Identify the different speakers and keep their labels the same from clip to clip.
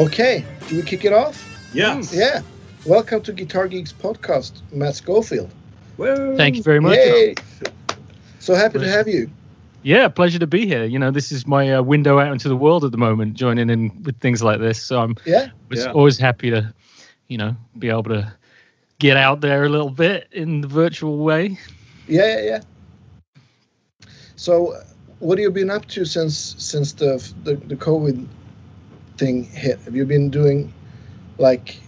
Speaker 1: Okay, do we kick it off?
Speaker 2: Yes.
Speaker 1: Yeah. Welcome to Guitar Geeks podcast, Matt Schofield.
Speaker 2: Woo.
Speaker 3: Thank you very much.
Speaker 1: Yay! So happy to have you.
Speaker 3: Yeah, pleasure to be here. You know, this is my uh, window out into the world at the moment, joining in with things like this. So I'm
Speaker 1: Yeah.
Speaker 3: was
Speaker 2: Yeah.
Speaker 3: always happy to, you know, be able to get out there a little bit in the virtual way.
Speaker 1: Yeah, yeah, yeah. So, uh, what have you been up to since since the the, the COVID thing hit? Have you been doing like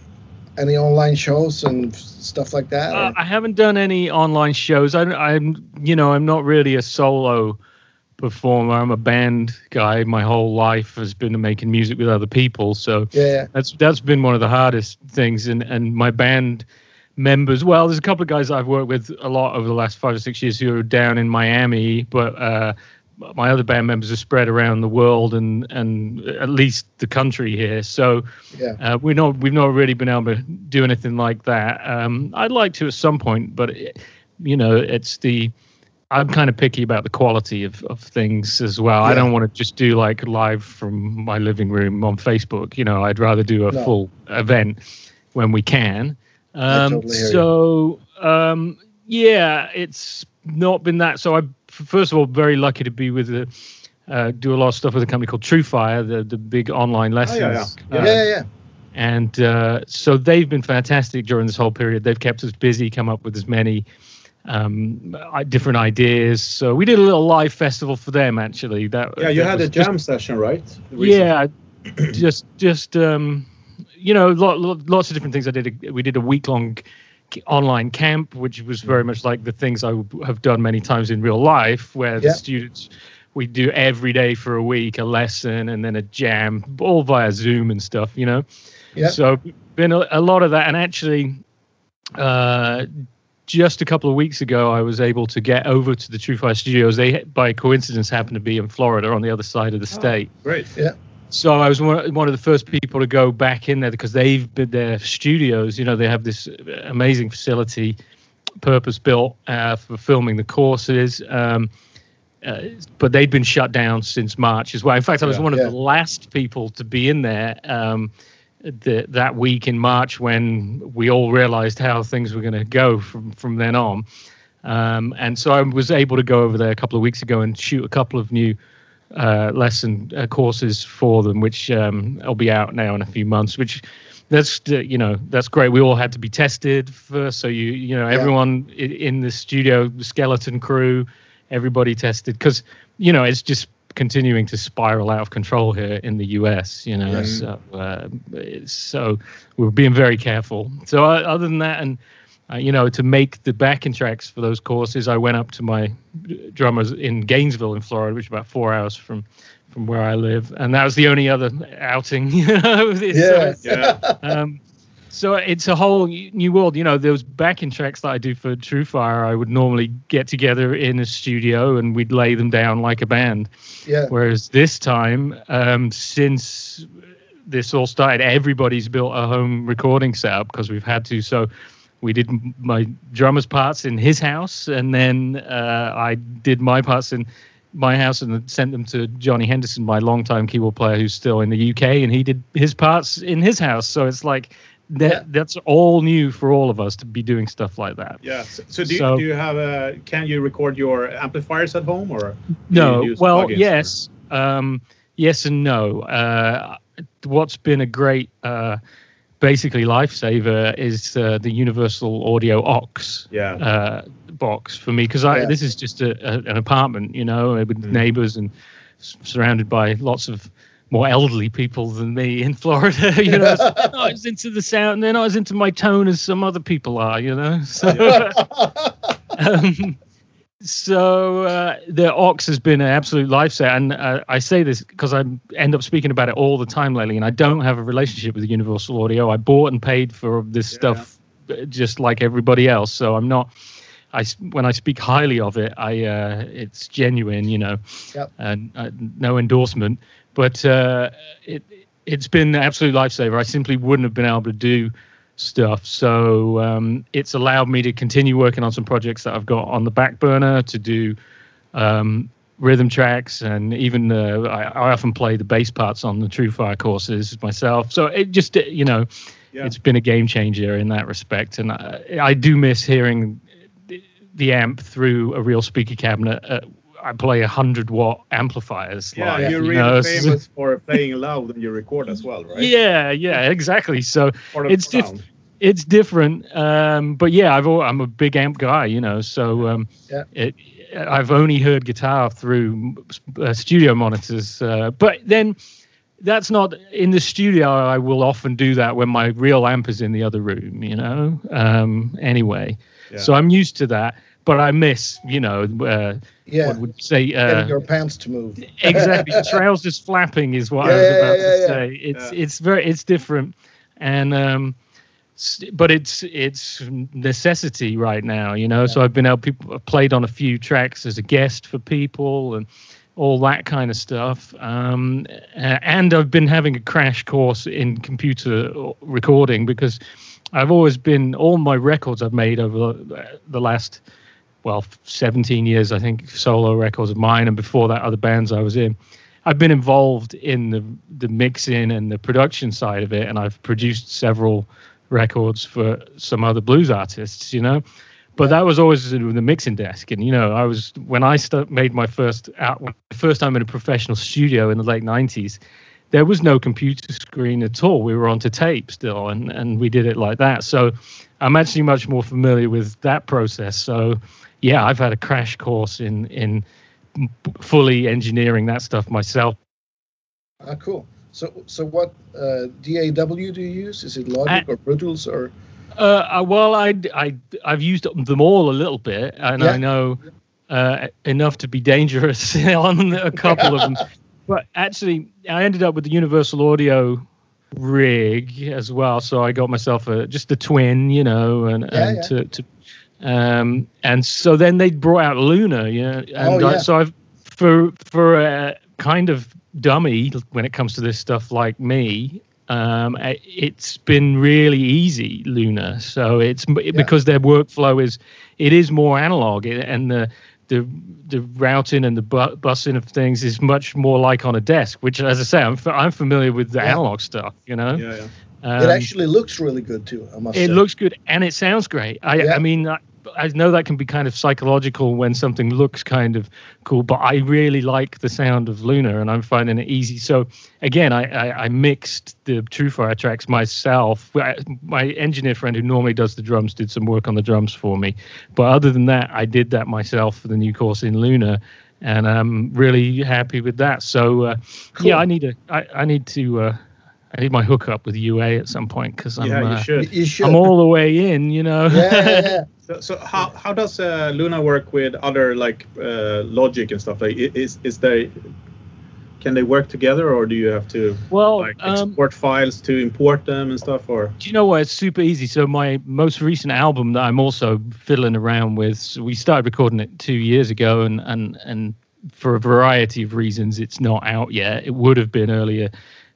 Speaker 1: any online shows and stuff like that?
Speaker 3: Uh, I haven't done any online shows. I, I'm, you know, I'm not really a solo performer. I'm a band guy. My whole life has been making music with other people. So
Speaker 1: yeah, yeah,
Speaker 3: that's that's been one of the hardest things and and my band members well there's a couple of guys i've worked with a lot over the last five or six years who are down in miami but uh my other band members are spread around the world and and at least the country here. So
Speaker 1: yeah.
Speaker 3: uh, we're not we've not really been able to do anything like that. Um i'd like to at some point but it, you know it's the i'm kind of picky about the quality of, of things as well. I don't want to just do like live from my living room on facebook you know i'd rather do a
Speaker 1: No.
Speaker 3: full event when we can. Um
Speaker 1: totally
Speaker 3: so um yeah it's not been that so i first of all very lucky to be with the uh, do a lot of stuff with a company called TrueFire, the the big online lessons.
Speaker 2: yeah.
Speaker 3: uh,
Speaker 1: yeah, yeah, yeah.
Speaker 3: and uh, so they've been fantastic during this whole period. They've kept us busy, come up with as many um, different ideas. So we did a little live festival for them actually. That
Speaker 2: Yeah, you
Speaker 3: that
Speaker 2: had a
Speaker 3: was just-
Speaker 2: jam session, right?
Speaker 3: yeah, just just um, you know, lot, lot, lots of different things. I did. A, we did a week long online camp, which was very much like the things I have done many times in real life, where the students we do every day for a week a lesson and then a jam, all via Zoom and stuff. You know.
Speaker 1: Yeah.
Speaker 3: So been a, a lot of that, and actually, uh, just a couple of weeks ago, I was able to get over to the True Fire Studios. They, by coincidence, happen to be in Florida on the other side of the state.
Speaker 2: Great.
Speaker 3: So I was one, one of the first people to go back in there because they've been their studios. You know, they have this amazing facility, purpose built uh, for filming the courses. Um, uh, but they'd been shut down since March as well. In fact, I was
Speaker 2: Yeah.
Speaker 3: one of
Speaker 1: Yeah.
Speaker 3: the last people to be in there um, the, that week in March when we all realized how things were going to go from from then on. Um, and so I was able to go over there a couple of weeks ago and shoot a couple of new uh, lesson uh, courses for them, which um, will be out now in a few months. Which that's uh, you know that's great. We all had to be tested first, so you you know everyone i- in the studio, the skeleton crew, everybody tested because you know it's just continuing to spiral out of control here in the US. You know,
Speaker 1: Yeah.
Speaker 3: so uh, so we're being very careful. So uh, other than that, and uh, you know, to make the backing tracks for those courses, I went up to my drummers in Gainesville, in Florida, which is about four hours from from where I live, and that was the only other outing. You know, It's-
Speaker 1: Yeah.
Speaker 3: it's-
Speaker 2: Yeah.
Speaker 3: um, so it's a whole new world. You know, those backing tracks that I do for True Fire, I would normally get together in a studio and we'd lay them down like a band.
Speaker 1: yeah.
Speaker 3: Whereas this time, um, since this all started, everybody's built a home recording setup because we've had to. So we did my drummer's parts in his house, and then uh, I did my parts in my house and sent them to Johnny Henderson, my longtime keyboard player who's still in the UK, and he did his parts in his house. So it's like that.
Speaker 1: Yeah.
Speaker 3: That's all new for all of us to be doing stuff like that.
Speaker 2: Yeah. So, so, do,
Speaker 3: So-
Speaker 2: do you have a? Can you record your amplifiers at home or?
Speaker 3: No, well, yes, um, yes and no. Uh, what's been a great, uh, basically lifesaver is uh, the Universal Audio
Speaker 2: Ox Yeah.
Speaker 3: uh, box for me because I
Speaker 1: Yeah.
Speaker 3: this is just a, a, an apartment, you know, with
Speaker 2: Mm.
Speaker 3: neighbors and s- surrounded by lots of more elderly people than me in Florida. You know, so they're not as into the sound, they're not as into my tone as some other people are. You know, so. um, so uh, the Ox has been an absolute lifesaver, and uh, I say this because I end up speaking about it all the time lately, and I don't have a relationship with Universal Audio. I bought and paid for this
Speaker 2: Yeah.
Speaker 3: stuff uh, just like everybody else, so I'm not. I when I speak highly of it, I uh, it's genuine, you know,
Speaker 1: Yep.
Speaker 3: and uh, no endorsement, but uh, it it's been an absolute lifesaver. I simply wouldn't have been able to do stuff. So um, it's allowed me to continue working on some projects that I've got on the back burner to do um, rhythm tracks, and even uh, I, I often play the bass parts on the TrueFire courses myself. So it just you know,
Speaker 2: Yeah.
Speaker 3: it's been a game changer in that respect, and I, I do miss hearing the, amp through a real speaker cabinet. Uh, I play a hundred watt amplifiers.
Speaker 2: Yeah,
Speaker 3: live,
Speaker 2: you're
Speaker 3: you
Speaker 2: really
Speaker 3: know,
Speaker 2: famous for playing loud and you record as well, right?
Speaker 3: Yeah, yeah, exactly. So it's
Speaker 2: the
Speaker 3: diff- it's different um but yeah i've al- i'm a big amp guy you know so um
Speaker 1: Yeah.
Speaker 3: it, i've only heard guitar through uh, studio monitors uh, but then that's not in the studio i will often do that when my real amp is in the other room you know um anyway
Speaker 2: Yeah.
Speaker 3: so i'm used to that but i miss you know uh
Speaker 1: Yeah.
Speaker 3: what would you say
Speaker 1: Getting
Speaker 3: uh
Speaker 1: your pants to move.
Speaker 3: exactly trousers flapping is what i was about
Speaker 1: yeah,
Speaker 3: to
Speaker 1: yeah.
Speaker 3: say it's
Speaker 2: Yeah.
Speaker 3: it's very it's different and um but it's it's necessity right now you know so i've been able people I've played on a few tracks as a guest for people and all that kind of stuff um and i've been having a crash course in computer recording because i've always been all my records i've made over the- the last well 17 years i think solo records of mine and before that other bands i was in. I've been involved in the the mixing and the production side of it and i've produced several records for some other blues artists you know? But that was always the mixing desk and you know i was when i st- made my first out first time in a professional studio in the late 90s there was no computer screen at all. We were onto tape still and and we did it like that. So i'm actually much more familiar with that process. So yeah i've had a crash course in in fully engineering that stuff myself
Speaker 1: Ah, cool. So, so what uh, DAW do you use? Is it Logic
Speaker 3: Uh,
Speaker 1: or Pro Tools or?
Speaker 3: Uh, uh, well, I, I, I've used them all a little bit, and
Speaker 1: Yeah.
Speaker 3: I know uh, enough to be dangerous on a couple of them. But actually, I ended up with the Universal Audio rig as well, so I got myself a just a twin, you know, and,
Speaker 1: Yeah,
Speaker 3: and
Speaker 1: yeah.
Speaker 3: to, to um, and so then they brought out Luna, you know, and
Speaker 1: Oh,
Speaker 3: I,
Speaker 1: yeah.
Speaker 3: so I've for for a kind of dummy when it comes to this stuff like me um it's been really easy luna so it's because their workflow is it is more analog and the the the routing and the bu- busing of things is much more like on a desk which as i say i'm, f- I'm familiar with the
Speaker 1: Yeah.
Speaker 3: analog stuff you know
Speaker 2: Yeah, yeah.
Speaker 3: um,
Speaker 1: it actually looks really good too. I must
Speaker 3: it
Speaker 1: say.
Speaker 3: looks good and it sounds great. I,
Speaker 1: Yeah.
Speaker 3: I mean, I, I know that can be kind of psychological when something looks kind of cool, but I really like the sound of Luna and I'm finding it easy. So again, I, I, I mixed the TrueFire tracks myself. I- My engineer friend who normally does the drums did some work on the drums for me, but other than that, I did that myself for the new course in Luna. And I'm really happy with that. So uh,
Speaker 1: Cool.
Speaker 3: yeah, I need to. I, I need to. Uh, I need my hookup with UA at some point because I'm.
Speaker 2: yeah, you
Speaker 3: uh,
Speaker 2: should.
Speaker 1: You should.
Speaker 3: I'm all the way in, you know.
Speaker 1: yeah, yeah, yeah.
Speaker 2: So, so how, how does uh, Luna work with other like uh, Logic and stuff? Like, is is there can they work together, or do you have to
Speaker 3: well,
Speaker 2: like
Speaker 3: um,
Speaker 2: export files to import them and stuff? Or
Speaker 3: do you know what? It's super easy. So my most recent album that I'm also fiddling around with, so we started recording it two years ago, and and and for a variety of reasons, it's not out yet. It would have been earlier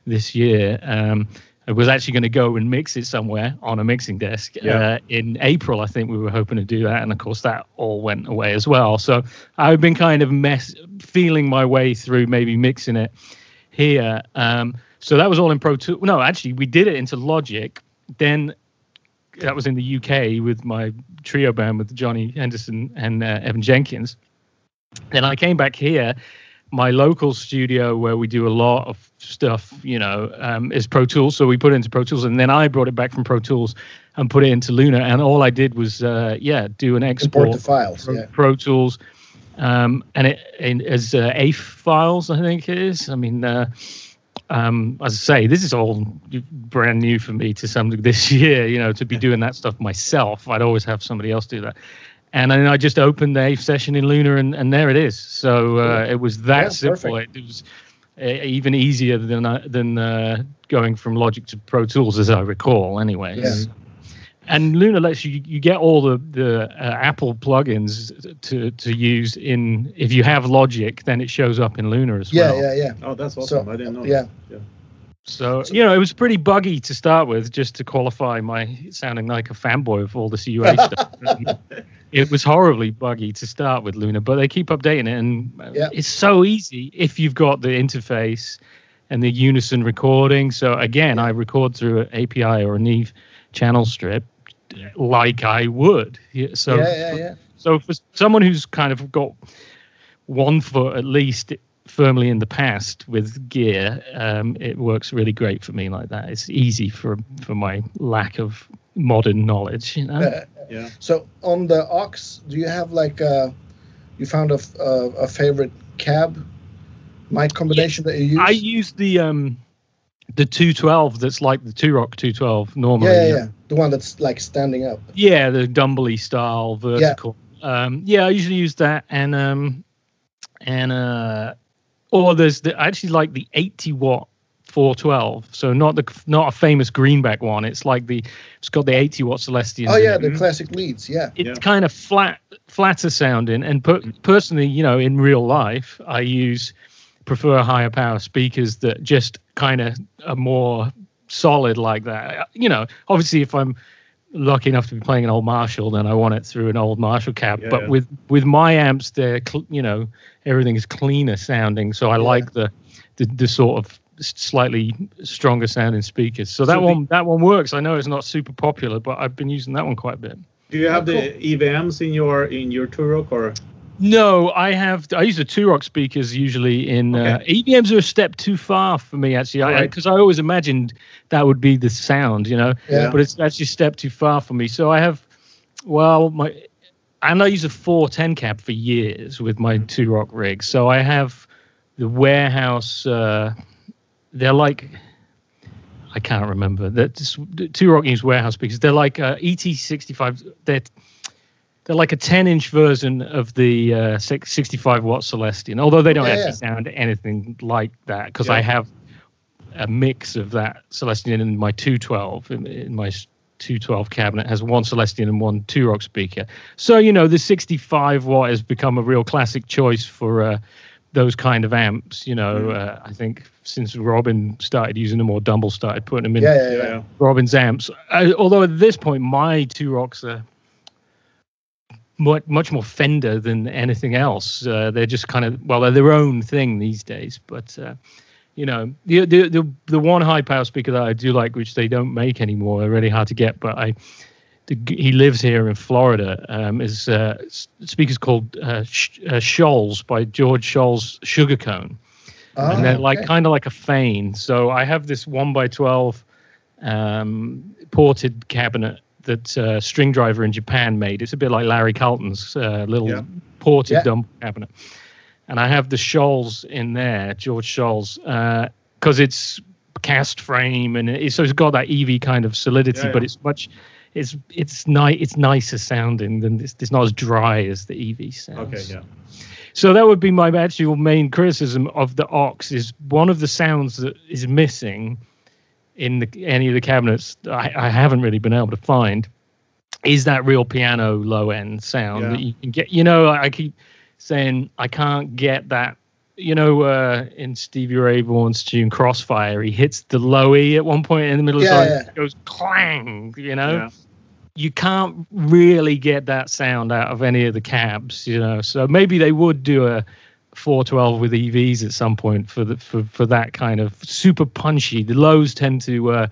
Speaker 3: this year. Um, I was actually going to go and mix it somewhere on a mixing desk
Speaker 2: Yeah.
Speaker 3: uh, in April. I think we were hoping to do that, and of course that all went away as well. So I've been kind of mess feeling my way through maybe mixing it here. Um, so that was all in Pro Tools. No, actually, we did it into Logic. Then that was in the UK with my trio band with Johnny Henderson and uh, Evan Jenkins. Then I came back here. My local studio, where we do a lot of stuff, you know, um, is Pro Tools. So we put it into Pro Tools, and then I brought it back from Pro Tools and put it into Luna. And all I did was, uh, yeah, do an export
Speaker 1: Import the files.
Speaker 3: Pro,
Speaker 1: Yeah.
Speaker 3: Pro Tools, um, and it in, as uh, AIF files, I think it is. I mean, uh, um, as I say, this is all brand new for me to some this year. You know, to be doing that stuff myself, I'd always have somebody else do that. And then I just opened the AIF session in Luna, and, and there it is. So uh, it was that
Speaker 1: Yeah,
Speaker 3: simple. It was uh, even easier than uh, than uh, going from Logic to Pro Tools, as I recall. Anyway.
Speaker 1: Yeah.
Speaker 3: And Luna lets you you get all the the uh, Apple plugins to to use in if you have Logic, then it shows up in Luna as
Speaker 1: Yeah,
Speaker 3: well.
Speaker 1: yeah, yeah. Yeah.
Speaker 2: Oh, that's awesome!
Speaker 1: So,
Speaker 2: I didn't know.
Speaker 1: yeah.
Speaker 2: that.
Speaker 3: So you know, it was pretty buggy to start with, just to qualify my sounding like a fanboy of all this UA stuff. It was horribly buggy to start with Luna, but they keep updating it, and it's so easy if you've got the interface and the unison recording. So again, I record through an API or a Neve channel strip, like I would. Yeah, So
Speaker 1: yeah, yeah, yeah.
Speaker 3: so for someone who's kind of got one foot at least firmly in the past with gear, um, it works really great for me like that. It's easy for for my lack of modern knowledge, you know.
Speaker 2: Yeah.
Speaker 1: So on the ox, do you have like a, you found a a favorite cab mic combination that you use?
Speaker 3: I use the um the 212 that's like the two rock 212 normally.
Speaker 1: yeah, yeah, yeah, the one that's like standing up.
Speaker 3: Yeah, the Dumble style vertical. Yeah. Um, yeah, I usually use that, and um, and uh, or there's the I actually like the 80 watt 412. So not the not a famous greenback one. It's like the it's got the 80 watt Celestion.
Speaker 1: Oh yeah, the mm-hmm. classic leads. Yeah,
Speaker 3: it's
Speaker 2: Yeah.
Speaker 3: kind of flat flatter sounding and per- mm-hmm. personally you know in real life i use prefer higher power speakers that just kind of are more solid like that you know obviously if i'm lucky enough to be playing an old marshall then i want it through an old marshall cab
Speaker 2: Yeah,
Speaker 3: but
Speaker 2: yeah.
Speaker 3: with with my amps they're cl- you know everything is cleaner sounding so i
Speaker 1: Yeah.
Speaker 3: like the, the the sort of slightly stronger sounding speakers so that
Speaker 2: So the-
Speaker 3: one that one works i know it's not super popular but i've been using that one quite a bit
Speaker 2: Do you have
Speaker 1: Oh,
Speaker 2: the EVMs in your in your Two-Rock or?
Speaker 3: No, I have. I use the Two-Rock speakers usually in uh, EVMs are a step too far for me actually,
Speaker 2: Right.
Speaker 3: because I, always imagined that would be the sound, you know.
Speaker 1: Yeah.
Speaker 3: But it's actually a step too far for me. So I have, well, my, and I use a 410 cab for years with my Two-Rock rock rigs. So I have the warehouse. Uh, they're like. I can't remember. That's two rock use warehouse speakers. They're like uh, ET65. They're they're like a 10 inch version of the uh, 65 watt Celestion, although they don't
Speaker 1: Yeah,
Speaker 3: actually
Speaker 1: yeah.
Speaker 3: sound anything like that because
Speaker 2: Yeah.
Speaker 3: I have a mix of that Celestion in my 212 in, in my 212 cabinet has one Celestion and one two rock speaker. So you know the 65 watt has become a real classic choice for uh, those kind of amps. You know,
Speaker 2: Mm.
Speaker 3: uh, I think since Robin started using them or Dumble started putting them in
Speaker 1: yeah, yeah,
Speaker 2: Yeah.
Speaker 3: Robin's amps. Uh, although at this point, my two rocks are much, much more Fender than anything else. Uh, they're just kind of well, they're their own thing these days. But uh, you know, the, the the the one high power speaker that I do like, which they don't make anymore, they're really hard to get. But I, the, he lives here in Florida. Um, is uh, speakers called uh, Sh- uh, Shoals by George Shoals Sugarcone
Speaker 1: Ah,
Speaker 3: and they're like
Speaker 1: okay.
Speaker 3: kind of like a fane. So I have this one by twelve um, ported cabinet that uh, String Driver in Japan made. It's a bit like Larry Carlton's uh, little
Speaker 2: Yeah.
Speaker 3: ported
Speaker 1: Yeah.
Speaker 3: dumb cabinet, and I have the Shoals in there, George Shoals, because it's cast frame and it, so it's got that EV kind of solidity,
Speaker 2: Yeah,
Speaker 3: but it's much. It's it's nice. It's nicer sounding than it's, it's not as dry as the EV sounds.
Speaker 2: Okay, yeah.
Speaker 3: So that would be my actual main criticism of the Ox is one of the sounds that is missing in the, any of the cabinets I, I haven't really been able to find is that real piano low end sound
Speaker 2: Yeah.
Speaker 3: that you can get. You know, I keep saying I can't get that. You know, uh, in Stevie Ray Vaughan's tune Crossfire, he hits the low E at one point in the middle
Speaker 1: Yeah,
Speaker 3: of the song.
Speaker 1: yeah.
Speaker 3: It goes clang, you know? You can't really get that sound out of any of the cabs, you know. So maybe they would do a 412 with EVs at some point for the for, for that kind of super punchy. The lows tend to uh,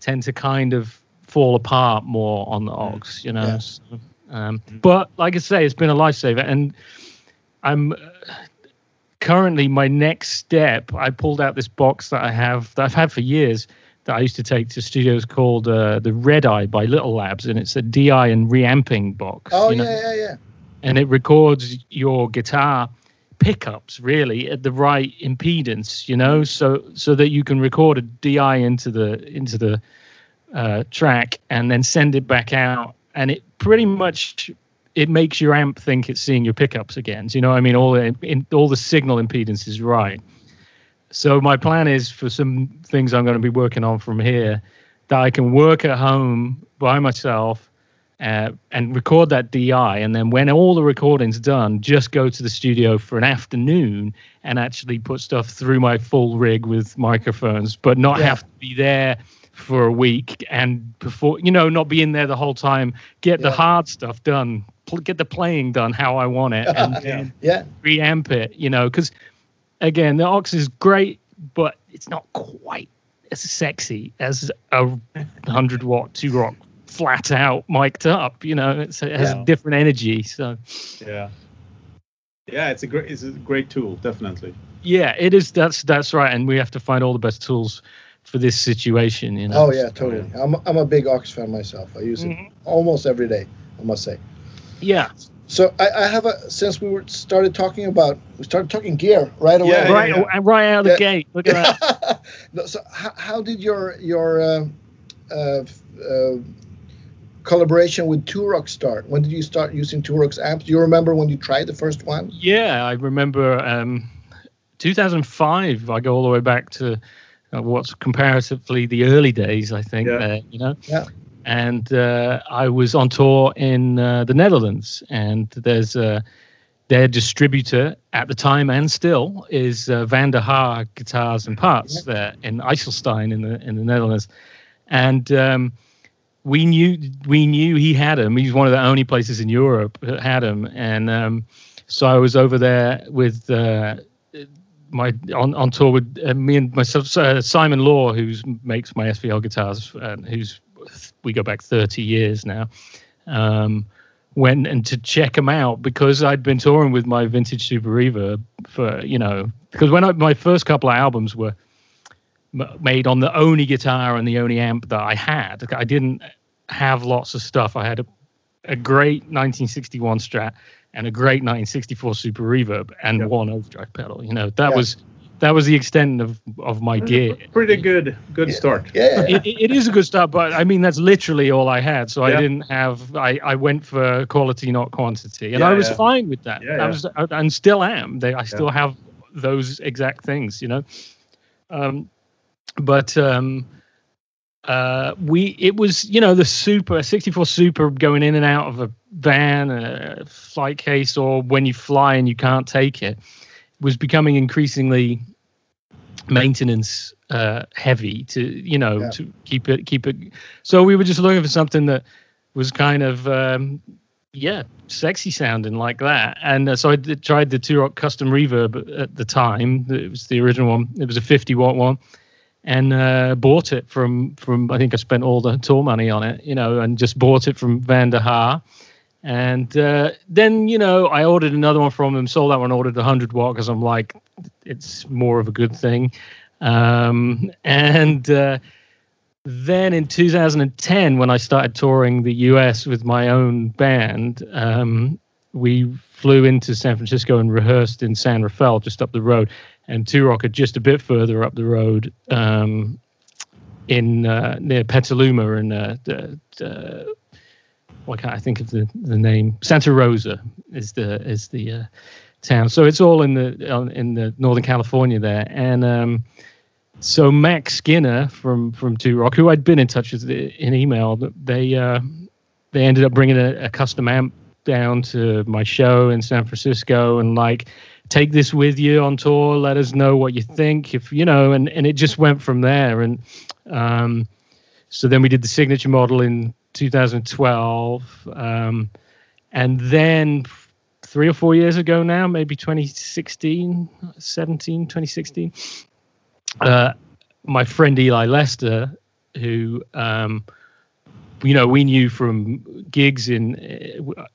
Speaker 3: tend to kind of fall apart more on the Ox, you know.
Speaker 1: Yeah.
Speaker 3: So, um, but like I say, it's been a lifesaver, and I'm uh, currently my next step. I pulled out this box that I have that I've had for years that I used to take to studios called uh, the Red Eye by Little Labs, and it's a DI and reamping box.
Speaker 1: Oh
Speaker 3: you know,
Speaker 1: yeah, yeah, yeah.
Speaker 3: and it records your guitar pickups really at the right impedance, you know, so so that you can record a DI into the into the uh, track and then send it back out, and it pretty much it makes your amp think it's seeing your pickups again. Do you know what I mean? All the in, all the signal impedance is right. So my plan is for some things I'm going to be working on from here that I can work at home by myself uh, and record that DI, and then when all the recording's done, just go to the studio for an afternoon and actually put stuff through my full rig with microphones, but not
Speaker 1: Yeah.
Speaker 3: have to be there for a week and before you know not be in there the whole time get the hard stuff done pl- get the playing done how I want it and
Speaker 2: Yeah.
Speaker 1: Yeah.
Speaker 3: preamp it, you know, because again, the Ox is great, but it's not quite as sexy as a 100 watt two rock flat out mic'd up, you know, it's, it has
Speaker 2: Yeah.
Speaker 3: a different energy. So,
Speaker 2: Yeah. Yeah, it's a great it's a great tool, definitely.
Speaker 3: yeah, it is. That's that's right. And we have to find all the best tools for this situation, you know.
Speaker 1: Oh yeah, totally. I'm I'm a big Ox fan myself. I use it
Speaker 3: Mhm.
Speaker 1: almost every day. I must say.
Speaker 3: Yeah.
Speaker 1: So I, I have a since we were started talking about we started talking gear right away.
Speaker 2: Yeah,
Speaker 3: right,
Speaker 2: yeah.
Speaker 3: and right out of the
Speaker 1: Yeah.
Speaker 3: gate. Look at that.
Speaker 1: So how, how did your your uh, uh, uh, collaboration with Two-Rock start? When did you start using Two-Rock's amps? Do you remember when you tried the first one?
Speaker 3: Yeah, I remember um, 2005. I go all the way back to uh, what's comparatively the early days, I think.
Speaker 2: Yeah.
Speaker 3: There, you know.
Speaker 1: Yeah.
Speaker 3: And uh, I was on tour in uh, the Netherlands, and there's uh, their distributor at the time and still is uh, Van der Haar Guitars and Parts there in IJsselstein in the in the Netherlands, and. Um, we knew we knew he had him. He's one of the only places in Europe that had him, and um, so I was over there with uh, my on, on tour with uh, me and myself, uh, Simon Law, who makes my SVL guitars, who's we go back 30 years now. Um, went and to check him out because I'd been touring with my vintage Super Reverb for you know because when I, my first couple of albums were m- made on the only guitar and the only amp that I had. I didn't have lots of stuff. I had a, a great 1961 Strat and a great 1964 Super Reverb and
Speaker 2: Yep.
Speaker 3: one overdrive pedal. You know that was that was the extent of of my gear.
Speaker 2: Pretty good good
Speaker 1: Yeah.
Speaker 2: start.
Speaker 1: Yeah.
Speaker 3: It, it- it is a good start, but I mean that's literally all I had. So I didn't have. I, I went for quality, not quantity, and
Speaker 2: Yeah,
Speaker 3: I was
Speaker 2: yeah.
Speaker 3: fine with that.
Speaker 2: Yeah,
Speaker 3: I
Speaker 2: yeah.
Speaker 3: was, and still am. They, I still have those exact things, you know. Um, but um, uh, we, it was, you know, the Super 64 Super going in and out of a van, a flight case, or when you fly and you can't take it, was becoming increasingly maintenance uh, heavy to you know
Speaker 1: Yeah.
Speaker 3: to keep it keep it so we were just looking for something that was kind of um, yeah sexy sounding like that. And uh, so i did, tried the Two-Rock custom reverb at the time. It was the original one. It was a 50 watt one. And uh, bought it from from i think i spent all the tour money on it you know and just bought it from van der haar and uh, then you know i ordered another one from him sold that one ordered 100 watt because i'm like it's more of a good thing. Um, and uh, then in 2010, when I started touring the US with my own band, um, we flew into San Francisco and rehearsed in San Rafael, just up the road, and Two-Rock had just a bit further up the road um, in uh, near Petaluma and uh, why can't I think of the, the name? Santa Rosa is the is the uh, town. So it's all in the in the Northern California there, and um, so Max Skinner from from Two Rock, who I'd been in touch with in email, they uh, they ended up bringing a, a custom amp down to my show in San Francisco and like take this with you on tour let us know what you think if you know and and it just went from there and um so then we did the signature model in 2012 um and then three or four years ago now maybe 2016 17 2016 uh my friend eli lester who um you know we knew from gigs in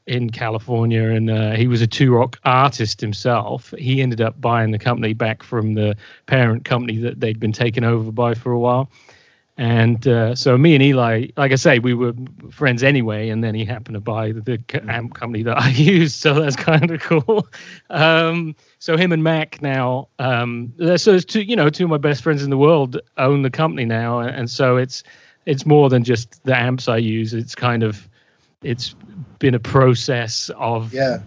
Speaker 3: in California, and uh, he was a two rock artist himself. He ended up buying the company back from the parent company that they'd been taken over by for a while. And uh, so me and Eli, like I say, we were friends anyway. And then he happened to buy the, the amp company that I used, so that's kind of cool. Um, so him and Mac now, um, so it's two, you know, two of my best friends in the world own the company now, and so it's it's more than just the amps I use. It's kind of it's been a process of
Speaker 1: Yeah.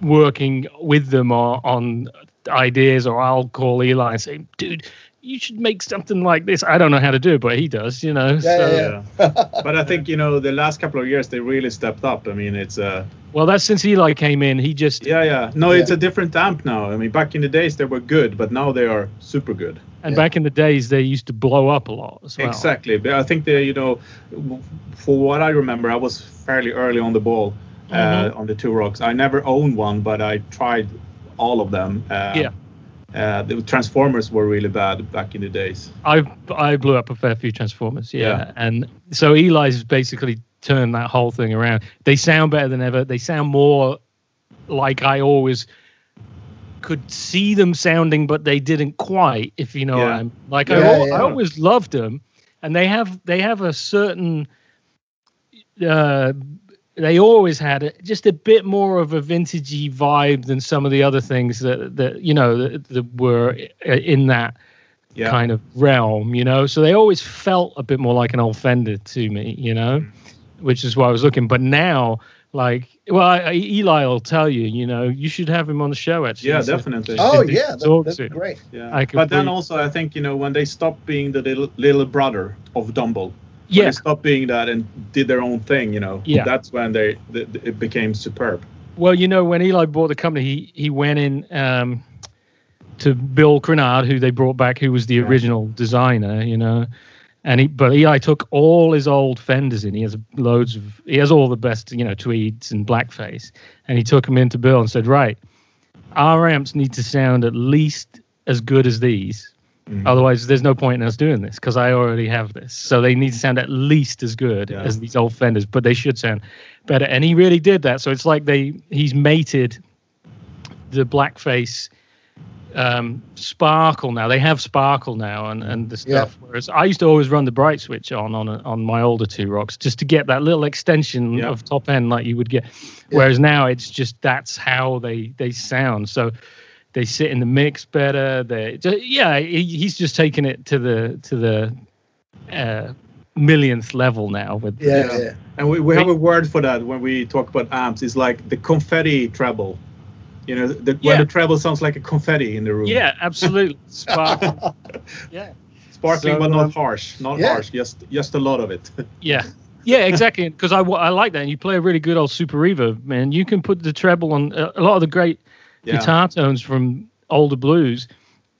Speaker 3: working with them on, on ideas, or I'll call Eli and say, "Dude, you should make something like this." I don't know how to do it, but he does, you know.
Speaker 1: Yeah,
Speaker 3: so,
Speaker 1: yeah,
Speaker 2: Yeah. but I think you know the last couple of years they really stepped up. I mean, it's uh
Speaker 3: Well, that's since Eli came in. He just
Speaker 2: yeah, yeah. No,
Speaker 1: Yeah.
Speaker 2: it's a different amp now. I mean, back in the days they were good, but now they are super good.
Speaker 3: and
Speaker 1: Yeah.
Speaker 3: back in the days they used to blow up a lot as well.
Speaker 2: Exactly. But I think they, you know, for what I remember, I was fairly early on the ball. uh,
Speaker 3: Mhm.
Speaker 2: on the two rocks. I never owned one, but I tried all of them. Uh,
Speaker 3: Yeah.
Speaker 2: Uh, the Transformers were really bad back in the days.
Speaker 3: I I blew up a fair few Transformers, yeah.
Speaker 2: Yeah.
Speaker 3: And so Eli's basically turned that whole thing around. They sound better than ever. They sound more like I always could see them sounding, but they didn't quite. If you know what I'm like, I,
Speaker 1: Yeah,
Speaker 3: al-
Speaker 1: yeah.
Speaker 3: I always loved them, and they have they have a certain. Uh, they always had just a bit more of a vintagey vibe than some of the other things that that you know that, that were in that
Speaker 2: Yeah.
Speaker 3: kind of realm, you know. So they always felt a bit more like an old Fender to me, you know,
Speaker 2: Mm.
Speaker 3: which is why I was looking. But now, like, well, I, I, Eli will tell you, you know, you should have him on the show. Actually,
Speaker 2: Yeah,
Speaker 3: He's
Speaker 2: definitely.
Speaker 1: Oh yeah, that,
Speaker 3: talked
Speaker 1: that'd
Speaker 3: to.
Speaker 1: great.
Speaker 2: Yeah.
Speaker 3: I could
Speaker 2: but then also, I think you know when they stopped being the little, little brother of Dumble.
Speaker 3: Yeah,
Speaker 2: they stopped being that and did their own thing, you know.
Speaker 3: Yeah.
Speaker 2: That's when they the, the- it became superb.
Speaker 3: well, you know, when Eli bought the company, he he went in um, to Bill Krinard, who they brought back, who was the
Speaker 2: Yeah.
Speaker 3: original designer, you know. And he, but Eli took all his old Fenders in. He has loads of, he has all the best, you know, tweeds and blackface. And he took them into Bill and said, right, our amps need to sound at least as good as these.
Speaker 2: Mhm.
Speaker 3: Otherwise, there's no point in us doing this because I already have this. So they need to sound at least as good
Speaker 2: Yeah.
Speaker 3: as these old Fenders, but they should sound better. And he really did that. So it's like they he's mated the blackface um, sparkle now. They have sparkle now and, and the
Speaker 1: Yeah.
Speaker 3: stuff. Whereas I used to always run the bright switch on on a, on my older two rocks just to get that little extension
Speaker 2: Yeah.
Speaker 3: of top end like you would get. Whereas now it's just that's how they they sound. So they sit in the mix better. They ju- yeah, he's just taking it to the to the uh, millionth level now with
Speaker 1: Yeah,
Speaker 2: Yeah.
Speaker 1: yeah.
Speaker 2: And we, we have a word for that when we talk about amps. It's like the confetti treble. You know, the,
Speaker 3: Yeah.
Speaker 2: when the treble sounds like a confetti in the room.
Speaker 3: yeah, absolutely. Sparkle. yeah.
Speaker 2: Sparkling
Speaker 3: So,
Speaker 2: but
Speaker 3: um,
Speaker 2: not harsh. Not
Speaker 1: yeah.
Speaker 2: harsh. Just just a lot of it.
Speaker 3: Yeah. Yeah, exactly. Because I, I like that. And you play a really good old super reverb, man. You can put the treble on a a lot of the great
Speaker 2: yeah.
Speaker 3: guitar tones from older blues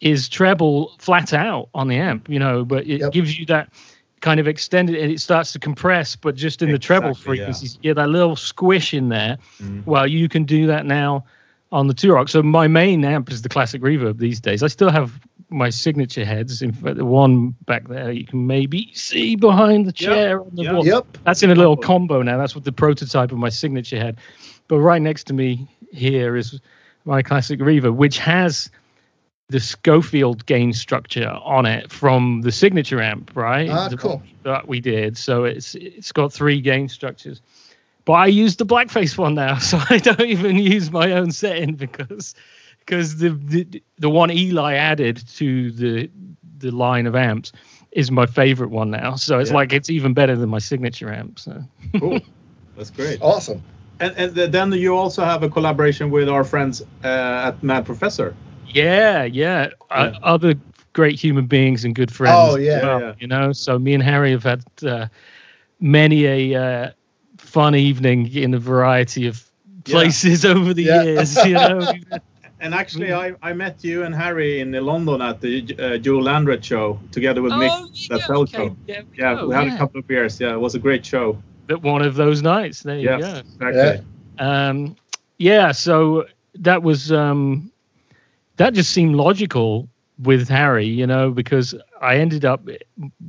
Speaker 3: is treble flat out on the amp, you know, but it
Speaker 1: Yep.
Speaker 3: gives you that kind of extended and it starts to compress, but just in the treble
Speaker 2: Exactly, yeah.
Speaker 3: frequencies, you get that little squish in there.
Speaker 2: Mhm.
Speaker 3: Well, you can do that now on the two rock. So my main amp is the classic reverb these days. I still have my signature heads. In fact, the one back there you can maybe see behind the
Speaker 2: Yep,
Speaker 3: chair on the
Speaker 2: yep.
Speaker 3: wall.
Speaker 1: Yep.
Speaker 3: That's in a little combo now. That's what the prototype of my signature head. But right next to me here is my classic reverb, which has the Schofield gain structure on it from the signature amp, right?
Speaker 1: Ah,
Speaker 3: The-
Speaker 1: cool.
Speaker 3: That we did. So it's it's got three gain structures. But I use the blackface one now, so I don't even use my own setting because because the, the the one Eli added to the the line of amps is my favorite one now. So it's
Speaker 2: Yeah.
Speaker 3: like it's even better than my signature amp. So
Speaker 2: Cool. That's great.
Speaker 1: Awesome.
Speaker 2: And, and then you also have a collaboration with our friends uh, at Mad Professor.
Speaker 3: yeah, yeah, Uh, other great human beings and good friends.
Speaker 1: Oh, yeah.
Speaker 3: well,
Speaker 2: Yeah, yeah.
Speaker 3: You know, so me and Harry have had uh, many a uh, fun evening in a variety of
Speaker 2: Yeah.
Speaker 3: places over the
Speaker 1: Yeah.
Speaker 3: years. You know.
Speaker 2: And actually, I, I met you and Harry in London at the uh, Joe Landret show together with Mick.
Speaker 3: Oh, yeah,
Speaker 2: That's also-
Speaker 3: okay. Yeah, we
Speaker 2: Yeah, we had
Speaker 3: yeah.
Speaker 2: a couple of beers. Yeah, it was a great show.
Speaker 3: But one of those nights. There you
Speaker 2: Yes,
Speaker 3: go.
Speaker 2: exactly.
Speaker 3: um yeah so that was um that just seemed logical with harry you know because i ended up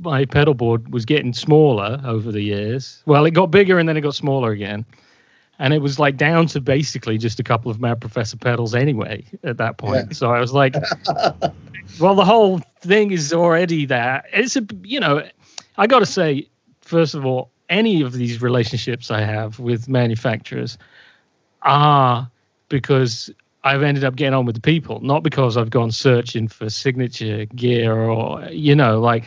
Speaker 3: my pedal board was getting smaller over the years well it got bigger and then it got smaller again and it was like down to basically just a couple of mad professor pedals anyway at that point
Speaker 1: Yeah.
Speaker 3: so i was like well the whole thing is already there. it's a you know i gotta say first of all any of these relationships i have with manufacturers are because I've ended up getting on with the people, not because I've gone searching for signature gear or you know, like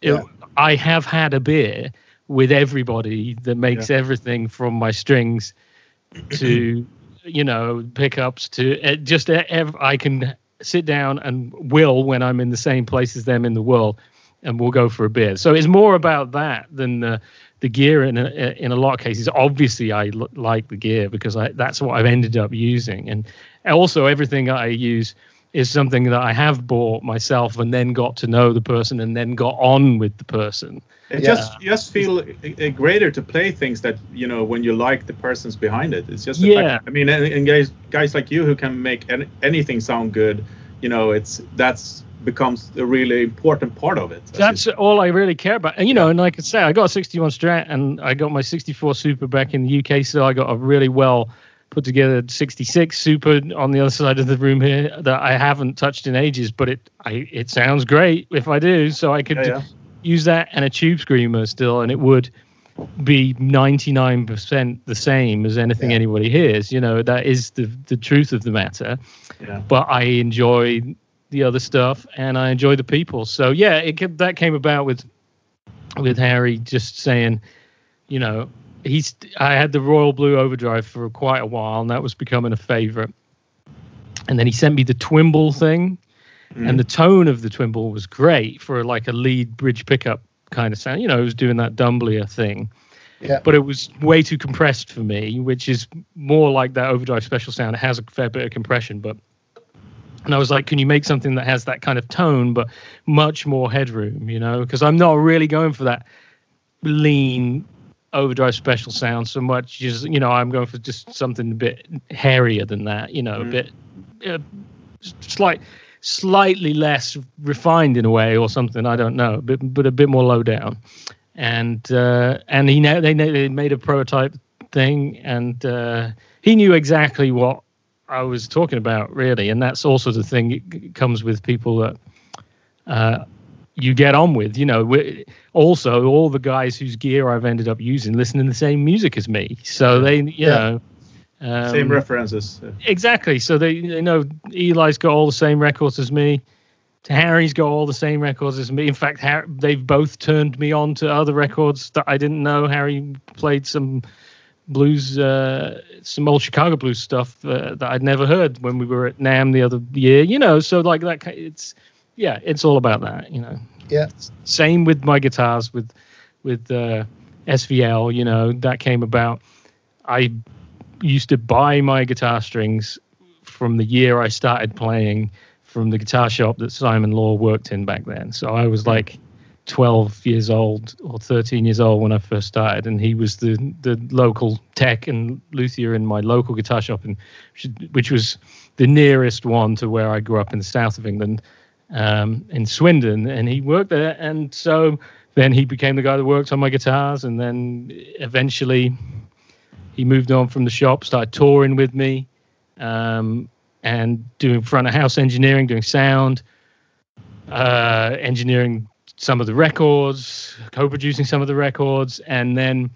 Speaker 3: it-
Speaker 1: Yeah.
Speaker 3: I have had a beer with everybody that makes everything from my strings to you know pickups to uh, just I can sit down and will when I'm in the same place as them in the world, and we'll go for a beer. So it's more about that than the the gear in a, in a lot of cases. Obviously, I l- like the gear because I, that's what I've ended up using, and also everything I use is something that I have bought myself and then got to know the person and then got on with the person.
Speaker 2: It
Speaker 1: Yeah.
Speaker 2: just you just feel uh, greater to play things that you know when you like the persons behind it. It's just
Speaker 3: Yeah.
Speaker 2: fact, I mean, and, and guys guys like you who can make any, anything sound good, you know, it's that's becomes a really important part of it.
Speaker 3: That's all I really care about. And you know, and like I say, I got a 61 Strat and I got my 64 Super back in the UK, so I got a really well put together 66 Super on the other side of the room here that I haven't touched in ages, but it I it sounds great if I do. So I could
Speaker 2: yeah, yeah.
Speaker 3: use that and a tube screamer still, and it would be 99% the same as anything
Speaker 1: Yeah.
Speaker 3: anybody hears. You know, that is the the truth of the matter.
Speaker 2: Yeah.
Speaker 3: But I enjoy the other stuff, and I enjoy the people. So yeah, it that came about with with Harry just saying, you know, he's I had the Royal Blue Overdrive for quite a while, and that was becoming a favorite. And then he sent me the Simble thing,
Speaker 2: Mm.
Speaker 3: and the tone of the Simble was great for like a lead bridge pickup kind of sound. You know, it was doing that Dumbler thing.
Speaker 1: Yeah.
Speaker 3: But it was way too compressed for me, which is more like that overdrive special sound. It has a fair bit of compression, but and I was like, can you make something that has that kind of tone, but much more headroom, you know? Because I'm not really going for that lean overdrive special sound so much as, you know, I'm going for just something a bit hairier than that, you know, a
Speaker 2: Mm.
Speaker 3: bit uh, slight, slightly less refined in a way or something. I don't know, but, but a bit more low down. And, uh, and he, know they, they made a prototype thing and, uh, he knew exactly what I was talking about, really, and that's also the thing. It comes with people that uh, you get on with. You know, also all the guys whose gear I've ended up using listen to the same music as me, so they, you
Speaker 1: Yeah.
Speaker 3: know, um,
Speaker 2: Same references. uh,
Speaker 3: exactly. So they, they know Eli's got all the same records as me. Harry's got all the same records as me. In fact, Har they've both turned me on to other records that I didn't know. Harry played some blues, uh, some old Chicago blues stuff uh, that I'd never heard when we were at NAMM the other year. You know, so like that. It's yeah, it's all about that. You know.
Speaker 1: Yeah.
Speaker 3: Same with my guitars with with uh, SVL. You know, that came about. I used to buy my guitar strings from the year I started playing from the guitar shop that Simon Law worked in back then. So I was like 12 years old or 13 years old when I first started, and he was the the local tech and luthier in my local guitar shop, in, which was the nearest one to where I grew up in the south of England, um, in Swindon, and he worked there, and so then he became the guy that worked on my guitars, and then eventually he moved on from the shop, started touring with me, um, and doing front of house engineering, doing sound, uh, engineering some of the records, co-producing some of the records, and then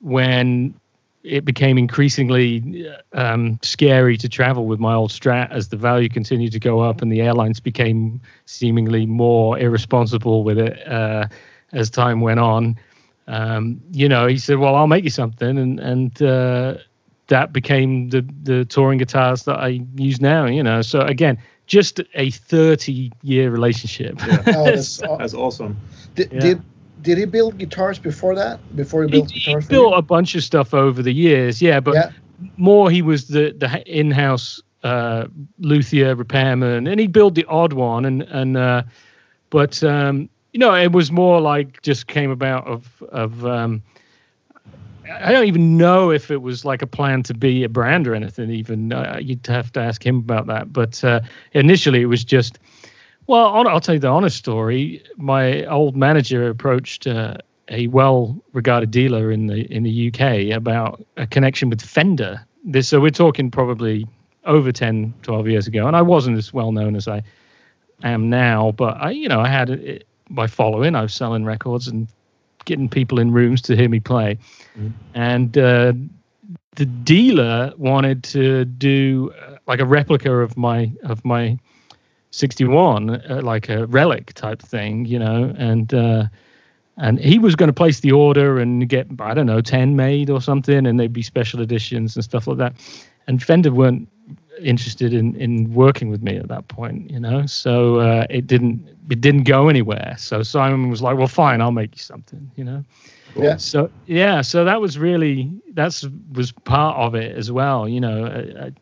Speaker 3: when it became increasingly um, scary to travel with my old Strat as the value continued to go up and the airlines became seemingly more irresponsible with it uh, as time went on. Um, you know, he said, "Well, I'll make you something," and and uh, that became the the touring guitars that I use now. You know, so again, just a thirty year relationship.
Speaker 2: Yeah.
Speaker 1: Oh, that's,
Speaker 2: That's awesome.
Speaker 1: did,
Speaker 3: Yeah.
Speaker 1: did did he build guitars before that? Before he
Speaker 3: he,
Speaker 1: built
Speaker 3: he
Speaker 1: guitars? He
Speaker 3: built
Speaker 1: you?
Speaker 3: a bunch of stuff over the years, yeah, but
Speaker 1: Yeah.
Speaker 3: more he was the the in-house uh, luthier repairman, and he built the odd one, and and uh, but um, you know it was more like just came about of of um, I don't even know if it was like a plan to be a brand or anything. Even uh, you'd have to ask him about that. But uh, initially, it was just well. I'll tell you the honest story. My old manager approached uh, a well-regarded dealer in the in the UK about a connection with Fender. This, so we're talking probably over 10, 12 years ago, and I wasn't as well known as I am now. But I, you know, I had it, my following. I was selling records and getting people in rooms to hear me play,
Speaker 2: Mhm.
Speaker 3: and uh, the dealer wanted to do uh, like a replica of my of my 61 uh, like a relic type thing you know and uh and he was going to place the order and get i don't know 10 made or something and they'd be special editions and stuff like that and fender weren't interested in in working with me at that point you know? So uh it didn't it didn't go anywhere. So simon was like well fine i'll make you something you know?
Speaker 1: Yeah.
Speaker 3: so yeah so that was really that's was part of it as well you know? I, I,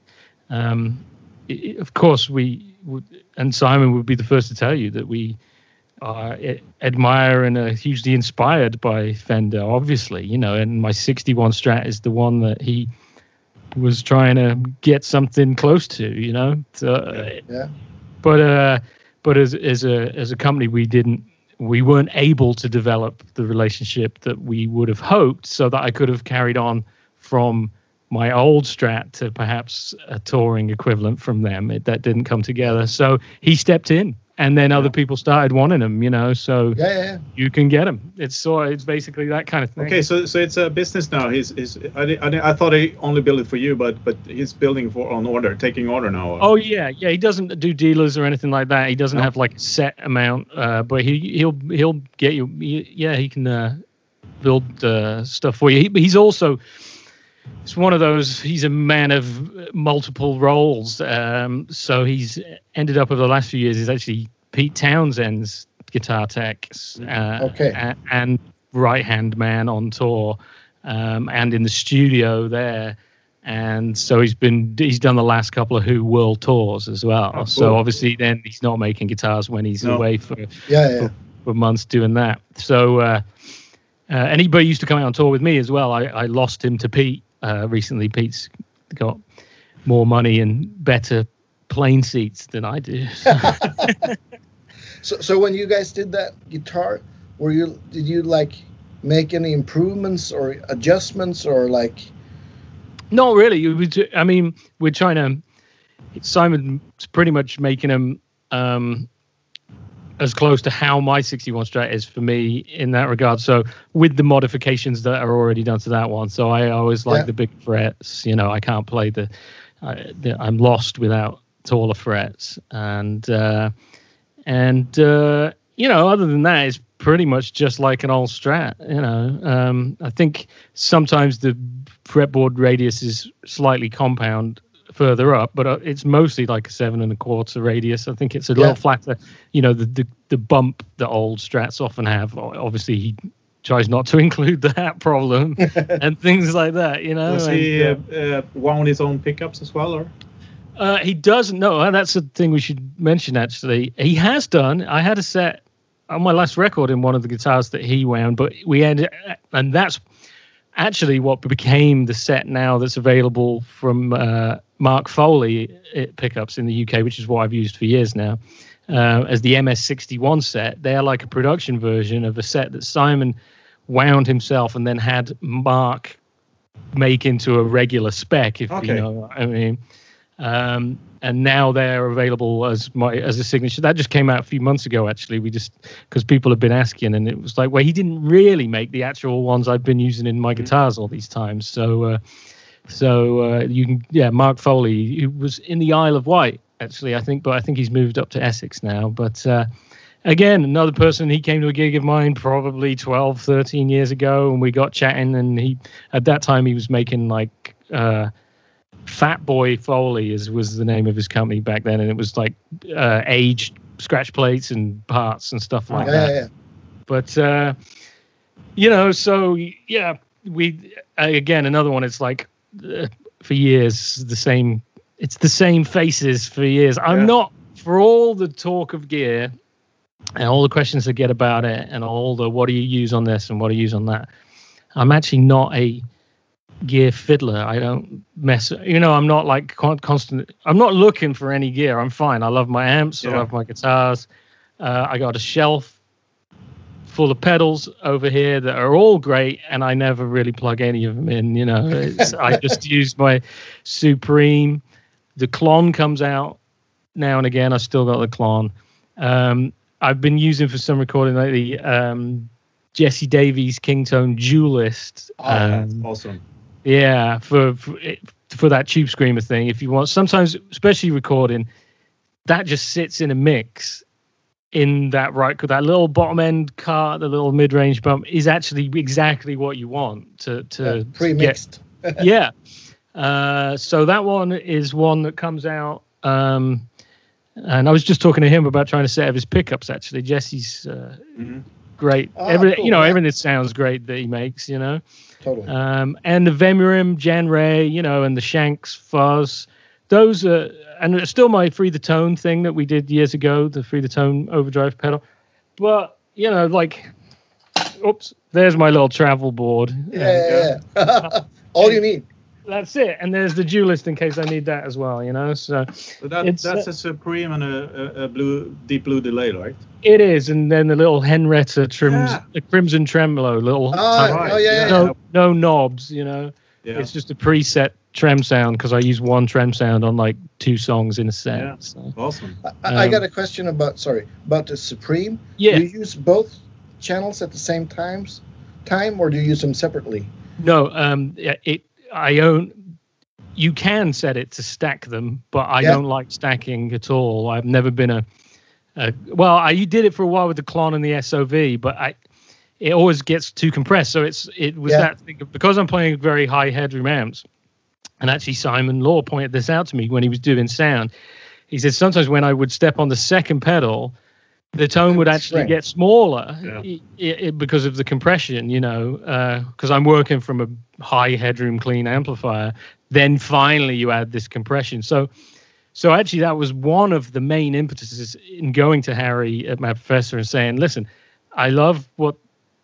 Speaker 3: um i- of course, we would, and Simon would be the first to tell you that we uh, a- admire and are hugely inspired by Fender. Obviously, you know, and my '61 Strat is the one that he was trying to get something close to. You know, so, uh,
Speaker 1: Yeah.
Speaker 3: but uh, but as as a as a company, we didn't we weren't able to develop the relationship that we would have hoped, so that I could have carried on from my old strat to perhaps a touring equivalent from them. It, that didn't come together, so he stepped in, and then other people started wanting him. You know, so
Speaker 1: Yeah, yeah, yeah.
Speaker 3: you can get him. It's so it's basically that kind of thing.
Speaker 2: Okay, so so it's a business now. He's, he's I, di- I, I thought he only built it for you, but but he's building for on order, taking order now.
Speaker 3: Oh yeah, yeah. He doesn't do dealers or anything like that. He doesn't
Speaker 2: No.
Speaker 3: have like a set amount, uh, but he he'll he'll get you. he- yeah, he can uh, build uh, stuff for you. He, but he's also it's one of those. He's a man of multiple roles. Um, so he's ended up over the last few years. He's actually Pete Townshend's guitar tech, uh,
Speaker 1: Okay.
Speaker 3: and right hand man on tour, um, and in the studio there and so he's been he's done the last couple of Who World tours as well.
Speaker 2: Oh,
Speaker 3: So obviously then he's not making guitars when he's
Speaker 2: No.
Speaker 3: away for,
Speaker 1: Yeah, yeah.
Speaker 3: for months doing that. So uh, uh, anybody used to come out on tour with me as well. I, I lost him to Pete uh, recently. Pete's got more money and better plane seats than I do.
Speaker 1: So, so when you guys did that guitar, were you did you like make any improvements or adjustments or like?
Speaker 3: Not really. It I mean, we're trying to. Simon's pretty much making them um, as close to how my 61 Strat is for me in that regard. So with the modifications that are already done to that one. So I always like
Speaker 1: Yeah.
Speaker 3: the big frets. You know, I can't play the. I, the I'm lost without taller frets, and uh, and uh, you know, other than that, it's pretty much just like an old Strat. You know, um, I think sometimes the fretboard radius is slightly compound further up, but uh, it's mostly like a seven and a quarter radius. I think it's a
Speaker 1: Yeah.
Speaker 3: little flatter. You know, the, the the bump that old Strats often have. Obviously, he tries not to include that problem and things like that. You know,
Speaker 2: Does he uh,
Speaker 3: uh,
Speaker 2: uh, wound his own pickups as well, or?
Speaker 3: uh, he doesn't know. and That's a thing we should mention. Actually, he has done. I had a set on my last record in one of the guitars that he wound, but we ended, and that's actually what became the set now that's available from uh, Mark Foley uh, pickups in the UK, which is what I've used for years now. Uh, as the MS61 set, they're like a production version of a set that Simon wound himself and then had Mark make into a regular spec, if
Speaker 2: Okay.
Speaker 3: you know what I mean. Um, and now they're available as my as a signature. That just came out a few months ago, actually. We just because people have been asking, and it was like, well, he didn't really make the actual ones I've been using in my guitars all these times. So, uh, so uh, you can, yeah, Mark Foley, who was in the Isle of Wight, actually, I think, but I think he's moved up to Essex now. But uh, again, another person, he came to a gig of mine probably 12, 13 years ago, and we got chatting, and he at that time he was making like. Uh, Fat Boy Foley is was the name of his company back then, and it was like uh, aged scratch plates and parts and stuff like
Speaker 1: Yeah,
Speaker 3: that.
Speaker 1: yeah.
Speaker 3: But uh, you know, so yeah, we uh, again another one. It's like for years the same. It's the same faces for years. I'm
Speaker 2: Yeah.
Speaker 3: not for all the talk of gear and all the questions I get about it, and all the what do you use on this and what do you use on that. I'm actually not a gear fiddler. I don't mess. You know, I'm not like con- constant. I'm not looking for any gear. I'm fine. I love my amps. I love my guitars. Uh, I got a shelf full of pedals over here that are all great, and I never really plug any of them in. You know, I just use my Supreme. The Klon comes out now and again. I still got the Klon. Um, I've been using for some recording lately. Um, Jesse Davey's Kingtone Duelist.
Speaker 2: Oh, that's
Speaker 3: um,
Speaker 2: awesome.
Speaker 3: yeah, for, for for that tube screamer thing. If you want, sometimes, especially recording, that just sits in a mix in that right. That little bottom end car, the little mid range bump, is actually exactly what you want to to,
Speaker 1: yeah pre-mixed.
Speaker 3: yeah. Uh, so that one is one that comes out. Um, and I was just talking to him about trying to set up his pickups. Actually, Jesse's uh,
Speaker 2: Mhm.
Speaker 3: great.
Speaker 1: Ah,
Speaker 3: Every
Speaker 1: cool,
Speaker 3: you know
Speaker 1: yeah.
Speaker 3: everything that sounds great that he makes. You know.
Speaker 1: Totally.
Speaker 3: Um, and the Vemuram, Jan Ray, you know, and the Shanks fuzz, those are, and it's still my free the tone thing that we did years ago, the free the tone overdrive pedal. But you know, like, oops, there's my little travel board.
Speaker 1: Yeah, yeah, yeah. All you need.
Speaker 3: That's it, and there's the duelist in case I need that as well. You know, so
Speaker 2: So that, that's
Speaker 3: uh,
Speaker 2: a Supreme and a, a, a blue, deep blue delay, right?
Speaker 3: it is, and then the little Henretta trims,
Speaker 2: Yeah.
Speaker 3: the Crimson Tremolo, little
Speaker 1: Oh,
Speaker 2: Right,
Speaker 1: oh yeah,
Speaker 2: yeah.
Speaker 1: yeah.
Speaker 3: no no knobs. You know,
Speaker 2: Yeah.
Speaker 3: it's just a preset trem sound because I use one trem sound on like two songs in a set.
Speaker 2: Yeah.
Speaker 3: So.
Speaker 2: awesome.
Speaker 1: I, I
Speaker 3: Um,
Speaker 1: got a question about sorry about the Supreme.
Speaker 3: Yeah.
Speaker 1: Do you use both channels at the same times, time, or do you use them separately?
Speaker 3: No, um, it. I own. You can set it to stack them, but I
Speaker 1: Yeah.
Speaker 3: don't like stacking at all. I've never been a. a well, I you did it for a while with the Klon and the SOV, but I. It always gets too compressed, so it's it was
Speaker 1: Yeah.
Speaker 3: that because I'm playing very high headroom amps, and actually Simon Law pointed this out to me when he was doing sound. He said sometimes when I would step on the second pedal, the tone would actually get smaller
Speaker 2: Yeah.
Speaker 3: i- i- i- because of the compression, you know, uh, because I'm working from a high headroom clean amplifier. Then finally you add this compression. So, so actually that was one of the main impetuses in going to Harry at Mad Professor and saying, listen, I love what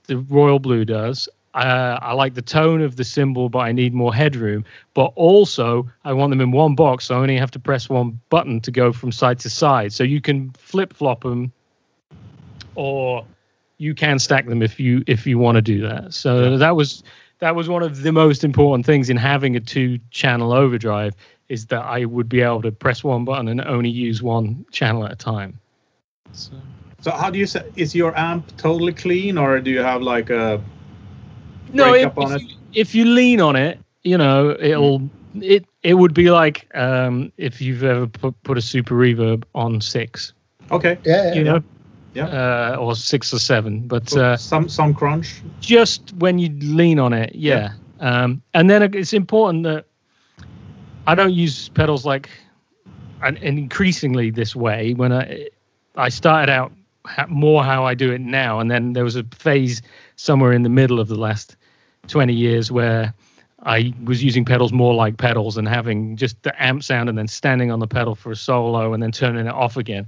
Speaker 3: the Royal Blue does. Uh, I like the tone of the Simble, but I need more headroom. But also, I want them in one box, so I only have to press one button to go from side to side. So you can flip flop them or you can stack them if you if you want to do that. So
Speaker 2: Yeah.
Speaker 3: that was that was one of the most important things in having a two channel overdrive is that I would be able to press one button and only use one channel at a time. So,
Speaker 2: So how do you say? Is your amp totally clean, or do you have like a?
Speaker 3: no,
Speaker 2: break
Speaker 3: if,
Speaker 2: up on
Speaker 3: if
Speaker 2: it?
Speaker 3: You, if you lean on it, you know it'll it it would be like um, if you've ever put, put a super reverb on six,
Speaker 2: Okay.
Speaker 1: Yeah, yeah.
Speaker 3: you know,
Speaker 2: Yeah.
Speaker 3: uh, or six or seven, but.
Speaker 2: So
Speaker 3: Uh,
Speaker 2: some some crunch.
Speaker 3: just when you lean on it yeah, Um, and then it's important that i don't use pedals like and, and increasingly this way when i i started out ha- more how i do it now and then there was a phase somewhere in the middle of the last 20 years where I was using pedals more like pedals and having just the amp sound and then standing on the pedal for a solo and then turning it off again.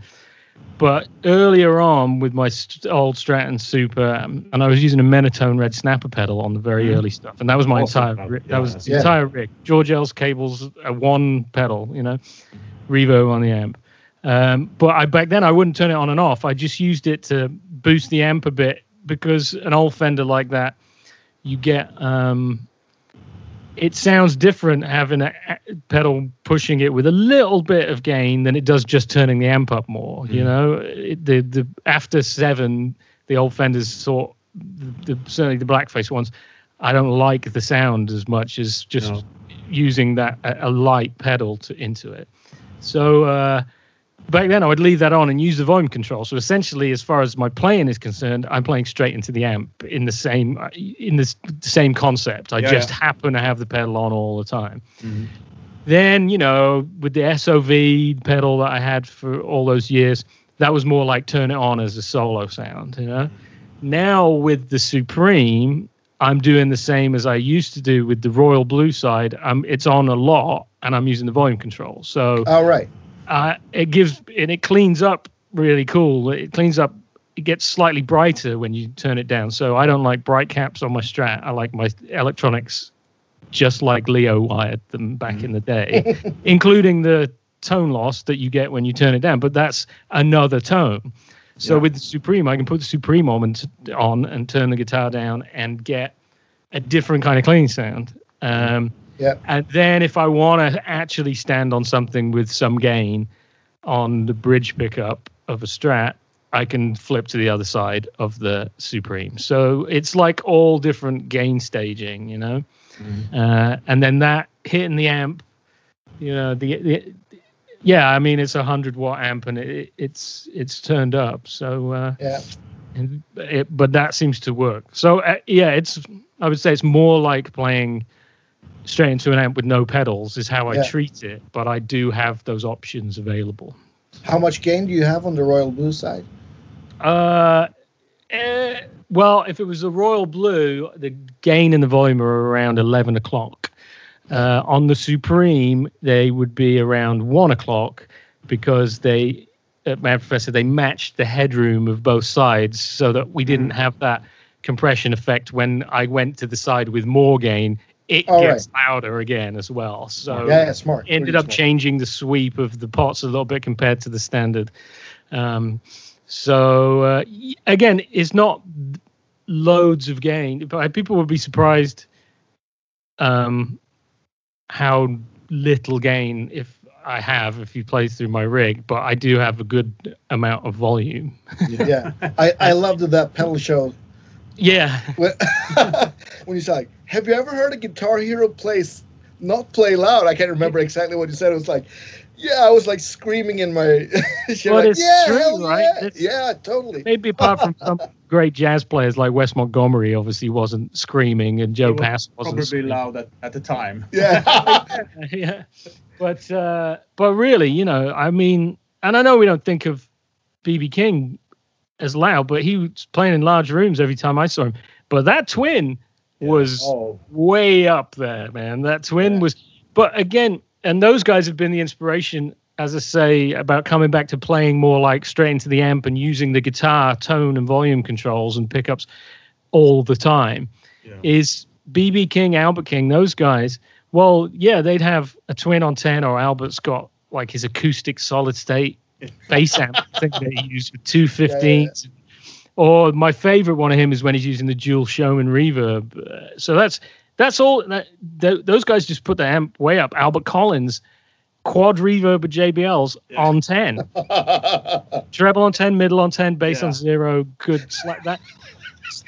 Speaker 3: But earlier on with my st- old Stratton Super, um, and I was using a Menatone red snapper pedal on the very
Speaker 2: Mhm.
Speaker 3: early stuff, and that was my
Speaker 2: Awesome
Speaker 3: entire rig. That was the
Speaker 1: Yeah.
Speaker 3: entire rig. George L's cables, a one pedal, you know, Revo on the amp. Um, but I back then I wouldn't turn it on and off. I just used it to boost the amp a bit because an old Fender like that, you get um, it sounds different having a pedal pushing it with a little bit of gain than it does just turning the amp up more. You
Speaker 2: Mm.
Speaker 3: know, it, the the after seven, the old Fenders sort the, the certainly the blackface ones. I don't like the sound as much as just
Speaker 2: No.
Speaker 3: using that a, a light pedal to into it. So uh, back then I would leave that on and use the volume control. So essentially, as far as my playing is concerned, I'm playing straight into the amp in the same in the same concept. I
Speaker 2: Yeah,
Speaker 3: just
Speaker 2: yeah.
Speaker 3: happen to have the pedal on all the time.
Speaker 2: Mhm.
Speaker 3: Then you know, with the SOV pedal that I had for all those years, that was more like turn it on as a solo sound. You know, now with the Supreme. I'm doing the same as I used to do with the Royal Blue side. Um, it's on a lot, and I'm using the volume control. So
Speaker 1: All right.
Speaker 3: Uh, it gives and it cleans up really cool. It cleans up. It gets slightly brighter when you turn it down. So I don't like bright caps on my Strat. I like my electronics just like Leo wired them back in the day, including the tone loss that you get when you turn it down. But that's another tone. So
Speaker 2: Yeah.
Speaker 3: with the Supreme, I can put the Supreme on and, on and turn the guitar down and get a different kind of clean sound. Um,
Speaker 1: Yeah.
Speaker 3: and then if I want to actually stand on something with some gain on the bridge pickup of a Strat, I can flip to the other side of the Supreme. So it's like all different gain staging, you know.
Speaker 2: Mhm.
Speaker 3: Uh, and then that hitting the amp, you know, the, the yeah, I mean it's a hundred watt amp and it, it's it's turned up. So uh,
Speaker 1: Yeah.
Speaker 3: it, but that seems to work. So uh, yeah, it's I would say it's more like playing straight into an amp with no pedals is how I
Speaker 1: Yeah.
Speaker 3: treat it. But I do have those options available.
Speaker 1: How much gain do you have on the Royal Blue side?
Speaker 3: Uh, eh, well, if it was a royal blue, the gain and the volume are around eleven o'clock. Uh, on the Supreme, they would be around one o'clock because they, at Mad Professor, they matched the headroom of both sides so that we didn't
Speaker 1: Mm.
Speaker 3: have that compression effect when I went to the side with more gain. It
Speaker 1: All
Speaker 3: gets louder again as well. So
Speaker 1: yeah, yeah, smart.
Speaker 3: ended
Speaker 1: really
Speaker 3: up
Speaker 1: smart.
Speaker 3: changing the sweep of the pots a little bit compared to the standard. Um, so uh, again, it's not loads of gain, but people would be surprised um, how little gain if I have if you play through my rig. But I do have a good amount of volume.
Speaker 1: Yeah, I, I loved that pedal show
Speaker 3: Yeah,
Speaker 1: when, when you said, like, "Have you ever heard a Guitar Hero plays not play loud?" I can't remember exactly what you said. It was like, "Yeah," I was like screaming in my. She's
Speaker 3: Well,
Speaker 1: like,
Speaker 3: it's
Speaker 1: yeah,
Speaker 3: true,
Speaker 1: hell
Speaker 3: right?
Speaker 1: Yeah,
Speaker 3: It's-
Speaker 1: yeah, totally.
Speaker 3: maybe apart from some great jazz players like Wes Montgomery, obviously wasn't screaming, and Joe
Speaker 2: He was
Speaker 3: Pass wasn't
Speaker 2: Probably
Speaker 3: screaming.
Speaker 2: loud at, at the time.
Speaker 1: Yeah,
Speaker 3: yeah but uh but really you know i mean and i know we don't think of bb king as loud but he was playing in large rooms every time i saw him but that twin was
Speaker 2: Oh,
Speaker 3: way up there man that twin
Speaker 1: Yeah.
Speaker 3: was but again and those guys have been the inspiration as i say about coming back to playing more like straight into the amp and using the guitar tone and volume controls and pickups all the time
Speaker 2: yeah.
Speaker 3: is BB King, Albert King, those guys. Well, yeah, they'd have a twin on 10, or Albert's got like his acoustic solid state bass amp thing that he used with two 15s. Or my favorite one of him is when he's using the dual Showman reverb. Uh, so that's that's all. That, th- those guys just put the amp way up. Albert Collins, quad reverb with JBLs
Speaker 2: Yeah.
Speaker 3: on 10, treble on 10, middle on 10, bass
Speaker 2: Yeah.
Speaker 3: on zero, good slap. That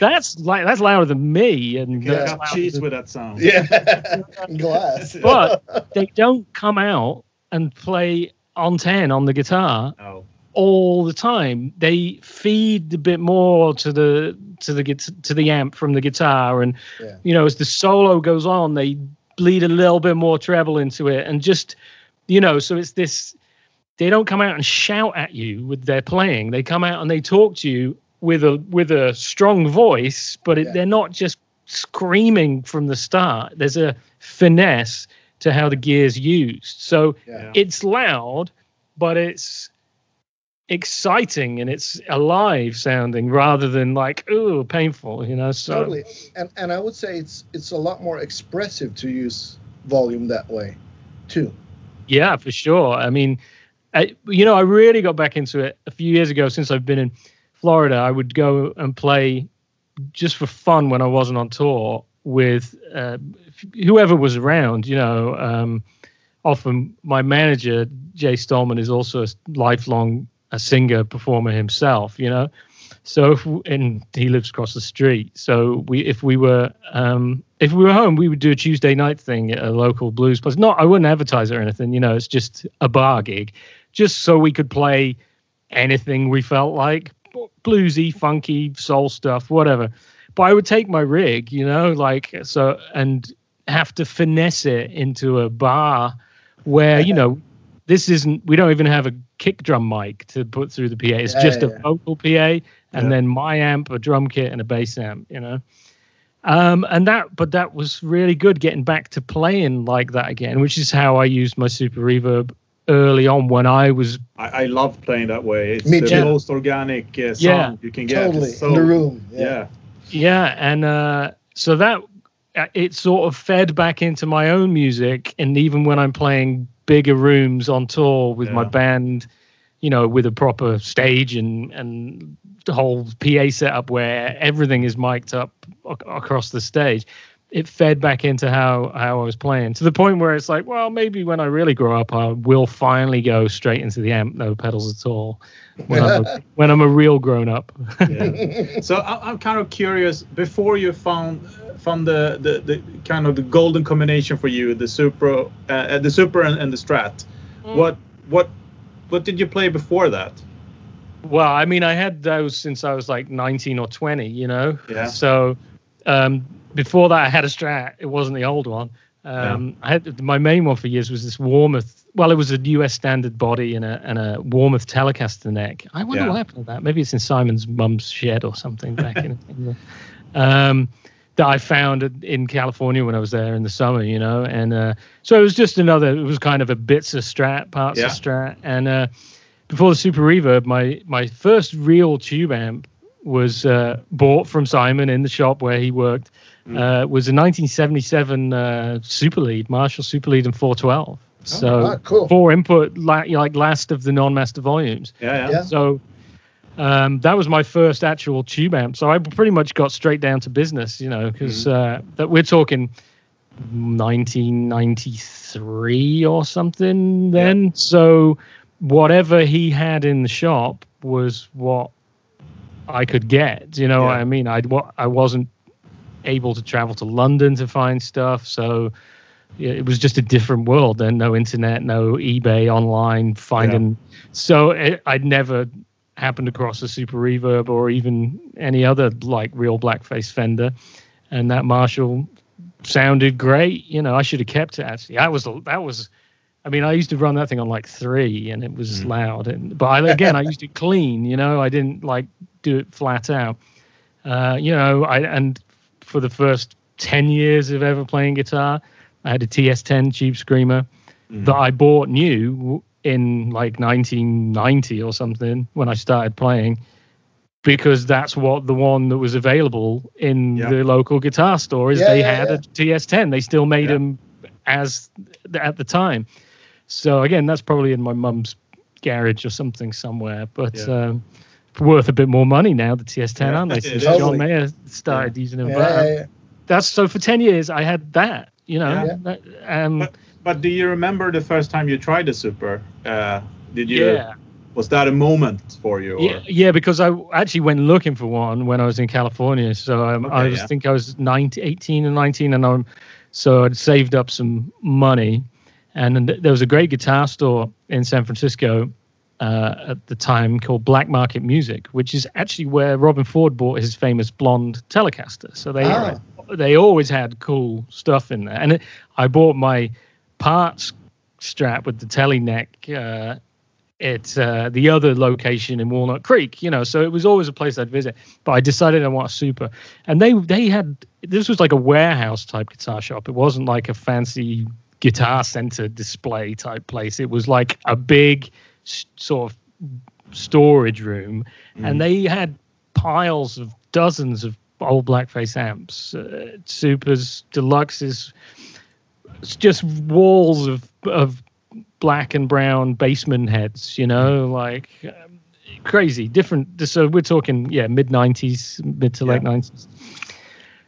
Speaker 3: that's like that's louder than me, and
Speaker 1: Yeah.
Speaker 3: that's
Speaker 2: cheese
Speaker 3: than-
Speaker 2: with that sound.
Speaker 1: yeah, glass.
Speaker 3: But they don't come out and play on 10 on the guitar
Speaker 2: Oh,
Speaker 3: all the time. They feed a bit more to the to the to the amp from the guitar, and
Speaker 1: Yeah.
Speaker 3: you know as the solo goes on, they bleed a little bit more treble into it, and just you know, so it's this. They don't come out and shout at you with their playing. They come out and they talk to you with a with a strong voice, but it,
Speaker 1: Yeah.
Speaker 3: they're not just screaming from the start. There's a finesse to how the gear's used. So
Speaker 1: Yeah.
Speaker 3: it's loud, but it's exciting and it's alive sounding rather than like ooh painful you know so.
Speaker 1: Totally. And and i would say it's it's a lot more expressive to use volume that way too.
Speaker 3: Yeah for sure. I mean I, you know i really got back into it a few years ago since i've been in florida. I would go and play just for fun when i wasn't on tour with uh, whoever was around you know um, often my manager jay stallman is also a lifelong a singer performer himself you know? So if, and he lives across the street. So we if we were um if we were home we would do a tuesday night thing at a local blues place. Not i wouldn't advertise or anything you know it's just a bar gig just so we could play anything we felt like bluesy funky soul stuff whatever. But i would take my rig you know like so and have to finesse it into a bar where you know this isn't we don't even have a kick drum mic to put through the PA. It's
Speaker 1: Yeah,
Speaker 3: just
Speaker 1: yeah,
Speaker 3: a
Speaker 1: yeah.
Speaker 3: vocal PA and
Speaker 2: Yeah.
Speaker 3: then my amp, a drum kit, and a bass amp, you know. Um, and that but that was really good getting back to playing like that again, which is how I used my super reverb early on when I was
Speaker 2: I, I love playing that way. It's
Speaker 1: Me
Speaker 2: the
Speaker 1: too.
Speaker 2: most organic uh, sound
Speaker 3: Yeah.
Speaker 2: you can get.
Speaker 1: totally
Speaker 2: so,
Speaker 1: in the room
Speaker 2: Yeah.
Speaker 3: Yeah, and uh, so that uh, it sort of fed back into my own music, and even when I'm playing bigger rooms on tour with my band, you know, with a proper stage and and the whole PA setup where everything is mic'd up ac- across the stage. It fed back into how how I was playing to the point where it's like, well, maybe when I really grow up, I will finally go straight into the amp, no pedals at all. When I'm a, when I'm a real grown up.
Speaker 2: yeah. so I, I'm kind of curious. Before you found found the, the, the kind of the golden combination for you, the super, uh, uh, the super and, and the strat.
Speaker 3: Mm.
Speaker 2: What what what did you play before that?
Speaker 3: Well, I mean, I had those since I was like 19 or 20, you know?
Speaker 2: Yeah.
Speaker 3: So um, before that, I had a Strat. It wasn't the old one. Um, I had my main one for years was this Warmoth. Well, it was a US standard body and a and a Warmoth Telecaster neck. I wonder
Speaker 2: Yeah.
Speaker 3: what happened to that. Maybe it's in Simon's mum's shed or something back in. in the, um, that I found in California when I was there in the summer, you know, and uh, so it was just another. It was kind of a bits of Strat, parts
Speaker 2: Yeah.
Speaker 3: of Strat, and uh, before the Super Reverb, my my first real tube amp was uh, bought from Simon in the shop where he worked.
Speaker 2: Mm.
Speaker 3: Uh, was a 1977 uh, Super Lead, Marshall Super Lead and 412. So
Speaker 1: ah, cool.
Speaker 3: four input, la- like last of the non-master volumes.
Speaker 2: Yeah, yeah.
Speaker 1: Yeah.
Speaker 3: So um, that was my first actual tube amp. So I pretty much got straight down to business, you know, because uh, that we're talking 1993 or something then. So whatever he had in the shop was what I could get. You know what I mean? I wa- I wasn't able to travel to London to find stuff, so it was just a different world. Then no internet, no eBay online finding. So it, I'd never happened across a Super Reverb or even any other like real blackface Fender, and that Marshall sounded great. You know, I should have kept it. Actually, that was that was. I mean, I used to run that thing on like three, and it was
Speaker 2: Mm.
Speaker 3: loud. And but I, again, I used it clean. You know, I didn't like do it flat out. Uh, you know, I and for the first ten years of ever playing guitar, I had a TS10 Tube Screamer
Speaker 2: Mhm.
Speaker 3: that I bought new in like 1990 or something when I started playing because that's what the one that was available in
Speaker 2: Yeah.
Speaker 3: the local guitar store is.
Speaker 1: Yeah,
Speaker 3: they
Speaker 1: yeah,
Speaker 3: had a TS10 they still made them as at the time. So again that's probably in my mum's garage or something somewhere but um, worth a bit more money now the TS10
Speaker 2: Yeah,
Speaker 3: aren't they? Since
Speaker 2: is.
Speaker 3: John
Speaker 1: Totally.
Speaker 3: Mayer started using them. Um, that's so for 10 years I had that you know?
Speaker 1: Yeah.
Speaker 3: that, um,
Speaker 2: But but do you remember the first time you tried a super? Uh, did you?
Speaker 3: yeah
Speaker 2: Was that a moment for you? Or?
Speaker 3: Yeah, yeah, because I actually went looking for one when I was in California. So um, I was
Speaker 2: yeah.
Speaker 3: think I was 19, 18 and 19, and I'm so I'd saved up some money, and then there was a great guitar store in San Francisco uh, at the time called Black Market Music, which is actually where Robben Ford bought his famous blonde Telecaster. So they
Speaker 1: Ah.
Speaker 3: they always had cool stuff in there, and it, I bought my parts strap with the telly neck. Uh, at uh, the other location in Walnut Creek, you know, so it was always a place I'd visit. But I decided I want a super, and they they had this was like a warehouse type guitar shop. It wasn't like a fancy guitar center display type place. It was like a big sort of storage room,
Speaker 2: Mhm.
Speaker 3: and they had piles of dozens of old blackface amps, uh, supers, deluxes. It's just walls of of black and brown basement heads, you know, like um, crazy, different. So we're talking, yeah, mid 90s, mid to late 90s.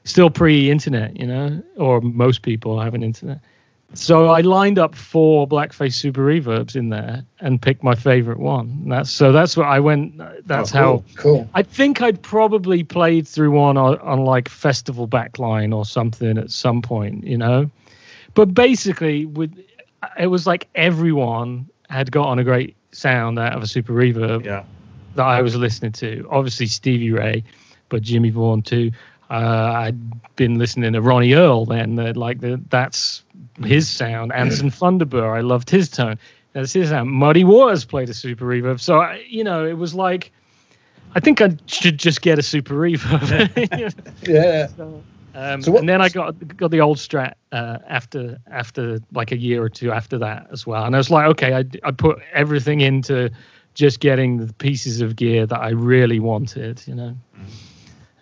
Speaker 3: Still pre internet, you know, or most people have an internet. So I lined up four blackface super reverbs in there and picked my favorite one. That's so that's what I went. That's
Speaker 2: Oh,
Speaker 3: how
Speaker 1: Cool.
Speaker 3: I think I'd probably played through one on, on like festival backline or something at some point, you know. But basically, with it was like everyone had gotten a great sound out of a super reverb
Speaker 2: Yeah.
Speaker 3: that I was listening to. Obviously Stevie Ray, but Jimmy Vaughan too. Uh, I'd been listening to Ronnie Earl then. That like the, that's his sound. Anson Funderburgh, I loved his tone. That's his sound. Muddy Waters played a super reverb. So I, you know, it was like I think I should just get a super reverb.
Speaker 1: Yeah.
Speaker 3: Um,
Speaker 1: So what-
Speaker 3: and then I got got the old Strat uh, after after like a year or two after that as well, and I was like, okay, I, I put everything into just getting the pieces of gear that I really wanted, you know,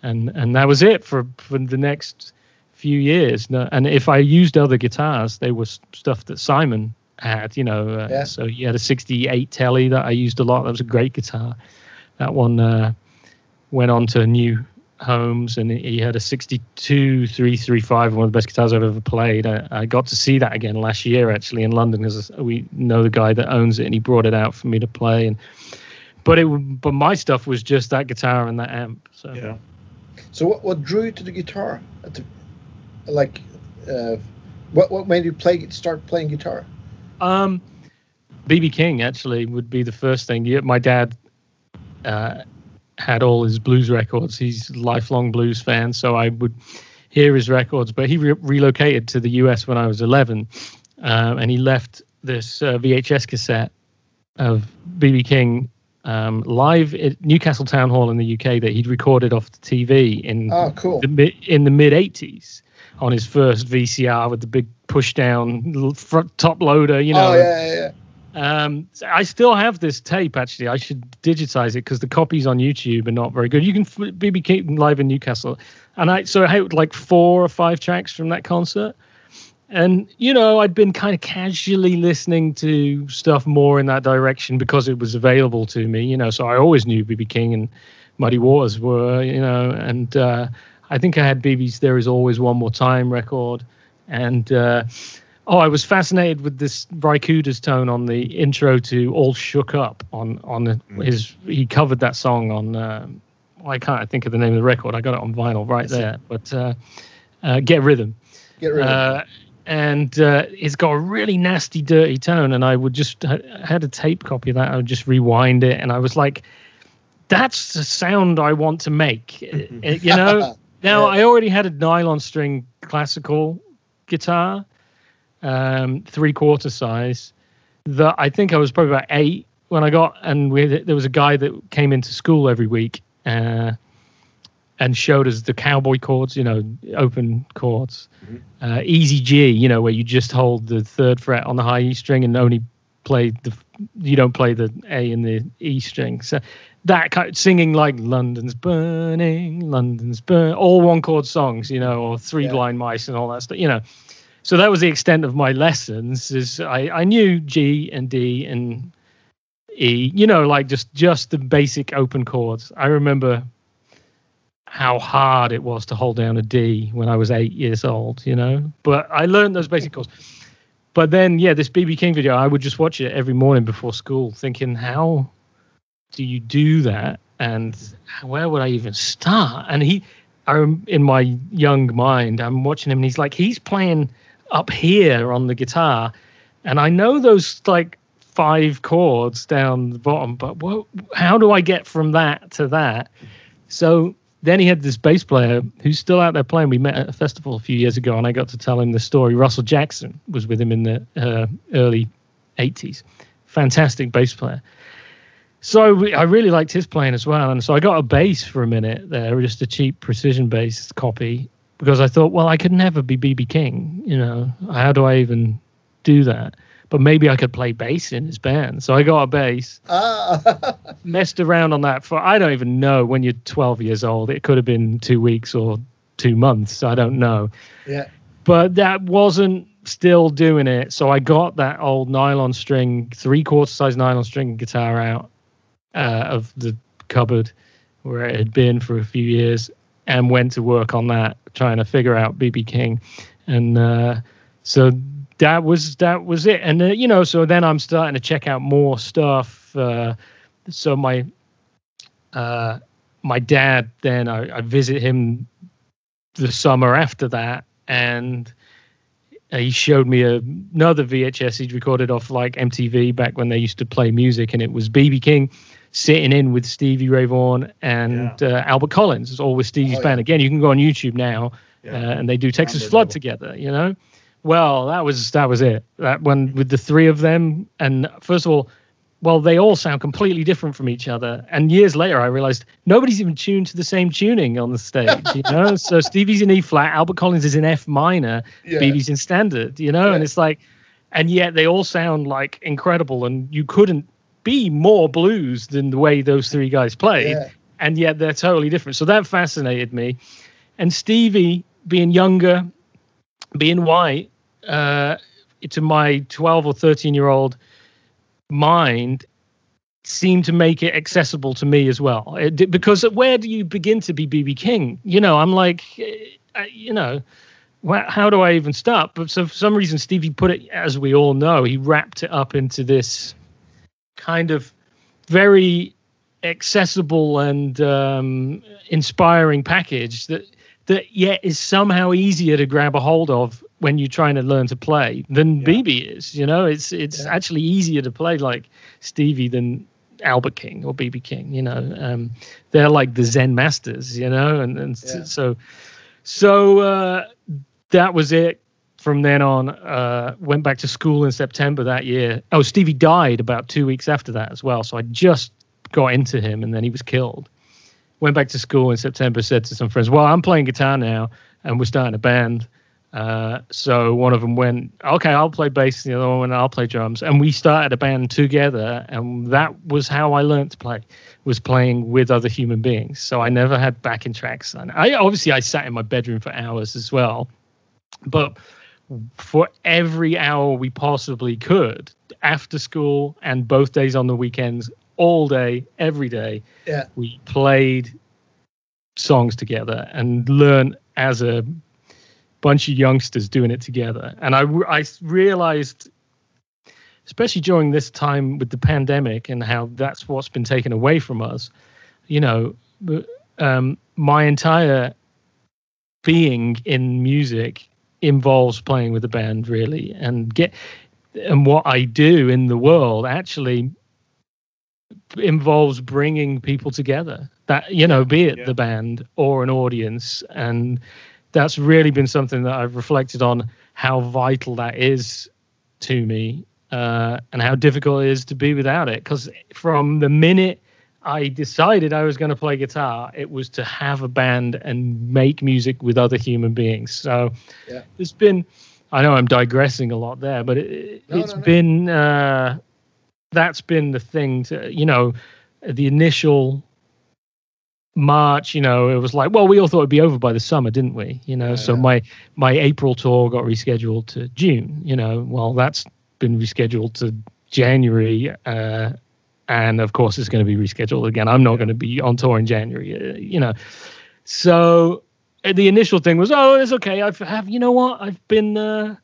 Speaker 3: and and that was it for for the next few years. And if I used other guitars, they were stuff that Simon had, you know. Uh,
Speaker 1: Yeah.
Speaker 3: So he had a '68 Telly that I used a lot. That was a great guitar. That one uh, went on to a new homes, and he had a '62 335, one of the best guitars I've ever played. I, I got to see that again last year, actually, in London, because we know the guy that owns it, and he brought it out for me to play. And but it, but my stuff was just that guitar and that amp. So
Speaker 2: Yeah.
Speaker 1: So what, what drew you to the guitar? The, like, uh, what what made you play start playing guitar?
Speaker 3: Um, BB King actually would be the first thing. Yeah, my dad uh, had all his blues records. He's a lifelong blues fan, so I would hear his records. But he re- relocated to the US when I was 11, um, and he left this uh, VHS cassette of BB King um, live at Newcastle Town Hall in the UK that he'd recorded off the TV in
Speaker 1: Oh, cool.
Speaker 3: the mid in the mid '80s on his first VCR with the big push down front top loader. You know,
Speaker 1: oh yeah, yeah, yeah.
Speaker 3: Um, I still have this tape. Actually, I should digitize it because the copies on YouTube are not very good. You can f- BB King live in Newcastle, and I so I had like four or five tracks from that concert. And you know, I'd been kind of casually listening to stuff more in that direction because it was available to me. You know, so I always knew BB King and Muddy Waters were. You know, and uh, I think I had BB's "There Is Always One More Time" record, and. Uh, Oh, I was fascinated with this Ry Cooder's tone on the intro to "All Shook Up" on on his. He covered that song on. Um, well, I can't think of the name of the record. I got it on vinyl right there. But uh, uh, "Get Rhythm,"
Speaker 1: Get rhythm,
Speaker 3: uh, and uh, it's got a really nasty, dirty tone. And I would just I had a tape copy of that. I would just rewind it, and I was like, "That's the sound I want to make." Uh, you know. Now
Speaker 1: Yeah.
Speaker 3: I already had a nylon string classical guitar, um, three quarter size. That I think I was probably about eight when I got, and we there was a guy that came into school every week uh, and showed us the cowboy chords, you know, open chords, uh, easy G, you know, where you just hold the third fret on the high E string and only play the you don't play the A and the E string. So that kind of singing like London's burning, London's burn, all one chord songs, you know, or three
Speaker 1: Yeah.
Speaker 3: blind mice and all that stuff, you know. So that was the extent of my lessons. Is I, I knew G and D and E, you know, like just just the basic open chords. I remember how hard it was to hold down a D when I was eight years old, you know. But I learned those basic chords. But then, yeah, this BB King video, I would just watch it every morning before school, thinking, how do you do that? And where would I even start? And he, I rem- in my young mind, I'm watching him, and he's like, he's playing up here on the guitar, and I know those like five chords down the bottom, but what, how do I get from that to that? So then he had this bass player who's still out there playing. We met at a festival a few years ago, and I got to tell him the story. Russell Jackson was with him in the uh, early 80s. Fantastic bass player. So I really liked his playing as well, and so I got a bass for a minute there, just a cheap precision bass copy, because I thought, well, I could never be BB King. You know, how do I even do that? But maybe I could play bass in his band. So I got a bass,
Speaker 1: ah,
Speaker 3: messed around on that for I don't even know when you're 12 years old. It could have been two weeks or two months. I don't know.
Speaker 1: yeah.
Speaker 3: But that wasn't still doing it. So I got that old nylon string, three quarter size nylon string guitar out uh, of the cupboard where it had been for a few years and went to work on that, trying to figure out BB King. And uh, so that was that was it. And uh, you know, so then I'm starting to check out more stuff. Uh, so my uh, my dad then I, I visit him the summer after that, and he showed me another VHS he'd recorded off like MTV back when they used to play music, and it was BB King sitting in with Stevie Ray Vaughan and uh, Albert Collins. It's all with Stevie's
Speaker 1: Oh,
Speaker 3: band.
Speaker 1: yeah.
Speaker 3: Again, you can go on YouTube now,
Speaker 2: Yeah.
Speaker 3: uh, and they do Texas Flood
Speaker 2: that.
Speaker 3: together. You know, well that was that was it. That one with the three of them, and first of all. Well, they all sound completely different from each other. And years later, I realized nobody's even tuned to the same tuning on the stage. You know, so Stevie's in E flat, Albert Collins is in F minor,
Speaker 1: Yeah.
Speaker 3: BB's in standard, you know, and it's like, and yet they all sound like incredible, and you couldn't be more blues than the way those three guys played,
Speaker 1: Yeah.
Speaker 3: and yet they're totally different. So that fascinated me, and Stevie being younger, being white, uh, to my twelve or thirteen year old mind seemed to make it accessible to me as well It did- because where do you begin to be bb king you know i'm like eh, you know how do i even start but so for some reason stevie put it as we all know he wrapped it up into this kind of very accessible and um, inspiring package that that yet is somehow easier to grab a hold of when you're trying to learn to play than
Speaker 2: Yeah.
Speaker 3: BB is. You know, it's it's
Speaker 1: Yeah.
Speaker 3: actually easier to play like Stevie than Albert King or BB King. You know, um, they're like the Zen masters. You know, and and
Speaker 1: Yeah.
Speaker 3: so so uh, that was it. From then on, uh, went back to school in September that year. Oh, Stevie died about two weeks after that as well. So I just got into him, and then he was killed. Went back to school in September. Said to some friends, "Well, I'm playing guitar now, and we're starting a band." Uh, so one of them went, "Okay, I'll play bass." The other one went, "I'll play drums," and we started a band together. And that was how I learned to play, was playing with other human beings. So I never had backing tracks. And I obviously I sat in my bedroom for hours as well, but for every hour we possibly could after school and both days on the weekends all day every day
Speaker 1: Yeah.
Speaker 3: we played songs together and learned as a bunch of youngsters doing it together and i i realized especially during this time with the pandemic and how that's what's been taken away from us you know um, my entire being in music involves playing with a band really and get and what I do in the world actually involves bringing people together that you know be it
Speaker 2: Yeah.
Speaker 3: the band or an audience and that's really been something that I've reflected on how vital that is to me uh, and how difficult it is to be without it because from the minute I decided I was going to play guitar, it was to have a band and make music with other human beings. So
Speaker 1: Yeah.
Speaker 3: there's been, I know I'm digressing a lot there, but it,
Speaker 1: No,
Speaker 3: it's
Speaker 1: no, no.
Speaker 3: been, uh, that's been the thing to, you know, the initial March, you know, it was like, well, we all thought it'd be over by the summer, didn't we? You know,
Speaker 1: Yeah,
Speaker 3: so
Speaker 1: yeah.
Speaker 3: my my April tour got rescheduled to June. You know, well, that's been rescheduled to January, uh, and of course, it's going to be rescheduled again. I'm not going to be on tour in January. Uh, you know, so uh, the initial thing was, oh, it's okay. I've have you know what? I've been uh,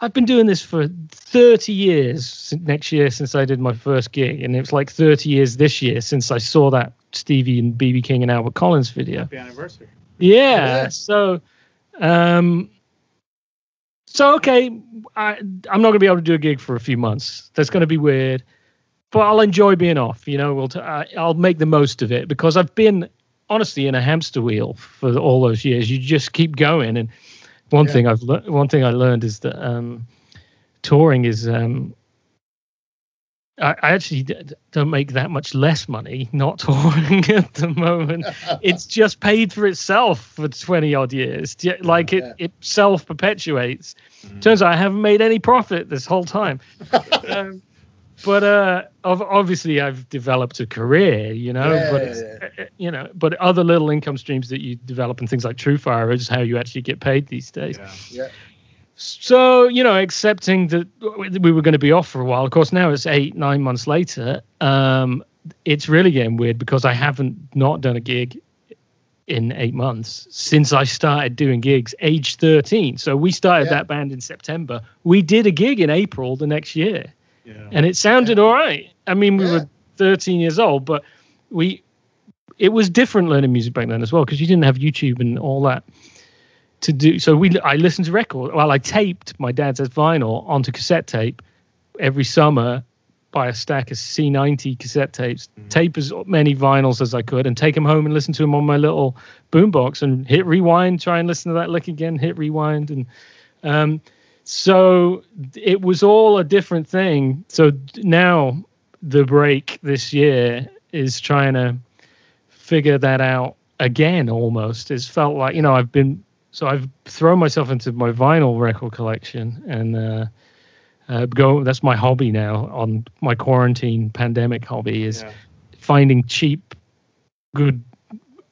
Speaker 3: I've been doing this for 30 years next year since I did my first gig, and it was like 30 years this year since I saw that Stevie and BB King and Albert Collins video.
Speaker 2: Happy anniversary.
Speaker 3: Yeah.
Speaker 1: Yeah.
Speaker 3: So, um, so okay, I I'm not gonna be able to do a gig for a few months. That's gonna be weird, but I'll enjoy being off. You know, we'll t- I, I'll make the most of it because I've been honestly in a hamster wheel for all those years. You just keep going, and one
Speaker 1: Yeah.
Speaker 3: thing I've le- one thing I learned is that um, touring is um, I, I actually d- don't make that much less money not touring at the moment. it's just paid for itself for 20 odd years. Like it,
Speaker 1: Yeah.
Speaker 3: it self perpetuates.
Speaker 2: Mm.
Speaker 3: Turns out I haven't made any profit this whole time. um, but uh, obviously I've developed a career, you know.
Speaker 1: Yeah,
Speaker 3: but
Speaker 1: yeah, yeah.
Speaker 3: uh, you know, but other little income streams that you develop and things like TrueFire is how you actually get paid these days.
Speaker 2: Yeah.
Speaker 1: Yeah.
Speaker 3: So, you know, accepting that we were going to be off for a while. Of course, now it's eight, nine months later. Um, it's really getting weird because I haven't not done a gig in eight months since I started doing gigs age 13. So we started
Speaker 1: Yeah.
Speaker 3: that band in September. We did a gig in April the next year
Speaker 2: Yeah.
Speaker 3: and it sounded all right. I mean, we
Speaker 1: Yeah.
Speaker 3: were 13 years old, but we it was different learning music back then as well because you didn't have YouTube and all that to do. So we I listened to record. Well, I taped my dad's vinyl onto cassette tape every summer. Buy a stack of C90 cassette tapes, tape as many vinyls as I could, and take them home and listen to them on my little boombox and hit rewind, try and listen to that lick again, hit rewind, and um, so it was all a different thing. So now the break this year is trying to figure that out again almost. It's felt like, you know, I've been so I've thrown myself into my vinyl record collection and uh uh, go that's my hobby now on my quarantine pandemic hobby is
Speaker 2: Yeah.
Speaker 3: finding cheap good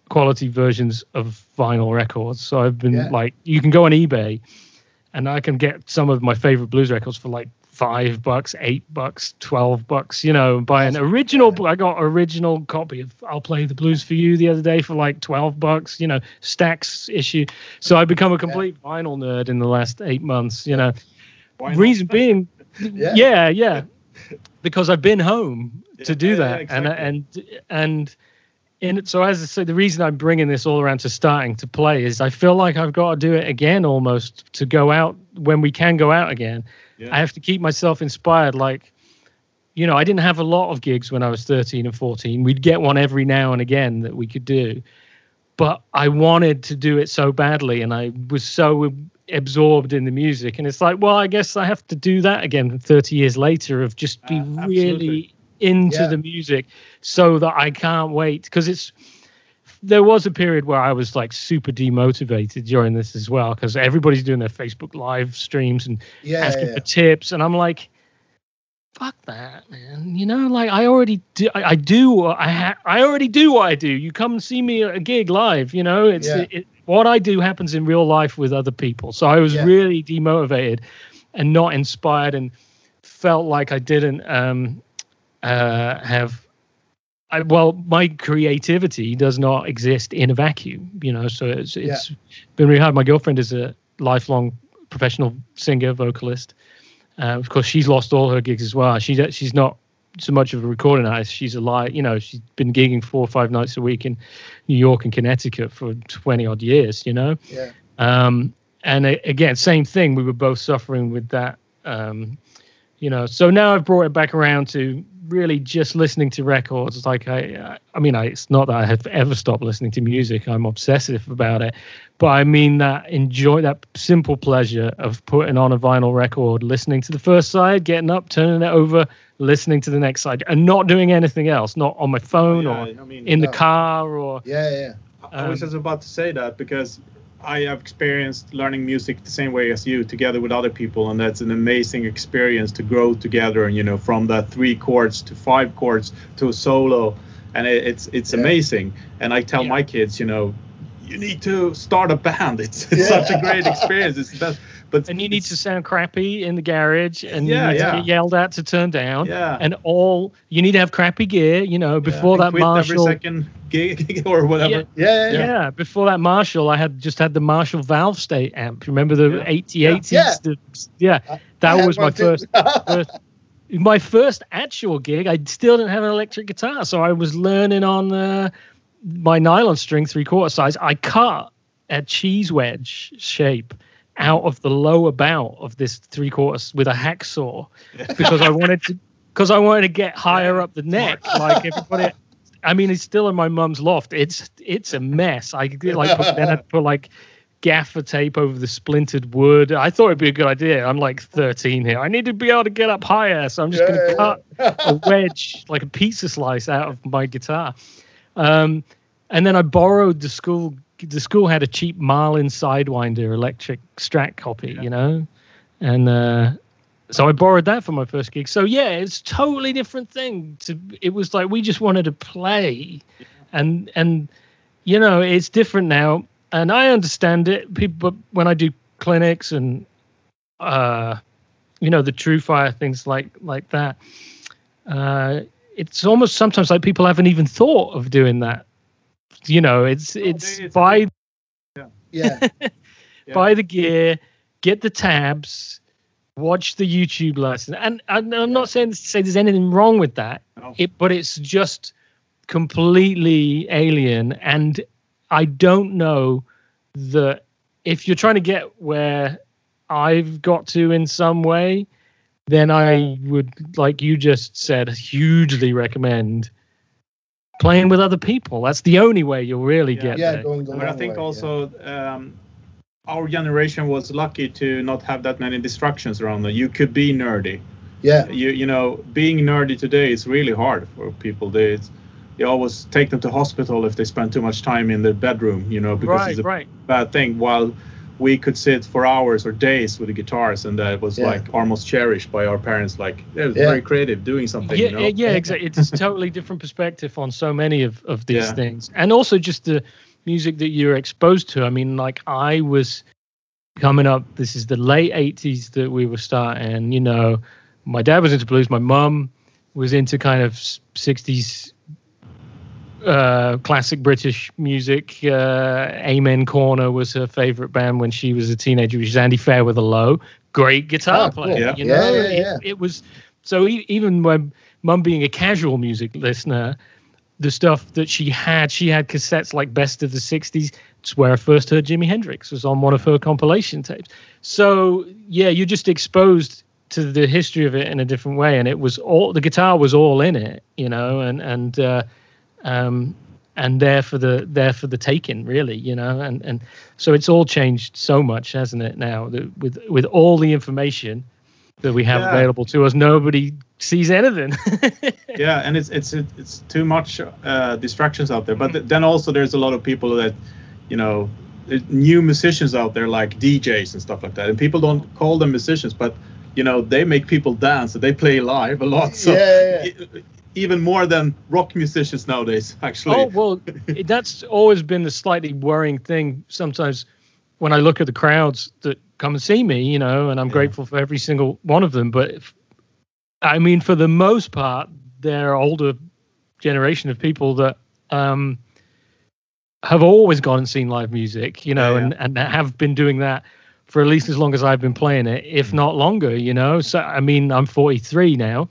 Speaker 3: quality versions of vinyl records so i've been
Speaker 1: Yeah.
Speaker 3: like you can go on ebay and i can get some of my favorite blues records for like five bucks eight bucks twelve bucks you know buy an original i got original copy of i'll play the blues for you the other day for like 12 bucks you know Stax issue. So i've become a complete vinyl nerd in the last eight months you know. Reason being
Speaker 1: Yeah.
Speaker 3: yeah yeah. Because i've been home to do
Speaker 2: yeah,
Speaker 3: that
Speaker 2: yeah,
Speaker 3: and
Speaker 2: exactly.
Speaker 3: and and so as I say, the reason I'm bringing this all around to starting to play is I feel like I've got to do it again almost to go out when we can go out again.
Speaker 2: Yeah.
Speaker 3: I have to keep myself inspired. Like, you know, I didn't have a lot of gigs when I was 13 and 14. We'd get one every now and again that we could do, but I wanted to do it so badly, and I was so absorbed in the music. And it's like, well, I guess I have to do that again 30 years later of just be
Speaker 2: Uh,
Speaker 3: really into
Speaker 1: Yeah.
Speaker 3: the music so that I can't wait. Because it's there was a period where I was like super demotivated during this as well because everybody's doing their Facebook live streams and
Speaker 1: Yeah,
Speaker 3: asking
Speaker 1: yeah,
Speaker 3: for tips and I'm like fuck that man. You know like I already do I, I do what I ha- I already do what I do. You come and see me at a gig live you know? It's
Speaker 1: Yeah.
Speaker 3: it, what I do happens in real life with other people. So I was really demotivated and not inspired and felt like I didn't um uh have I, well, my creativity does not exist in a vacuum, you know. So it's it's been really hard. My girlfriend is a lifelong professional singer, vocalist. Uh, of course, she's lost all her gigs as well. She's she's not so much of a recording artist. She's a live, you know. She's been gigging four or five nights a week in New York and Connecticut for twenty odd years, you know.
Speaker 1: yeah.
Speaker 3: Um, and again, same thing. We were both suffering with that. Um, you know, so now I've brought it back around to really just listening to records. Like I, I mean, I, it's not that I have ever stopped listening to music. I'm obsessive about it, but I mean that enjoy that simple pleasure of putting on a vinyl record, listening to the first side, getting up, turning it over, listening to the next side, and not doing anything else. Not on my phone
Speaker 2: Yeah,
Speaker 3: or
Speaker 2: I mean,
Speaker 3: in the car or
Speaker 1: Yeah, yeah.
Speaker 2: I was
Speaker 3: Um,
Speaker 2: just about to say that because I have experienced learning music the same way as you, together with other people, and that's an amazing experience to grow together. And you know, from that three chords to five chords to a solo, and it, it's it's
Speaker 1: Yeah.
Speaker 2: amazing. And I tell
Speaker 3: Yeah.
Speaker 2: my kids, you know, you need to start a band. It's, it's
Speaker 1: Yeah.
Speaker 2: such a great experience. It's the best. But
Speaker 3: and you need to sound crappy in the garage and
Speaker 2: Yeah,
Speaker 3: you need
Speaker 2: yeah.
Speaker 3: to get yelled at to turn down
Speaker 2: yeah.
Speaker 3: and all you need to have crappy gear you know before
Speaker 2: and
Speaker 3: that marshall
Speaker 2: every second gig or whatever.
Speaker 3: Yeah.
Speaker 1: Yeah, yeah,
Speaker 3: yeah.
Speaker 1: yeah.
Speaker 3: before that marshall i had just had the marshall Valvestate amp remember the
Speaker 2: Yeah.
Speaker 3: 8080s
Speaker 1: Yeah.
Speaker 3: The, yeah that
Speaker 1: had
Speaker 3: was my first first my first actual gig i still didn't have an electric guitar so i was learning on uh, my nylon string three quarter size i cut a cheese wedge shape out of the lower bout of this three quarters with a hacksaw because i wanted to because i wanted to get higher up the neck like everybody i mean it's still in my mum's loft it's it's a mess i like put, then i put like gaffer tape over the splintered wood. I thought it'd be a good idea. I'm like 13 here. I need to be able to get up higher, so I'm just
Speaker 1: Yeah,
Speaker 3: going to
Speaker 1: yeah,
Speaker 3: cut a wedge, like a pizza slice, out of my guitar. Um, and then I borrowed the school. The school had a cheap Marlin Sidewinder electric Strat copy,
Speaker 2: Yeah.
Speaker 3: you know, and uh, so I borrowed that for my first gig. So yeah, it's totally different thing. To it was like we just wanted to play, and and you know it's different now, and I understand it. People, but when I do clinics and uh, you know the TrueFire things like like that, uh, it's almost sometimes like people haven't even thought of doing that. You know, it's
Speaker 2: No,
Speaker 3: it's
Speaker 2: they- it's-
Speaker 3: buy
Speaker 1: yeah.
Speaker 2: Yeah.
Speaker 3: buy the gear, get the tabs, watch the YouTube lesson. And, and I'm not saying to say there's anything wrong with that,
Speaker 2: No.
Speaker 3: it, but it's just completely alien. And I don't know that if you're trying to get where I've got to in some way, then I would, like you just said, hugely recommend playing with other people. That's the only way you'll really
Speaker 2: Yeah.
Speaker 3: get
Speaker 1: yeah,
Speaker 3: there.
Speaker 1: going the
Speaker 2: But I think
Speaker 1: way, yeah.
Speaker 2: also um, our generation was lucky to not have that many distractions around them. You could be nerdy.
Speaker 1: Yeah,
Speaker 2: You you know, being nerdy today is really hard for people. They it's, they always take them to hospital if they spend too much time in their bedroom. You know, because
Speaker 3: Right,
Speaker 2: it's a
Speaker 3: right.
Speaker 2: bad thing. While we could sit for hours or days with the guitars, and that was
Speaker 1: Yeah.
Speaker 2: like almost cherished by our parents. Like it was
Speaker 1: Yeah.
Speaker 2: very creative, doing something.
Speaker 3: yeah,
Speaker 2: you know?
Speaker 3: yeah, yeah, exactly. It's a totally different perspective on so many of, of these
Speaker 2: Yeah.
Speaker 3: things, and also just the music that you're exposed to. I mean, like I was coming up. This is the late '80s that we were starting. You know, my dad was into blues. My mum was into kind of '60s uh, classic British music. Uh, Amen Corner was her favorite band when she was a teenager, which is Andy Fairweather Low. Great guitar
Speaker 1: Oh, cool.
Speaker 3: player.
Speaker 2: Yeah.
Speaker 3: You
Speaker 1: Yeah,
Speaker 3: know,
Speaker 1: yeah,
Speaker 3: It-
Speaker 1: yeah.
Speaker 3: it was so even when mum being a casual music listener, the stuff that she had, she had cassettes like Best of the '60s. It's where I first heard Jimi Hendrix was on one of her compilation tapes. So yeah, you're just exposed to the history of it in a different way, and it was all the guitar was all in it, you know, and and uh, um, and there for the there for the taking, really, you know, and and so it's all changed so much, hasn't it? Now that with with all the information that we have
Speaker 2: Yeah.
Speaker 3: available to us. Nobody sees anything.
Speaker 2: yeah and it's it's it's too much uh, distractions out there but th- then also there's a lot of people that you know new musicians out there like djs and stuff like that and people don't call them musicians but you know they make people dance and they play live a lot so
Speaker 1: Yeah, yeah,
Speaker 2: e- even more than rock musicians nowadays actually
Speaker 3: Oh well, that's always been the slightly worrying thing. Sometimes when I look at the crowds that come and see me, you know, and I'm
Speaker 2: Yeah.
Speaker 3: grateful for every single one of them. But if, I mean, for the most part, they're older generation of people that um, have always gone and seen live music, you know,
Speaker 2: Yeah,
Speaker 3: and and have been doing that for at least as long as I've been playing it, if not longer, you know. So I mean, I'm 43 now.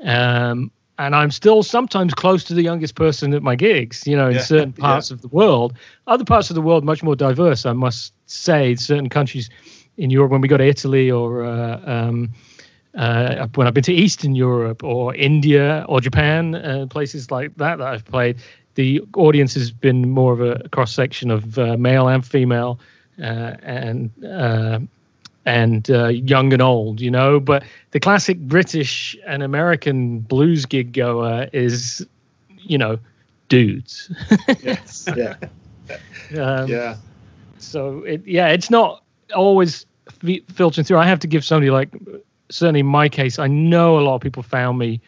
Speaker 3: Um, and I'm still sometimes close to the youngest person at my gigs, you know, in
Speaker 2: Yeah,
Speaker 3: certain
Speaker 2: yeah.
Speaker 3: parts of the world. Other parts of the world much more diverse, I must say. Certain countries in Europe, when we go to Italy or uh, um, uh, when I've been to Eastern Europe or India or Japan, uh, places like that that I've played, the audience has been more of a cross section of uh, male and female, uh, and uh, and uh, young and old, you know. But the classic British and American blues gig goer is, you know, dudes.
Speaker 2: yes
Speaker 1: yeah.
Speaker 3: um,
Speaker 2: yeah
Speaker 3: so it, yeah, it's not always f- filtering through. I have to give somebody like, certainly in my case, I know a lot of people found me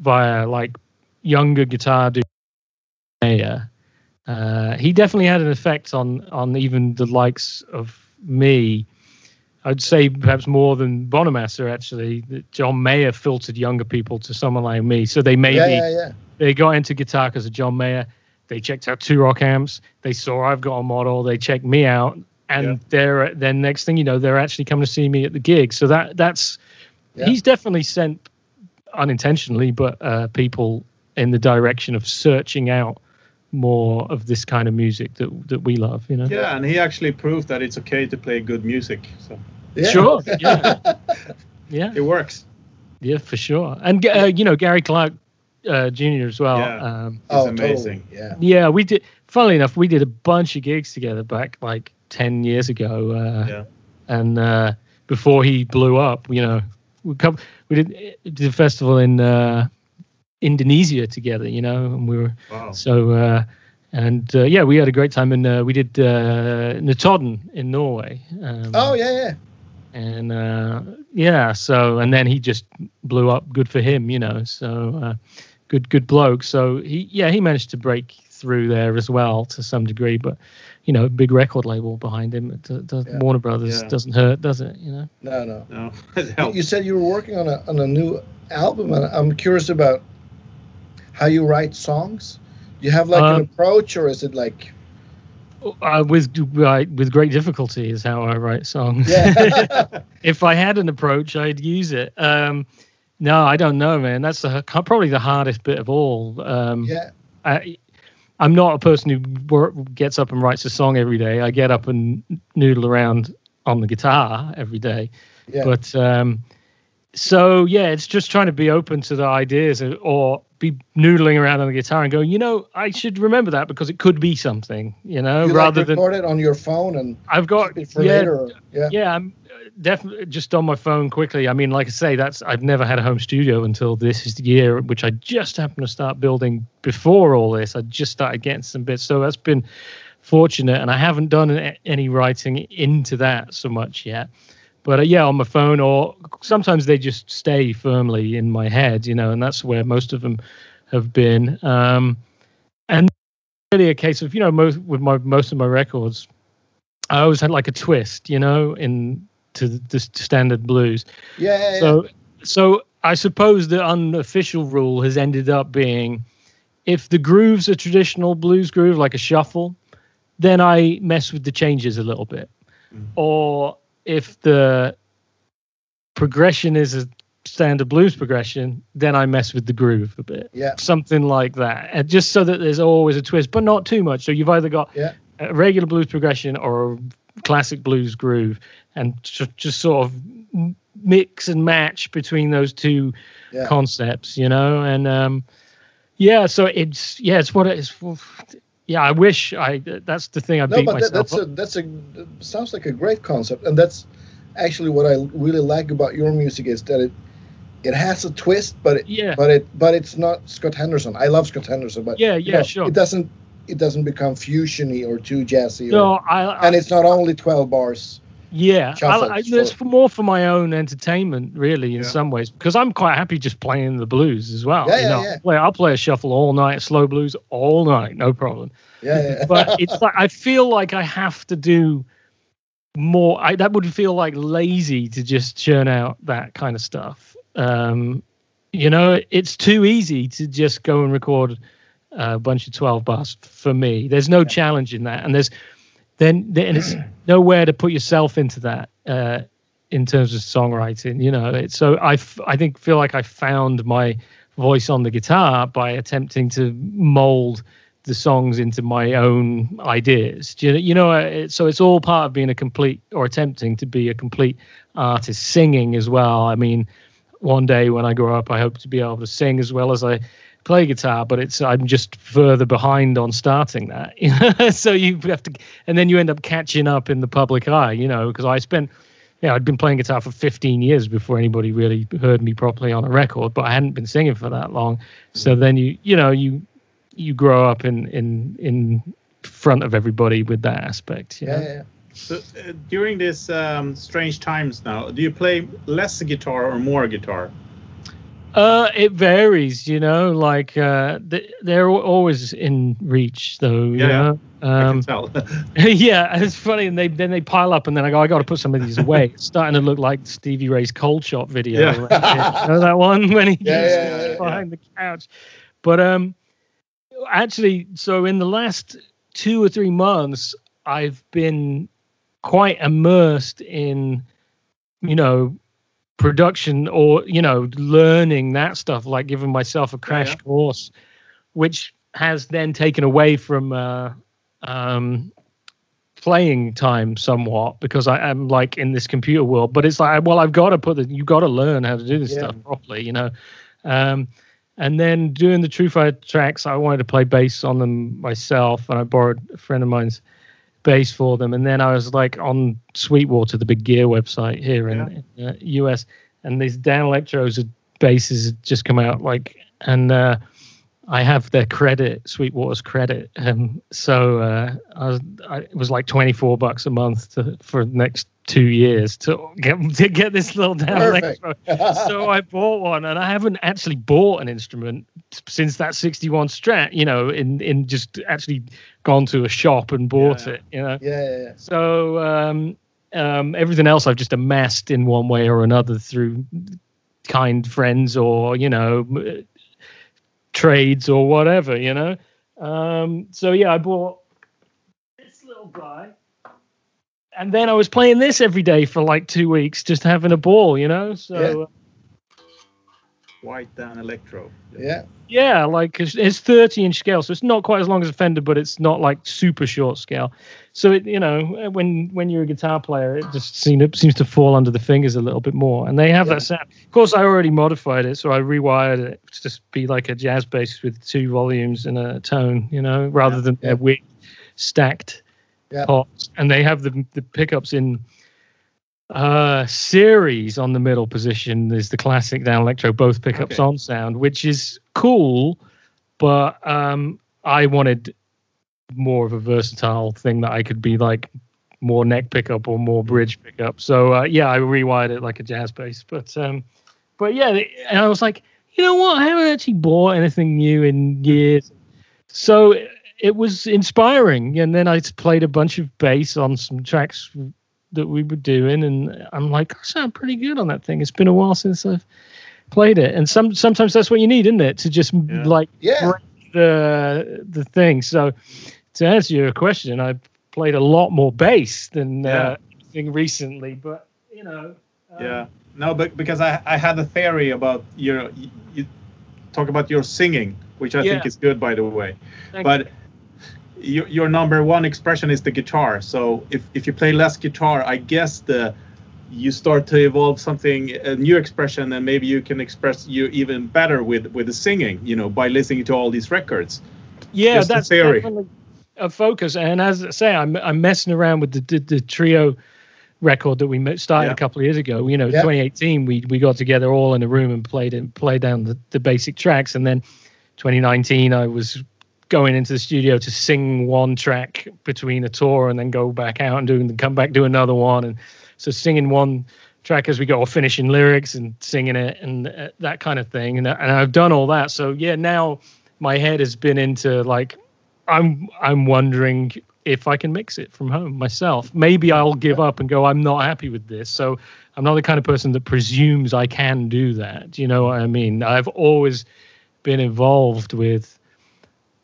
Speaker 3: via like younger guitar dude. Uh, he definitely had an effect on on even the likes of me. I'd say perhaps more than Bonamassa actually. That John Mayer filtered younger people to someone like me, so they maybe
Speaker 1: yeah, yeah, yeah.
Speaker 3: they got into guitar because of John Mayer. They checked out Two-Rock amps. They saw I've got a model. They checked me out, and
Speaker 2: Yeah.
Speaker 3: they're then next thing you know, they're actually coming to see me at the gig. So that that's
Speaker 1: Yeah.
Speaker 3: he's definitely sent unintentionally, but uh, people in the direction of searching out more of this kind of music that that we love. You know.
Speaker 2: yeah and he actually proved that it's okay to play good music so
Speaker 1: yeah.
Speaker 3: Sure. Yeah. yeah.
Speaker 2: it works
Speaker 3: Yeah. For sure. And uh, you know Gary Clark uh, Jr. as well.
Speaker 2: Yeah.
Speaker 3: Um,
Speaker 2: It's
Speaker 1: oh,
Speaker 2: amazing.
Speaker 1: Totally. Yeah.
Speaker 3: Yeah, we did. Funnily enough, we did a bunch of gigs together back like ten years ago. Uh,
Speaker 2: Yeah.
Speaker 3: And uh, before he blew up, you know, we come, we did, did a festival in uh, Indonesia together. You know, and we were
Speaker 2: wow
Speaker 3: so. Uh, and uh, yeah, we had a great time, and uh, we did uh, Notodden in Norway. Um,
Speaker 1: Oh yeah, yeah.
Speaker 3: And uh, yeah, so and then he just blew up. Good for him, you know. So uh, good, good bloke. So he, yeah, he managed to break through there as well to some degree. But you know, big record label behind him. It do- does-
Speaker 1: Yeah.
Speaker 3: Warner Brothers
Speaker 2: Yeah.
Speaker 3: doesn't hurt, does it? You know.
Speaker 1: No, no.
Speaker 2: no
Speaker 1: You- You said you were working on a on a new album, and I'm curious about how you write songs. Do you have like an
Speaker 3: Um,
Speaker 1: approach, or is it like
Speaker 3: Uh, with right, with great difficulty is how I write songs.
Speaker 1: yeah,
Speaker 3: if I had an approach, I'd use it. Um, no, I don't know, man. That's the, probably the hardest bit of all. Um,
Speaker 1: yeah,
Speaker 3: I, I'm not a person who wor- gets up and writes a song every day. I get up and noodle around on the guitar every day.
Speaker 1: yeah,
Speaker 3: But um, so yeah, it's just trying to be open to the ideas or- be noodling around on the guitar and going, you know, I should remember that because it could be something, you know,
Speaker 1: you
Speaker 3: rather
Speaker 1: like
Speaker 3: than
Speaker 1: record it on your phone and
Speaker 3: I've got
Speaker 1: it for
Speaker 3: yeah,
Speaker 1: later. Or, yeah,
Speaker 3: yeah, I'm uh, definitely just on my phone quickly. I mean, like I say, that's I've never had a home studio until this is the year, which I just happened to start building before all this. I just started getting some bits, so that's been fortunate, and I haven't done any writing into that so much yet. But uh, yeah, on my phone, or sometimes they just stay firmly in my head, you know, and that's where most of them have been. Um, and really a case of you know most with my most of my records I always had like a twist, you know, in to the, the standard blues.
Speaker 1: yeah, yeah, yeah.
Speaker 3: So, so I suppose the unofficial rule has ended up being, if the groove's a traditional blues groove, like a shuffle, then I mess with the changes a little bit.
Speaker 2: Mm.
Speaker 3: Or if the progression is a standard blues progression, then I mess with the groove a bit.
Speaker 1: yeah,
Speaker 3: Something like that, and just so that there's always a twist, but not too much. So you've either got
Speaker 1: Yeah.
Speaker 3: a regular blues progression or a classic blues groove, and ju- just sort of mix and match between those two
Speaker 1: Yeah.
Speaker 3: concepts, you know. And um, yeah, so it's yeah, it's what it is. Yeah, I wish I. That's the thing I
Speaker 1: no,
Speaker 3: beat
Speaker 1: but that,
Speaker 3: myself
Speaker 1: that's a that's a sounds like a great concept, and that's actually what I really like about your music is that it it has a twist, but it,
Speaker 3: Yeah.
Speaker 1: but it but it's not Scott Henderson. I love Scott Henderson, but
Speaker 3: Yeah,
Speaker 1: you
Speaker 3: yeah,
Speaker 1: know,
Speaker 3: sure.
Speaker 1: It doesn't it doesn't become fusiony or too jazzy.
Speaker 3: No,
Speaker 1: Or,
Speaker 3: I, I
Speaker 1: and it's not only twelve bars.
Speaker 3: Yeah, I, I, it's more for my own entertainment, really, in
Speaker 2: Yeah.
Speaker 3: some ways, because I'm quite happy just playing the blues as well.
Speaker 1: Yeah,
Speaker 3: you
Speaker 1: yeah,
Speaker 3: know,
Speaker 1: yeah.
Speaker 3: I'll play, I'll play a shuffle all night, slow blues all night, no problem.
Speaker 1: Yeah, yeah.
Speaker 3: But it's like I feel like I have to do more. I, that would feel like lazy to just churn out that kind of stuff. Um, you know, it's too easy to just go and record a bunch of 12 bars for me. There's no challenge in that, and there's then then it's nowhere to put yourself into that uh, in terms of songwriting. You know, it's, so I f- I think feel like I found my voice on the guitar by attempting to mold the songs into my own ideas. Do you, you know, uh, it, so it's all part of being a complete or attempting to be a complete artist. Singing as well. I mean, one day when I grow up, I hope to be able to sing as well as I play guitar. But it's I'm just further behind on starting that. So you have to, and then you end up catching up in the public eye. You know, because I spent. Yeah, I'd been playing guitar for 15 years before anybody really heard me properly on a record, but I hadn't been singing for that long. So then you, you know, you you grow up in in in front of everybody with that aspect. You
Speaker 1: yeah, yeah.
Speaker 2: So uh, during these um, strange times now, do you play less guitar or more guitar?
Speaker 3: Uh, it varies, you know. Like uh, th- they're always in reach, though.
Speaker 2: Yeah, yeah.
Speaker 3: know?
Speaker 2: I
Speaker 3: Um,
Speaker 2: can tell.
Speaker 3: yeah, it's funny, and they then they pile up, and then I go, I got to put some of these away. It's starting to look like Stevie Ray's cold shot video.
Speaker 2: Yeah.
Speaker 3: you know that one when he
Speaker 1: yeah, yeah, yeah.
Speaker 3: behind the couch. But um, actually, so in the last two or three months, I've been quite immersed in, you know, production or you know learning that stuff like giving myself a crash
Speaker 2: yeah.
Speaker 3: course which has then taken away from uh um playing time somewhat because I am like in this computer world but it's like well I've got to put the you got to learn how to do this
Speaker 1: Yeah.
Speaker 3: stuff properly you know um and then doing the TrueFire tracks I wanted to play bass on them myself and I borrowed a friend of mine's bass for them and then I was like on Sweetwater the big gear website here in, in uh, US and these Danelectros basses had just come out like and uh I have their credit, Sweetwater's credit. Um, so uh, I was, I, it was like 24 bucks a month to, for the next two years to get to get this little down
Speaker 1: Perfect.
Speaker 3: electro. so I bought one, and I haven't actually bought an instrument since that 61 Strat. You know, in in just actually gone to a shop and bought
Speaker 2: Yeah.
Speaker 3: it. You know,
Speaker 1: yeah, yeah, yeah.
Speaker 3: so um, um, everything else I've just amassed in one way or another through kind friends or you know trades or whatever. You know. Um, so yeah, I bought this little guy, and then I was playing this every day for like two weeks, just having a ball. You know. So. uh,
Speaker 2: White Danelectro.
Speaker 1: Yeah.
Speaker 3: Yeah, like it's, it's 30 inch scale, so it's not quite as long as a Fender, but it's not like super short scale. So it, you know, when when you're a guitar player, it just seems it seems to fall under the fingers a little bit more. And they have
Speaker 1: Yeah.
Speaker 3: that sound. Of course, I already modified it, so I rewired it to just be like a jazz bass with two volumes and a tone, you know, rather than
Speaker 1: Yeah.
Speaker 3: their weird stacked
Speaker 1: Yeah.
Speaker 3: pots. And they have the the pickups in uh series on the middle position is the classic Danelectro both pickups
Speaker 2: Okay.
Speaker 3: on sound which is cool but um i wanted more of a versatile thing that i could be like more neck pickup or more bridge pickup. So uh, yeah i rewired it like a jazz bass but um but yeah and i was like you know what? I haven't actually bought anything new in years. So it was inspiring and then i played a bunch of bass on some tracks that we were doing and i'm like i sound pretty good on that thing. It's been a while since i've played it and some sometimes that's what you need isn't it to just
Speaker 2: Yeah.
Speaker 3: like
Speaker 1: Yeah.
Speaker 3: break the the thing so to answer your question i played a lot more bass than uh, anything recently but you know um,
Speaker 2: Yeah. No, but because I, I had a theory about your you, you talk about your singing, which I think is good by the way.
Speaker 3: thank
Speaker 2: but your, your number one expression is the guitar. So if, if you play less guitar, I guess the you start to evolve something a new expression, and maybe you can express you even better with with the singing. You know, by listening to all these records.
Speaker 3: yeah
Speaker 2: Just
Speaker 3: that's definitely a focus and as i say i'm, I'm messing around with the, the, the trio record that we started
Speaker 2: Yeah.
Speaker 3: a couple of years ago. You know,
Speaker 1: Yeah.
Speaker 3: 2018, we we got together all in a room and played it, played down the, the basic tracks, and then 2019, I was going into the studio to sing one track between a tour and then go back out and doing the come back do another one, and so singing one track as we go or finishing lyrics and singing it and uh, that kind of thing, and and I've done all that. So yeah, now my head has been into like I'm I'm wondering if I can mix it from home myself. Maybe I'll give up and go I'm not happy with this. So I'm not the kind of person that presumes I can do that. You know what I mean? I've always been involved with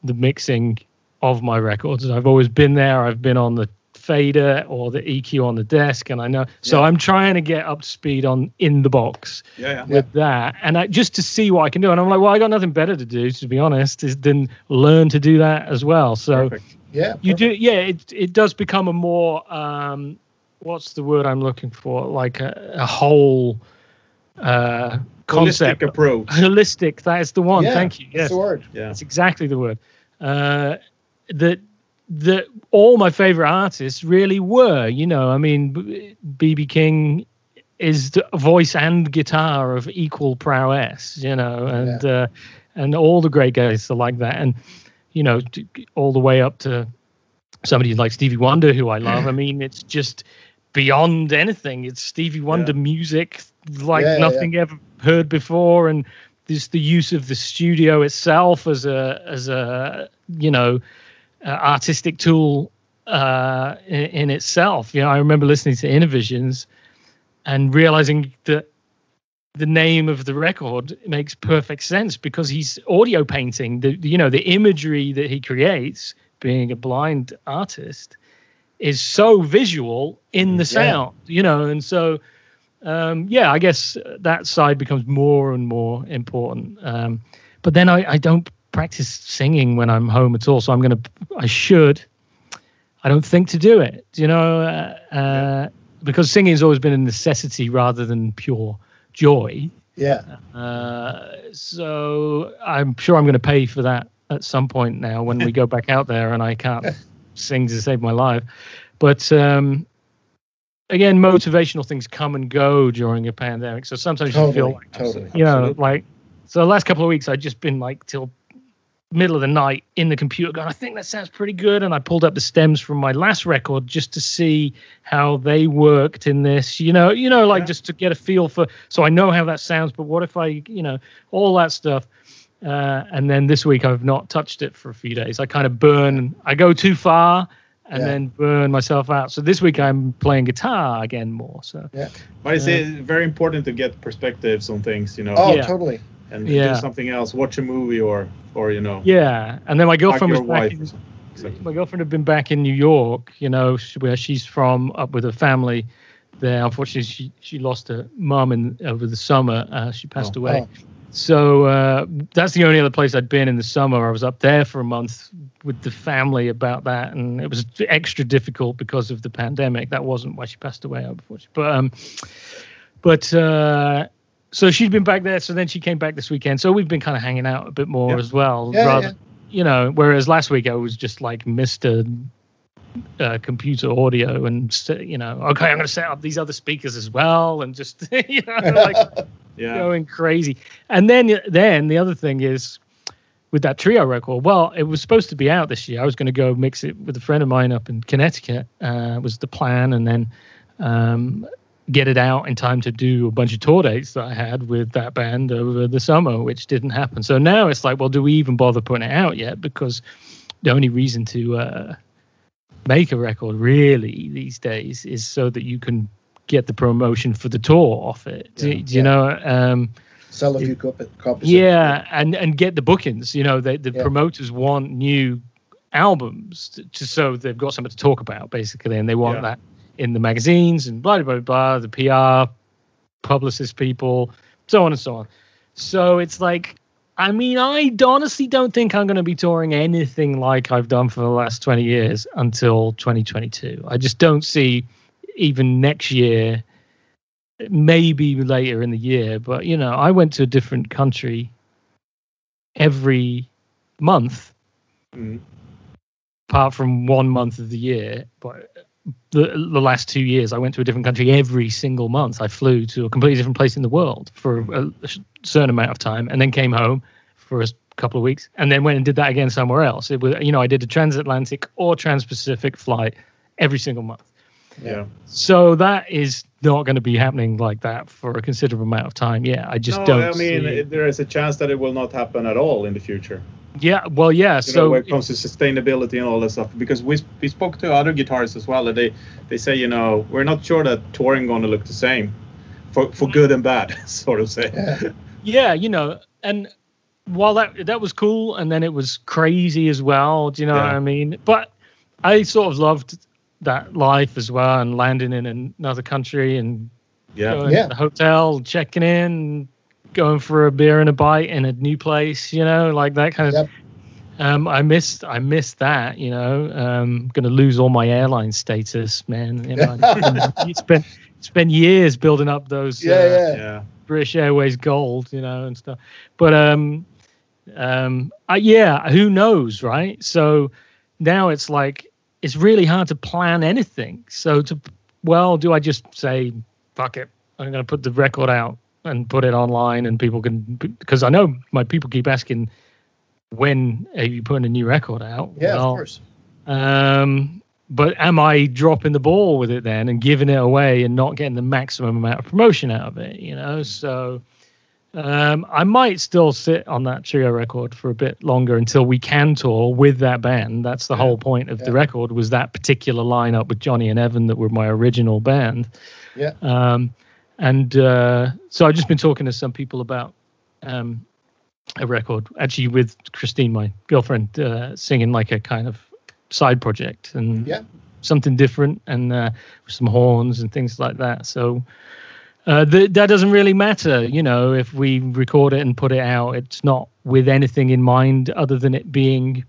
Speaker 3: the mixing of my records. I've always been there. I've been on the fader or the EQ on the desk and I know so
Speaker 2: Yeah.
Speaker 3: I'm trying to get up to speed on in the box
Speaker 2: Yeah, yeah.
Speaker 3: with that and I, just to see what I can do. And I'm like, well, I got nothing better to do, to be honest, is than learn to do that as well. So
Speaker 2: Perfect.
Speaker 1: Yeah.
Speaker 3: you do, yeah, it it does become a more um, what's the word I'm looking for? Like a, a whole uh, concept,
Speaker 2: Holistic approach.
Speaker 3: holistic. That is the one.
Speaker 1: Yeah,
Speaker 3: Thank you.
Speaker 1: That's
Speaker 3: Yes,
Speaker 1: the word.
Speaker 2: Yeah.
Speaker 3: that's exactly the word. Uh, that that all my favorite artists really were. You know, I mean, BB King is the voice and guitar of equal prowess. You know, and uh, and all the great guys are like that, and you know, all the way up to somebody like Stevie Wonder, who I love. I mean, it's just beyond anything. It's Stevie Wonder music like
Speaker 1: Yeah, yeah,
Speaker 3: nothing ever heard before, and just the use of the studio itself as a as a you know uh, artistic tool uh, in, in itself. You know, I remember listening to Innervisions and realizing that the name of the record makes perfect sense because he's audio painting the you know the imagery that he creates being a blind artist is so visual in the
Speaker 1: Yeah.
Speaker 3: sound you know and so um yeah i guess that side becomes more and more important um but then i i don't practice singing when i'm home at all so i'm gonna i should i don't think to do it you know uh, uh because singing has always been a necessity rather than pure joy
Speaker 1: Yeah.
Speaker 3: uh, so I'm sure I'm going to pay for that at some point now when we go back out there and I can't sing to save my life. But um, again, motivational things come and go during a pandemic. So sometimes you feel like,
Speaker 1: Totally.
Speaker 3: you know,
Speaker 2: Absolutely.
Speaker 3: like, so the last couple of weeks I've just been like till middle of the night in the computer going, I think that sounds pretty good. And I pulled up the stems from my last record just to see how they worked in this, you know, you know, like
Speaker 2: Yeah.
Speaker 3: just to get a feel for, so I know how that sounds, but what if I, you know, all that stuff. Uh, and then this week I've not touched it for a few days. I kind of burn, I go too far and
Speaker 1: Yeah.
Speaker 3: then burn myself out. So this week I'm playing guitar again more. So yeah,
Speaker 2: But it's uh, very important to get perspectives on things, you know,
Speaker 1: Oh,
Speaker 3: Yeah.
Speaker 1: totally.
Speaker 2: And
Speaker 3: Yeah.
Speaker 2: do something else, watch a movie or, or you know,
Speaker 3: yeah. And then my girlfriend was
Speaker 2: your
Speaker 3: back in,
Speaker 2: or. Exactly.
Speaker 3: my girlfriend had been back in New York, you know, where she's from, up with her family there. Unfortunately, she she lost her mum in over the summer. Uh, she passed
Speaker 2: Oh.
Speaker 3: away.
Speaker 1: Oh.
Speaker 3: So uh, that's the only other place I'd been in the summer. I was up there for a month with the family about that, and it was extra difficult because of the pandemic. That wasn't why she passed away, unfortunately. But um, but uh, so she'd been back there. So then she came back this weekend. So we've been kind of hanging out a bit more
Speaker 2: Yeah.
Speaker 3: as well.
Speaker 1: Yeah,
Speaker 3: rather,
Speaker 1: yeah.
Speaker 3: you know. Whereas last week I was just like Mister uh, computer audio and you know okay i'm going to set up these other speakers as well and just you know like
Speaker 2: Yeah.
Speaker 3: going crazy and then then the other thing is with that trio record well it was supposed to be out this year i was going to go mix it with a friend of mine up in connecticut uh, was the plan and then um, get it out in time to do a bunch of tour dates that i had with that band over the summer which didn't happen so now it's like well do we even bother putting it out yet because the only reason to uh, make a record really these days is so that you can get the promotion for the tour off it. Do,
Speaker 2: Yeah.
Speaker 3: you know? Um,
Speaker 1: Sell a few cop- copies.
Speaker 3: yeah, and and get the bookings. You know, the the
Speaker 1: Yeah.
Speaker 3: promoters want new albums to, to so they've got something to talk about basically, and they want
Speaker 2: Yeah.
Speaker 3: that in the magazines and blah blah blah. The PR, publicist people, so on and so on. So it's like. I mean, I honestly don't think I'm going to be touring anything like I've done for the last 20 years until 2022. I just don't see even next year, maybe later in the year. But, you know, I went to a different country every month,
Speaker 2: Mm.
Speaker 3: apart from one month of the year. But the, the last two years, I went to a different country every single month. I flew to a completely different place in the world for a, a certain amount of time, and then came home for a couple of weeks, and then went and did that again somewhere else. It was, you know, I did a transatlantic or trans-Pacific flight every single month.
Speaker 2: Yeah.
Speaker 3: So that is not going to be happening like that for a considerable amount of time. Yeah, I just
Speaker 2: no,
Speaker 3: don't.
Speaker 2: I mean, there is a chance that it will not happen at all in the future.
Speaker 3: Yeah, well, yeah.
Speaker 2: You
Speaker 3: so
Speaker 2: know, when it comes to sustainability and all that stuff, because we we spoke to other guitarists as well, and they they say, you know, we're not sure that touring going to look the same, for for mm. good and bad, sort of say.
Speaker 1: Yeah.
Speaker 3: yeah, you know, and while that that was cool, and then it was crazy as well. Do you know what I mean? But I sort of loved that life as well, and landing in another country and
Speaker 2: Yeah.
Speaker 3: going
Speaker 1: Yeah.
Speaker 3: to the hotel, checking in, going for a beer and a bite in a new place. You know, like that kind of.
Speaker 1: Yep.
Speaker 3: Um, I missed I missed that. You know, um, going to lose all my airline status, man. You know, you spent spent years building up those.
Speaker 1: Yeah,
Speaker 3: uh,
Speaker 1: yeah.
Speaker 2: Yeah.
Speaker 3: British Airways Gold, you know, and stuff. But um, um, I, yeah, who knows, right? So now it's like it's really hard to plan anything. So to well, do I just say fuck it? I'm going to put the record out and put it online, and people can because I know my people keep asking when are you putting a new record out?
Speaker 1: Yeah,
Speaker 3: Well,
Speaker 1: of course.
Speaker 3: um, but am I dropping the ball with it then and giving it away and not getting the maximum amount of promotion out of it? You know, so um, I might still sit on that trio record for a bit longer until we can tour with that band. That's the
Speaker 2: Yeah.
Speaker 3: whole point of the record was that particular lineup with Johnny and Evan that were my original band.
Speaker 1: Yeah.
Speaker 3: Um, and uh, so I've just been talking to some people about um, a record, actually with Christine, my girlfriend, uh, singing like a kind of side project and
Speaker 1: Yeah.
Speaker 3: something different and uh, with some horns and things like that. So uh, th- that doesn't really matter, you know, if we record it and put it out. It's not with anything in mind other than it being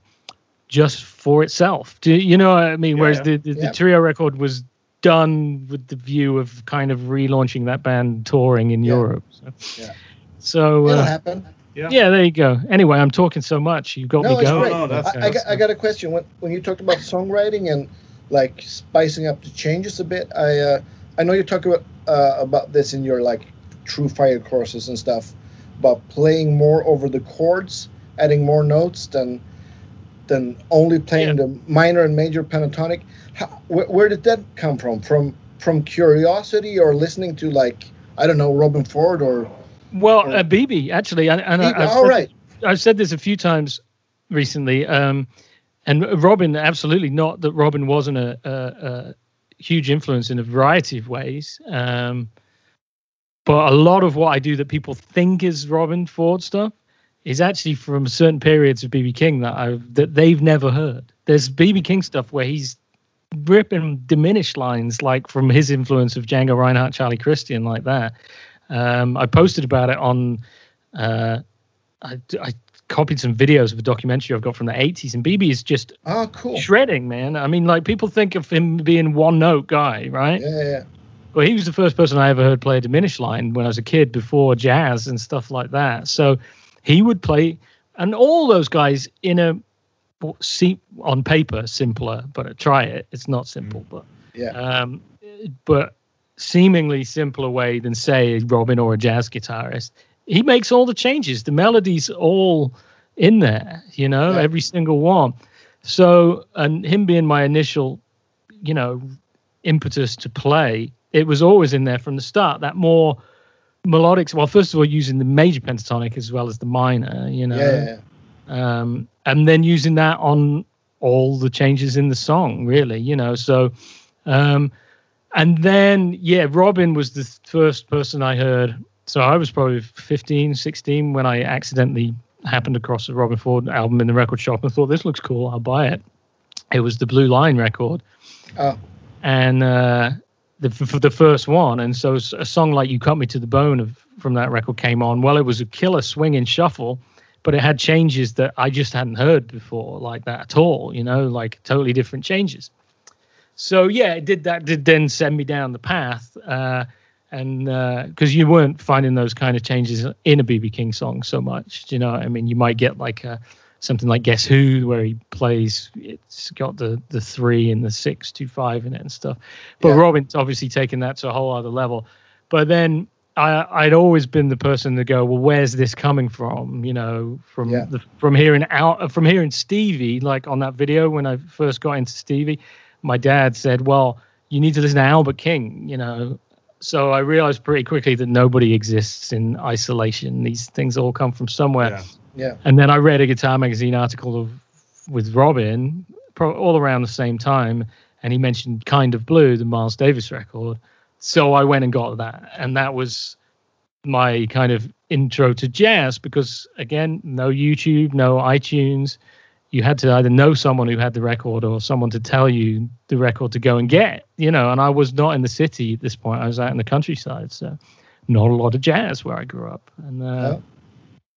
Speaker 3: just for itself. Do you know what I mean?
Speaker 2: Yeah,
Speaker 3: Whereas the, the,
Speaker 1: Yeah.
Speaker 3: the trio record was done with the view of kind of relaunching that band touring in
Speaker 1: Yeah.
Speaker 3: Europe. So,
Speaker 1: Yeah.
Speaker 3: so
Speaker 1: It'll
Speaker 3: uh,
Speaker 1: happen.
Speaker 2: Yeah.
Speaker 3: yeah, there you go. Anyway, I'm talking so much. You got
Speaker 1: No,
Speaker 3: me going.
Speaker 1: great.
Speaker 2: No, that's-
Speaker 1: I, I, got, I got a question. When when you talked about songwriting and like spicing up the changes a bit, I uh, I know you talk about uh, about this in your like TrueFire courses and stuff, about playing more over the chords, adding more notes than than only playing the minor and major pentatonic. How, where, where did that come from? From from curiosity or listening to like I don't know Robben Ford or
Speaker 3: Well,
Speaker 1: Or-
Speaker 3: uh, BB actually, and, and I,
Speaker 1: All
Speaker 3: I've,
Speaker 1: right.
Speaker 3: I've said this a few times recently, um, and Robben absolutely not that Robben wasn't a, a, a huge influence in a variety of ways, um, but a lot of what I do that people think is Robben Ford stuff is actually from certain periods of BB King that I that they've never heard. There's BB King stuff where he's ripping diminished lines like from his influence of Django Reinhardt, Charlie Christian, like that. Um, I posted about it on. Uh, I, I copied some videos of a documentary I've got from the 80s, and BB is just
Speaker 1: oh cool
Speaker 3: shredding, man. I mean, like people think of him being one note guy, right?
Speaker 1: yeah yeah, yeah.
Speaker 3: Well, he was the first person I ever heard play a diminished line when I was a kid before jazz and stuff like that. So he would play, and all those guys in a see on paper simpler, but try it. It's not simple, but
Speaker 1: Yeah.
Speaker 3: um, but seemingly simpler way than say Robben or a jazz guitarist. He makes all the changes. The melodies all in there, you know,
Speaker 1: Yeah.
Speaker 3: every single one. So, and him being my initial, you know, impetus to play, it was always in there from the start. That more melodic. Well, first of all, using the major pentatonic as well as the minor, you know,
Speaker 1: yeah.
Speaker 3: um, and then using that on all the changes in the song, really, you know. So, um, and then yeah, Robben was the first person I heard. So I was probably 15, 16 when I accidentally happened across a Robben Ford album in the record shop and thought this looks cool, I'll buy it. It was the Blue Line record,
Speaker 1: Oh,
Speaker 3: and uh, the for the first one, and so a song like "You Cut Me to the Bone" of, from that record came on. Well, it was a killer swinging shuffle, but it had changes that I just hadn't heard before, like that at all. You know, like totally different changes. So yeah, it did that. Did then send me down the path, uh, and because you weren't finding those kind of changes in a BB King song so much. You know? I mean, you might get like a something like Guess Who, where he plays. It's got the the three and the six two five in it and stuff. But
Speaker 1: Yeah.
Speaker 3: Robben's obviously taken that to a whole other level. But then I I'd always been the person to go, well, where's this coming from? You know, from
Speaker 1: Yeah.
Speaker 3: the, from hearing out from hearing Stevie, like on that video when I first got into Stevie, my dad said, well, you need to listen to Albert King. You know. So I realized pretty quickly that nobody exists in isolation. These things all come from somewhere.
Speaker 2: Yeah.
Speaker 1: Yeah.
Speaker 3: And then I read a Guitar Magazine article of with Robben, pro, all around the same time, and he mentioned "Kind of Blue," the Miles Davis record. So I went and got that, and that was my kind of intro to jazz. Because again, no YouTube, no iTunes. You had to either know someone who had the record or someone to tell you the record to go and get. You know, and I was not in the city at this point. I was out in the countryside, so not a lot of jazz where I grew up. And uh,
Speaker 1: Oh.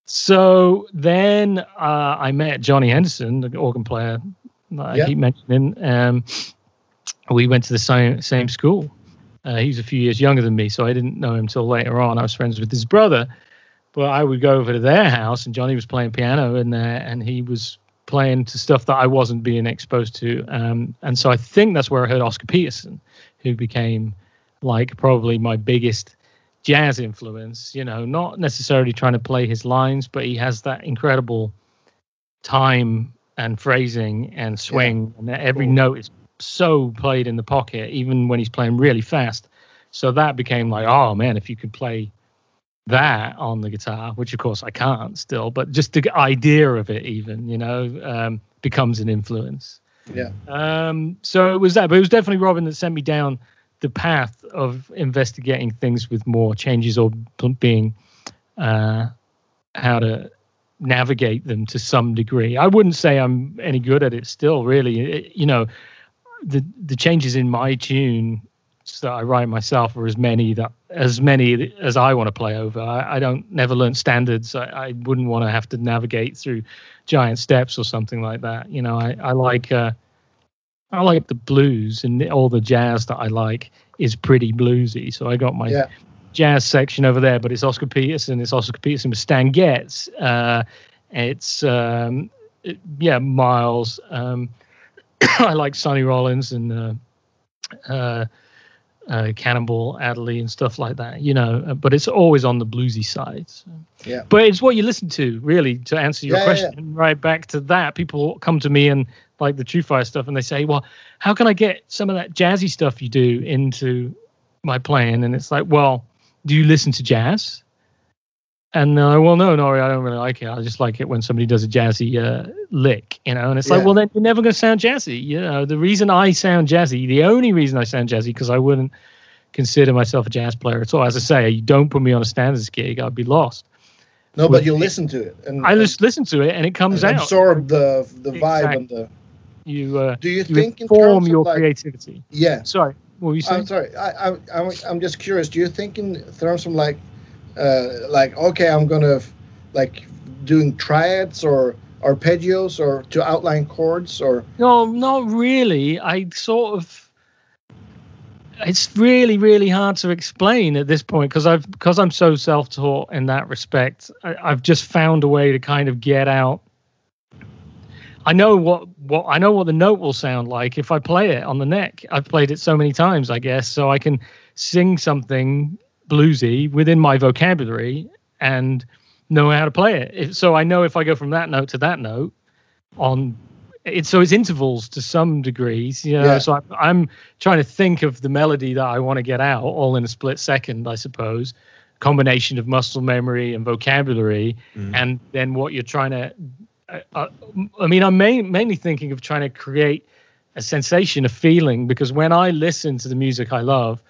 Speaker 3: So then uh, I met Johnny Henderson, the organ player that I
Speaker 1: Yeah.
Speaker 3: keep mentioning. Um, we went to the same same school. Uh, he was a few years younger than me, so I didn't know him till later on. I was friends with his brother, but I would go over to their house, and Johnny was playing piano in there, and he was playing to stuff that I wasn't being exposed to. Um, and so I think that's where I heard Oscar Peterson, who became like probably my biggest jazz influence. You know, not necessarily trying to play his lines, but he has that incredible time and phrasing and swing, and every
Speaker 1: Cool.
Speaker 3: note is so played in the pocket, even when he's playing really fast. So that became like, oh man, if you could play that on the guitar, which of course I can't still, but just the idea of it, even you know, um, becomes an influence.
Speaker 1: Yeah.
Speaker 3: Um, so it was that, but it was definitely Robben that sent me down the path of investigating things with more changes or being uh, how to navigate them to some degree. I wouldn't say I'm any good at it still, really. It- you know, the the changes in my tune that I write myself are as many that as many as I want to play over. I, I don't never learn standards. I, I wouldn't want to have to navigate through giant steps or something like that. You know, I, I like uh, I like the blues and all the jazz that I like is pretty bluesy. So I got my
Speaker 1: Yeah.
Speaker 3: jazz section over there, but it's Oscar Peterson. It's Oscar Peterson with Stan Getz. Uh, it's um, it- yeah, Miles. Um, I like Sonny Rollins and uh, uh, uh, Cannonball Adderley and stuff like that. You know, uh, but it's always on the bluesy side. so.
Speaker 1: Yeah.
Speaker 3: But it's what you listen to, really, to answer your
Speaker 1: Yeah, yeah,
Speaker 3: question. Right back to that, people come to me and like the TrueFire stuff, and they say, "Well, how can I get some of that jazzy stuff you do into my playing?" And it's like, "Well, do you listen to jazz?" And uh, well, no, no, I don't really like it. I just like it when somebody does a jazzy uh, lick, you know. And it's like, well, then you're never going to sound jazzy. You know, the reason I sound jazzy, the only reason I sound jazzy, because I wouldn't consider myself a jazz player at all. As I say, you don't put me on a standards gig, I'd be lost.
Speaker 1: No, but you listen to it and
Speaker 3: I just listen to it, and it comes
Speaker 1: and
Speaker 3: out.
Speaker 1: absorb the the vibe and the.
Speaker 3: You uh,
Speaker 1: Do you
Speaker 3: you
Speaker 1: think in
Speaker 3: inform your
Speaker 1: like,
Speaker 3: creativity.
Speaker 1: yeah?
Speaker 3: Sorry, what were you saying?
Speaker 1: I'm sorry. I, I, I'm, I'm just curious. Do you think in terms of like, uh, like okay, I'm gonna like doing triads or arpeggios or to outline chords or
Speaker 3: No, not really. I sort of. It's really, really hard to explain at this point because I've because I'm so self-taught in that respect. I, I've just found a way to kind of get out. I know what what I know what the note will sound like if I play it on the neck. I've played it so many times, I guess, so I can sing something bluesy within my vocabulary and know how to play it. If, so I know if I go from that note to that note on it's so it's intervals to some degrees, you know.
Speaker 1: Yeah.
Speaker 3: So I'm, I'm trying to think of the melody that I want to get out all in a split second, I suppose. Combination of muscle memory and vocabulary,
Speaker 2: Mm.
Speaker 3: and then what you're trying to. Uh, I mean, I'm main, mainly thinking of trying to create a sensation, a feeling, because when I listen to the music I love,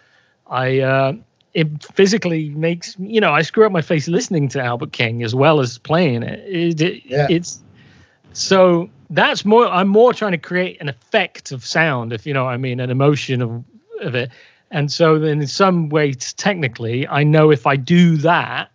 Speaker 3: I uh, it physically makes you know I screw up my face listening to Albert King as well as playing it. It- it-
Speaker 1: Yeah.
Speaker 3: It's so that's more. I'm more trying to create an effect of sound, if you know what I mean, an emotion of of it. And so then, in some ways, technically, I know if I do that,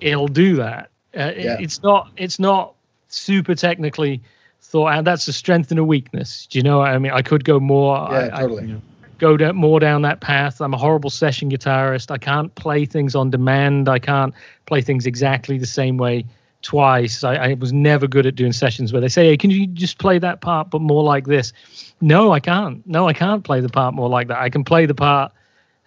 Speaker 3: it'll do that. Uh, it-
Speaker 1: Yeah.
Speaker 3: it's not. It's not super technically thought out. That's a strength and a weakness. Do you know what I mean? I could go more.
Speaker 1: yeah,
Speaker 3: I, I
Speaker 1: totally.
Speaker 3: go down, more down that path. I'm a horrible session guitarist. I can't play things on demand. I can't play things exactly the same way twice. I, I was never good at doing sessions where they say, "Hey, can you just play that part, but more like this?" No, I can't. No, I can't play the part more like that. I can play the part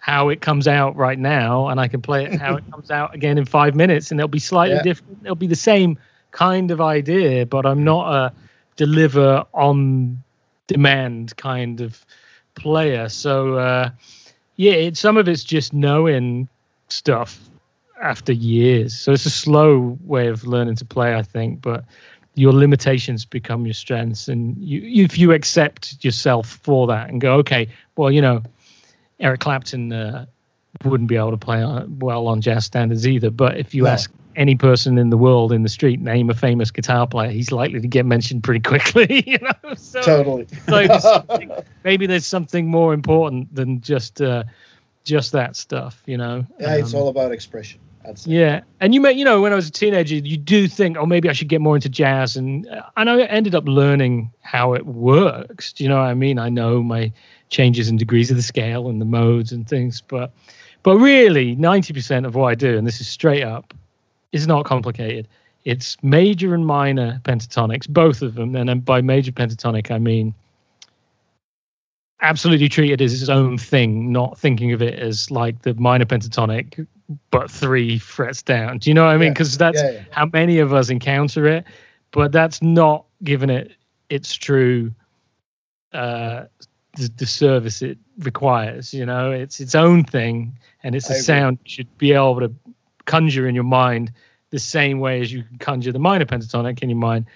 Speaker 3: how it comes out right now, and I can play it how it comes out again in five minutes, and it'll be slightly
Speaker 1: Yeah.
Speaker 3: different. It'll be the same kind of idea, but I'm not a deliver on demand kind of player. So uh, yeah, it, some of it's just knowing stuff after years. So it's a slow way of learning to play, I think, but your limitations become your strengths and you if you accept yourself for that and go okay well you know eric clapton uh, wouldn't be able to play well on jazz standards either but if you
Speaker 1: No.
Speaker 3: ask any person in the world in the street name a famous guitar player he's likely to get mentioned pretty quickly you know so
Speaker 1: totally.
Speaker 3: there's maybe there's something more important than just uh just that stuff you know
Speaker 1: yeah, it's
Speaker 3: Um,
Speaker 1: all about expression.
Speaker 3: Yeah, and you may, you know, when I was a teenager, you do think, oh, maybe I should get more into jazz, and uh, and I ended up learning how it works. Do you know what I mean? I know my changes and degrees of the scale and the modes and things, but but really, ninety percent of what I do, and this is straight up, is not complicated. It's major and minor pentatonics, both of them, and then by major pentatonic, I mean absolutely treat it as its own thing, not thinking of it as like the minor pentatonic, but three frets down. Do you know what I mean?
Speaker 1: Yeah.
Speaker 3: Because that's
Speaker 1: Yeah, yeah.
Speaker 3: how many of us encounter it, but that's not giving it its true uh the, the service it requires. You know, it's its own thing, and it's a sound you should be able to conjure in your mind the same way as you can conjure the minor pentatonic in your mind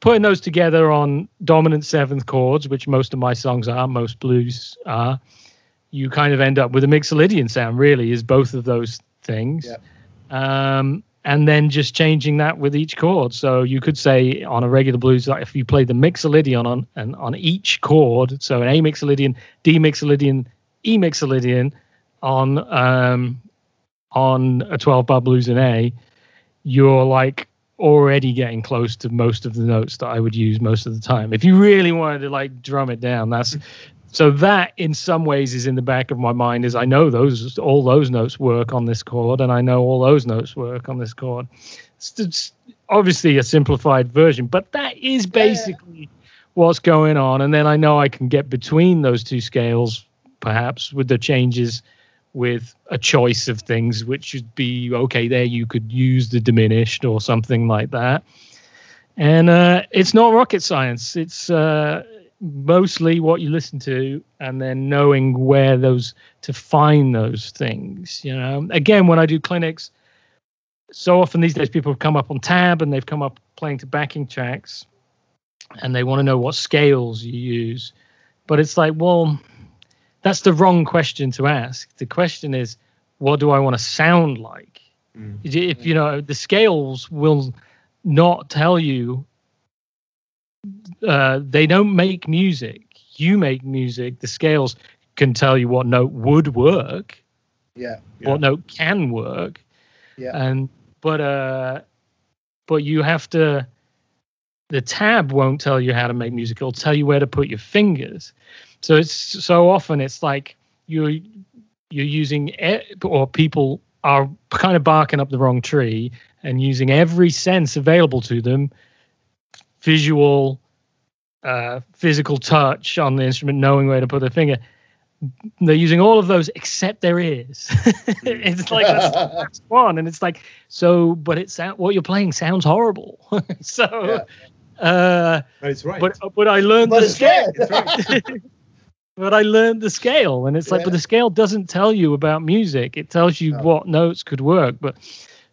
Speaker 3: putting those together on dominant seventh chords, which most of my songs are, most blues are, you kind of end up with a mixolydian sound. Really, is both of those things. Um, and then just changing that with each chord. So you could say on a regular blues, like if you play the mixolydian on and on each chord, so an A mixolydian, D mixolydian, E mixolydian on um, on a 12 bar blues in A, you're like already getting close to most of the notes that I would use most of the time. If you really wanted to like drum it down, that's so that in some ways is in the back of my mind is I know those all those notes work on this chord and I know all those notes work on this chord. It's, it's obviously a simplified version, but that is basically what's going on. And then I know I can get between those two scales, perhaps with the changes with a choice of things, which should be okay. There, you could use the diminished or something like that. And uh, it's not rocket science. It's uh, mostly what you listen to, and then knowing where those to find those things. You know, again, when I do clinics, so often these days people have come up on tab and they've come up playing to backing tracks, and they want to know what scales you use. But it's like, well, that's the wrong question to ask. The question is, what do I want to sound like?
Speaker 2: Mm.
Speaker 3: If you know, the scales will not tell you. Uh, they don't make music. You make music. The scales can tell you what note would work,
Speaker 1: Yeah.
Speaker 2: Yeah.
Speaker 3: what note can work,
Speaker 1: Yeah.
Speaker 3: and but uh, but you have to. The tab won't tell you how to make music. It'll tell you where to put your fingers. So it's so often it's like you're you're using e- or people are kind of barking up the wrong tree and using every sense available to them visual uh, physical touch on the instrument knowing where to put their finger. They're using all of those except their ears. It's like that's, that's one and it's like so but it's what you're playing sounds horrible. So uh
Speaker 2: But it's right.
Speaker 3: but but i learned
Speaker 1: But
Speaker 3: the
Speaker 1: it's
Speaker 3: scale
Speaker 1: good.
Speaker 3: But I learned the scale, and it's like,
Speaker 1: Yeah.
Speaker 3: but the scale doesn't tell you about music. It tells you
Speaker 1: No.
Speaker 3: what notes could work. But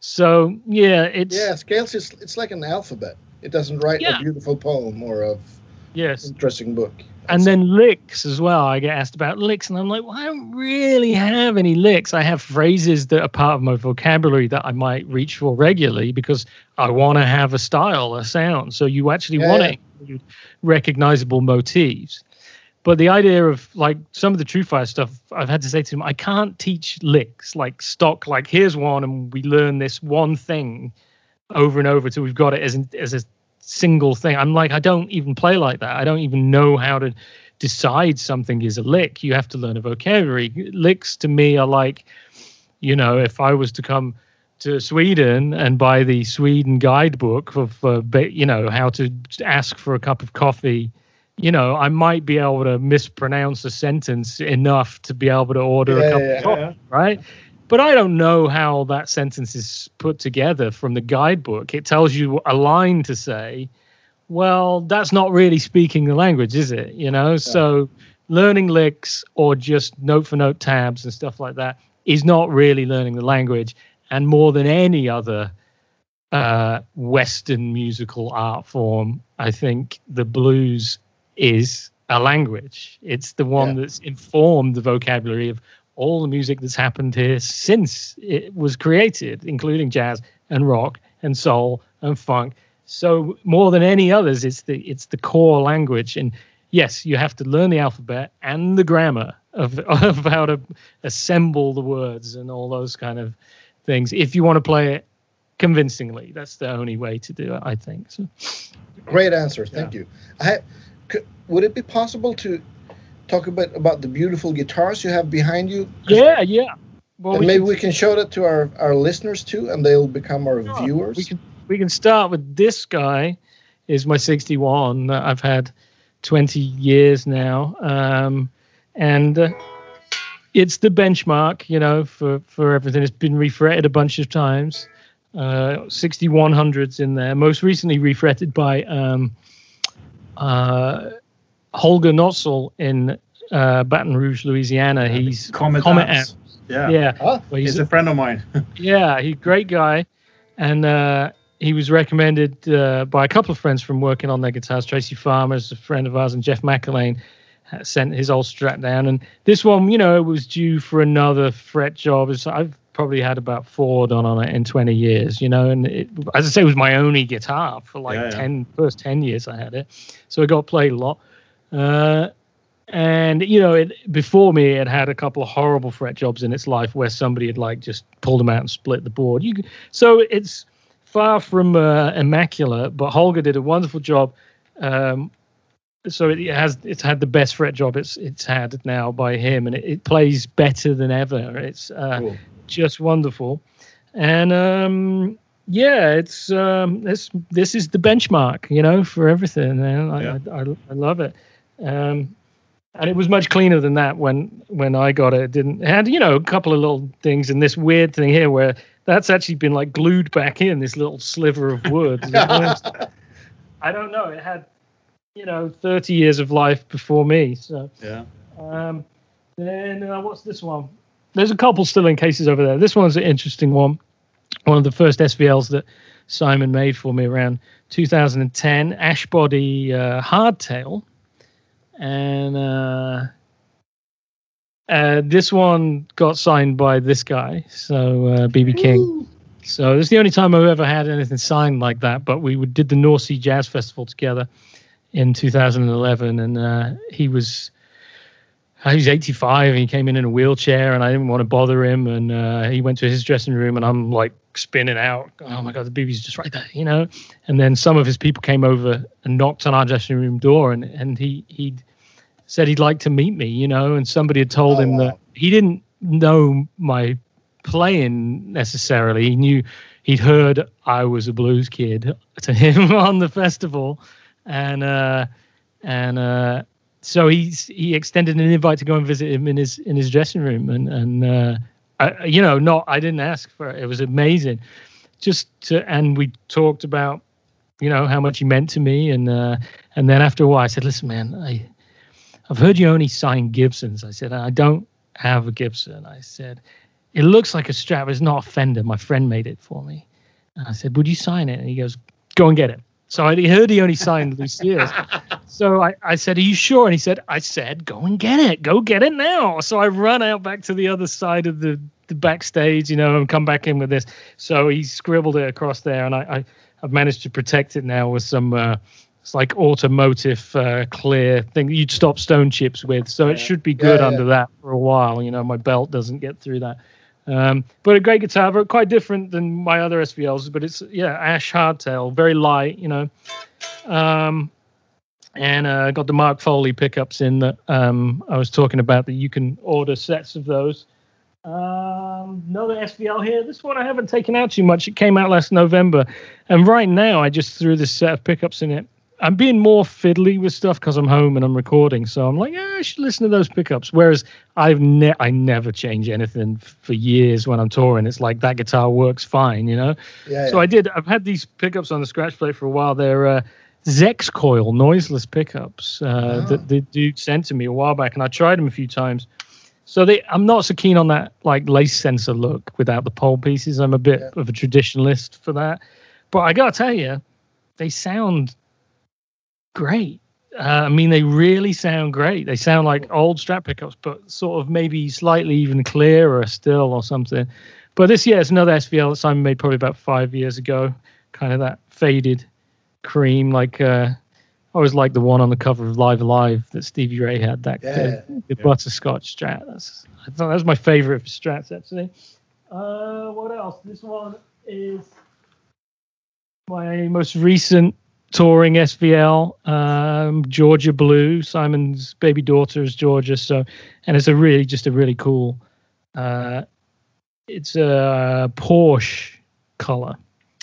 Speaker 3: so yeah, it's
Speaker 1: yeah, scales is it's like an alphabet. It doesn't write
Speaker 3: Yeah.
Speaker 1: a beautiful poem or a
Speaker 3: yes,
Speaker 1: interesting book.
Speaker 3: and then licks as well. I get asked about licks, and I'm like, well, I don't really have any licks. I have phrases that are part of my vocabulary that I might reach for regularly because I want to have a style, a sound. So you actually
Speaker 1: Yeah,
Speaker 3: want to recognizable motifs. But the idea of like some of the TrueFire stuff, I've had to say to him, I can't teach licks like stock. Like here's one, and we learn this one thing over and over till we've got it as as a single thing. I'm like, I don't even play like that. I don't even know how to decide something is a lick. You have to learn a vocabulary. Licks to me are like, you know, if I was to come to Sweden and buy the Sweden guidebook of, uh, you know, how to ask for a cup of coffee, you know, I might be able to mispronounce a sentence enough to be able to order
Speaker 1: Yeah,
Speaker 3: a cup
Speaker 1: yeah,
Speaker 3: of coffee,
Speaker 2: Yeah.
Speaker 3: right? But I don't know how that sentence is put together from the guidebook. It tells you a line to say, well, that's not really speaking the language, is it? You know, so learning licks or just note for note tabs and stuff like that is not really learning the language. And more than any other uh, Western musical art form, I think the blues is a language. It's the one
Speaker 1: Yeah.
Speaker 3: that's informed the vocabulary of all the music that's happened here since it was created, including jazz and rock and soul and funk. So more than any others, it's the it's the core language. And yes, you have to learn the alphabet and the grammar of, of how to assemble the words and all those kind of things. If you want to play it convincingly, that's the only way to do it, I think. So,
Speaker 1: Great answer. Thank you. I, could, would it be possible to talk a bit about the beautiful guitars you have behind you?
Speaker 3: yeah, yeah. Well, we
Speaker 1: maybe
Speaker 3: can-
Speaker 1: we can show that to our, our listeners too, and they'll become our
Speaker 3: Sure.
Speaker 1: viewers.
Speaker 3: We can we can start with this guy. Is my 61 that I've had 20 years now, um, and uh, it's the benchmark, you know, for for everything. It's been refretted a bunch of times. Uh, 6100s in there. Most recently refretted by um, Holger Notzel in uh, Baton Rouge, Louisiana. He's
Speaker 2: Comet,
Speaker 3: Comet
Speaker 2: Amps. Yeah.
Speaker 3: yeah.
Speaker 1: Ah,
Speaker 3: Well, he's
Speaker 2: He's a friend of mine.
Speaker 3: yeah, he's a great guy, and uh, he was recommended uh, by a couple of friends from working on their guitars. Tracy Farmer's a friend of ours, and Jeff McErlain uh, sent his old Strat down. And this one, you know, was due for another fret job. It's, I've probably had about four done on it in 20 years, you know. And it, as I say, it was my only guitar for like
Speaker 2: Yeah, yeah.
Speaker 3: 10 first 10 years I had it, so it got played a lot. Uh, and you know, it before me, it had a couple of horrible fret jobs in its life where somebody had like just pulled them out and split the board. You, so it's far from uh, immaculate, but Holger did a wonderful job. Um, so it has it's had the best fret job it's it's had now by him, and it, it plays better than ever. It's uh,
Speaker 2: Cool.
Speaker 3: Just wonderful, and um, yeah, it's um, this this is the benchmark, you know, for everything, and I
Speaker 2: Yeah.
Speaker 3: I, I, I love it. Um, and it was much cleaner than that when when I got it. It didn't it had you know a couple of little things and this weird thing here where that's actually been like glued back in this little sliver of wood. I don't know. It had you know 30 years of life before me. So
Speaker 2: Yeah.
Speaker 3: um, then uh, what's this one? There's a couple still in cases over there. This one's an interesting one. One of the first SVLs that Simon made for me around 2010, Ashbody uh, Hardtail, and uh, uh, this one got signed by this guy, so uh, BB King. So this is the only time I've ever had anything signed like that. But we did the North Sea Jazz Festival together in 2011, and uh, he was he was 85 and he came in in a wheelchair and I didn't want to bother him and uh, he went to his dressing room and I'm like spinning out. Oh my god the BB's just right there you know? And then some of his people came over and knocked on our dressing room door and and he he said he'd like to meet me you know? And somebody had told
Speaker 1: Oh,
Speaker 3: him
Speaker 1: wow.
Speaker 3: that he didn't know my playing necessarily. He knew he'd heard I was a blues kid to him on the festival and uh and uh so he's he extended an invite to go and visit him in his in his dressing room. And and uh I, you know not i didn't ask for it. It was amazing. Just to and we talked about you know how much he meant to me. And uh and then after a while i said listen man i i've heard you only sign gibsons. I said i don't have a gibson. I said it looks like a strap. It's not a fender. My friend made it for me. And i said would you sign it? And he goes go and get it so I heard he only signed Lucille's. So I, I said, Are you sure? And he said, I said, Go and get it. Go get it now. So I run out back to the other side of the, the backstage, you know, and come back in with this. So he scribbled it across there, and I, I, I've managed to protect it now with some. Uh, it's like automotive uh, clear thing you'd stop stone chips with, so it should be good
Speaker 1: Yeah, yeah.
Speaker 3: under that for a while. You know, my belt doesn't get through that. Um, but a great guitar, but quite different than my other SVLs. But it's yeah, ash hardtail, very light, you know. Um, and uh, got the Mark Foley pickups in that um, I was talking about that you can order sets of those. Um, another SVL here. This one I haven't taken out too much. It came out last November, and right now I just threw this set of pickups in it. I'm being more fiddly with stuff because I'm home and I'm recording, so I'm like, yeah, I should listen to those pickups. Whereas I've ne- I never change anything for years when I'm touring. It's like that guitar works fine, you know.
Speaker 1: Yeah.
Speaker 3: So I did. I've had these pickups on the scratch plate for a while. They're uh, Zexcoil noiseless pickups uh,
Speaker 1: Oh.
Speaker 3: that the dude sent to me a while back, and I tried them a few times. So they, I'm not so keen on that like lace sensor look without the pole pieces. I'm a bit
Speaker 1: Yeah.
Speaker 3: of a traditionalist for that. But I gotta tell you, they sound great. Uh, I mean, they really sound great. They sound like old Strat pickups, but sort of maybe slightly even clearer still or something. But this, yeah, it's another SVL that Simon made probably about five years ago. Kind of that faded cream, like uh, I always like the one on the cover of Live Alive that Stevie Ray had. That
Speaker 1: Yeah.
Speaker 3: the, the butterscotch Strat. That's I thought that was my favorite of Strats actually. Uh, what else? This one is my most recent touring SVL, um, Georgia Blue. Simon's baby daughter is Georgia, so and it's a really just a really cool. Uh, it's a Porsche color.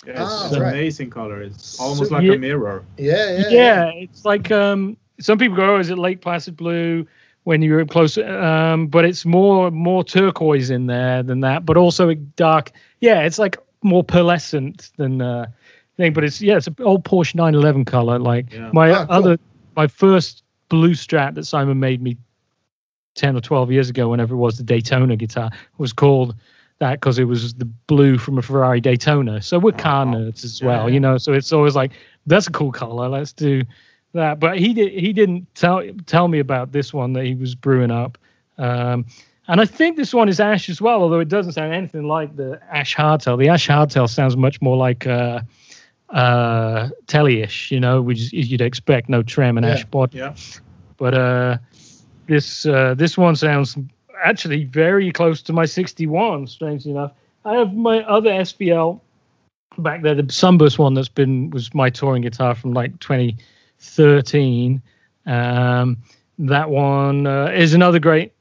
Speaker 2: Yeah,
Speaker 1: Ah,
Speaker 2: it's an
Speaker 1: right.
Speaker 2: amazing color. It's almost
Speaker 1: So-
Speaker 2: like
Speaker 3: Yeah.
Speaker 2: a mirror.
Speaker 1: yeah, yeah,
Speaker 3: Yeah, it's like um, some people go, oh, "Is it Lake Placid blue?" When you're close, um, but it's more more turquoise in there than that, but also dark. Yeah, it's like more pearlescent than uh, thing, but it's yeah, it's an old Porsche 911 color. Like
Speaker 2: Yeah.
Speaker 3: my
Speaker 1: Ah, cool.
Speaker 3: other, my first blue Strat that Simon made me ten or twelve years ago, whenever it was the Daytona guitar, was called that because it was the blue from a Ferrari Daytona. So we're car
Speaker 2: Oh,
Speaker 3: nerds as
Speaker 2: yeah,
Speaker 3: well,
Speaker 2: yeah.
Speaker 3: you know. So it's always like that's a cool color. Let's do that. But he did he didn't tell tell me about this one that he was brewing up. Um, and I think this one is ash as well, although it doesn't sound anything like the ash hardtail. The ash hardtail sounds much more like uh, uh, telly-ish, you know, which is- you'd expect, no trem and
Speaker 1: Yeah.
Speaker 3: ash body.
Speaker 2: Yeah.
Speaker 3: But uh, this uh, this one sounds actually very close to my 61. Strangely enough, I have my other SVL back there, the Sunburst one that's been was my touring guitar from like 2013. Um, that one uh, is another great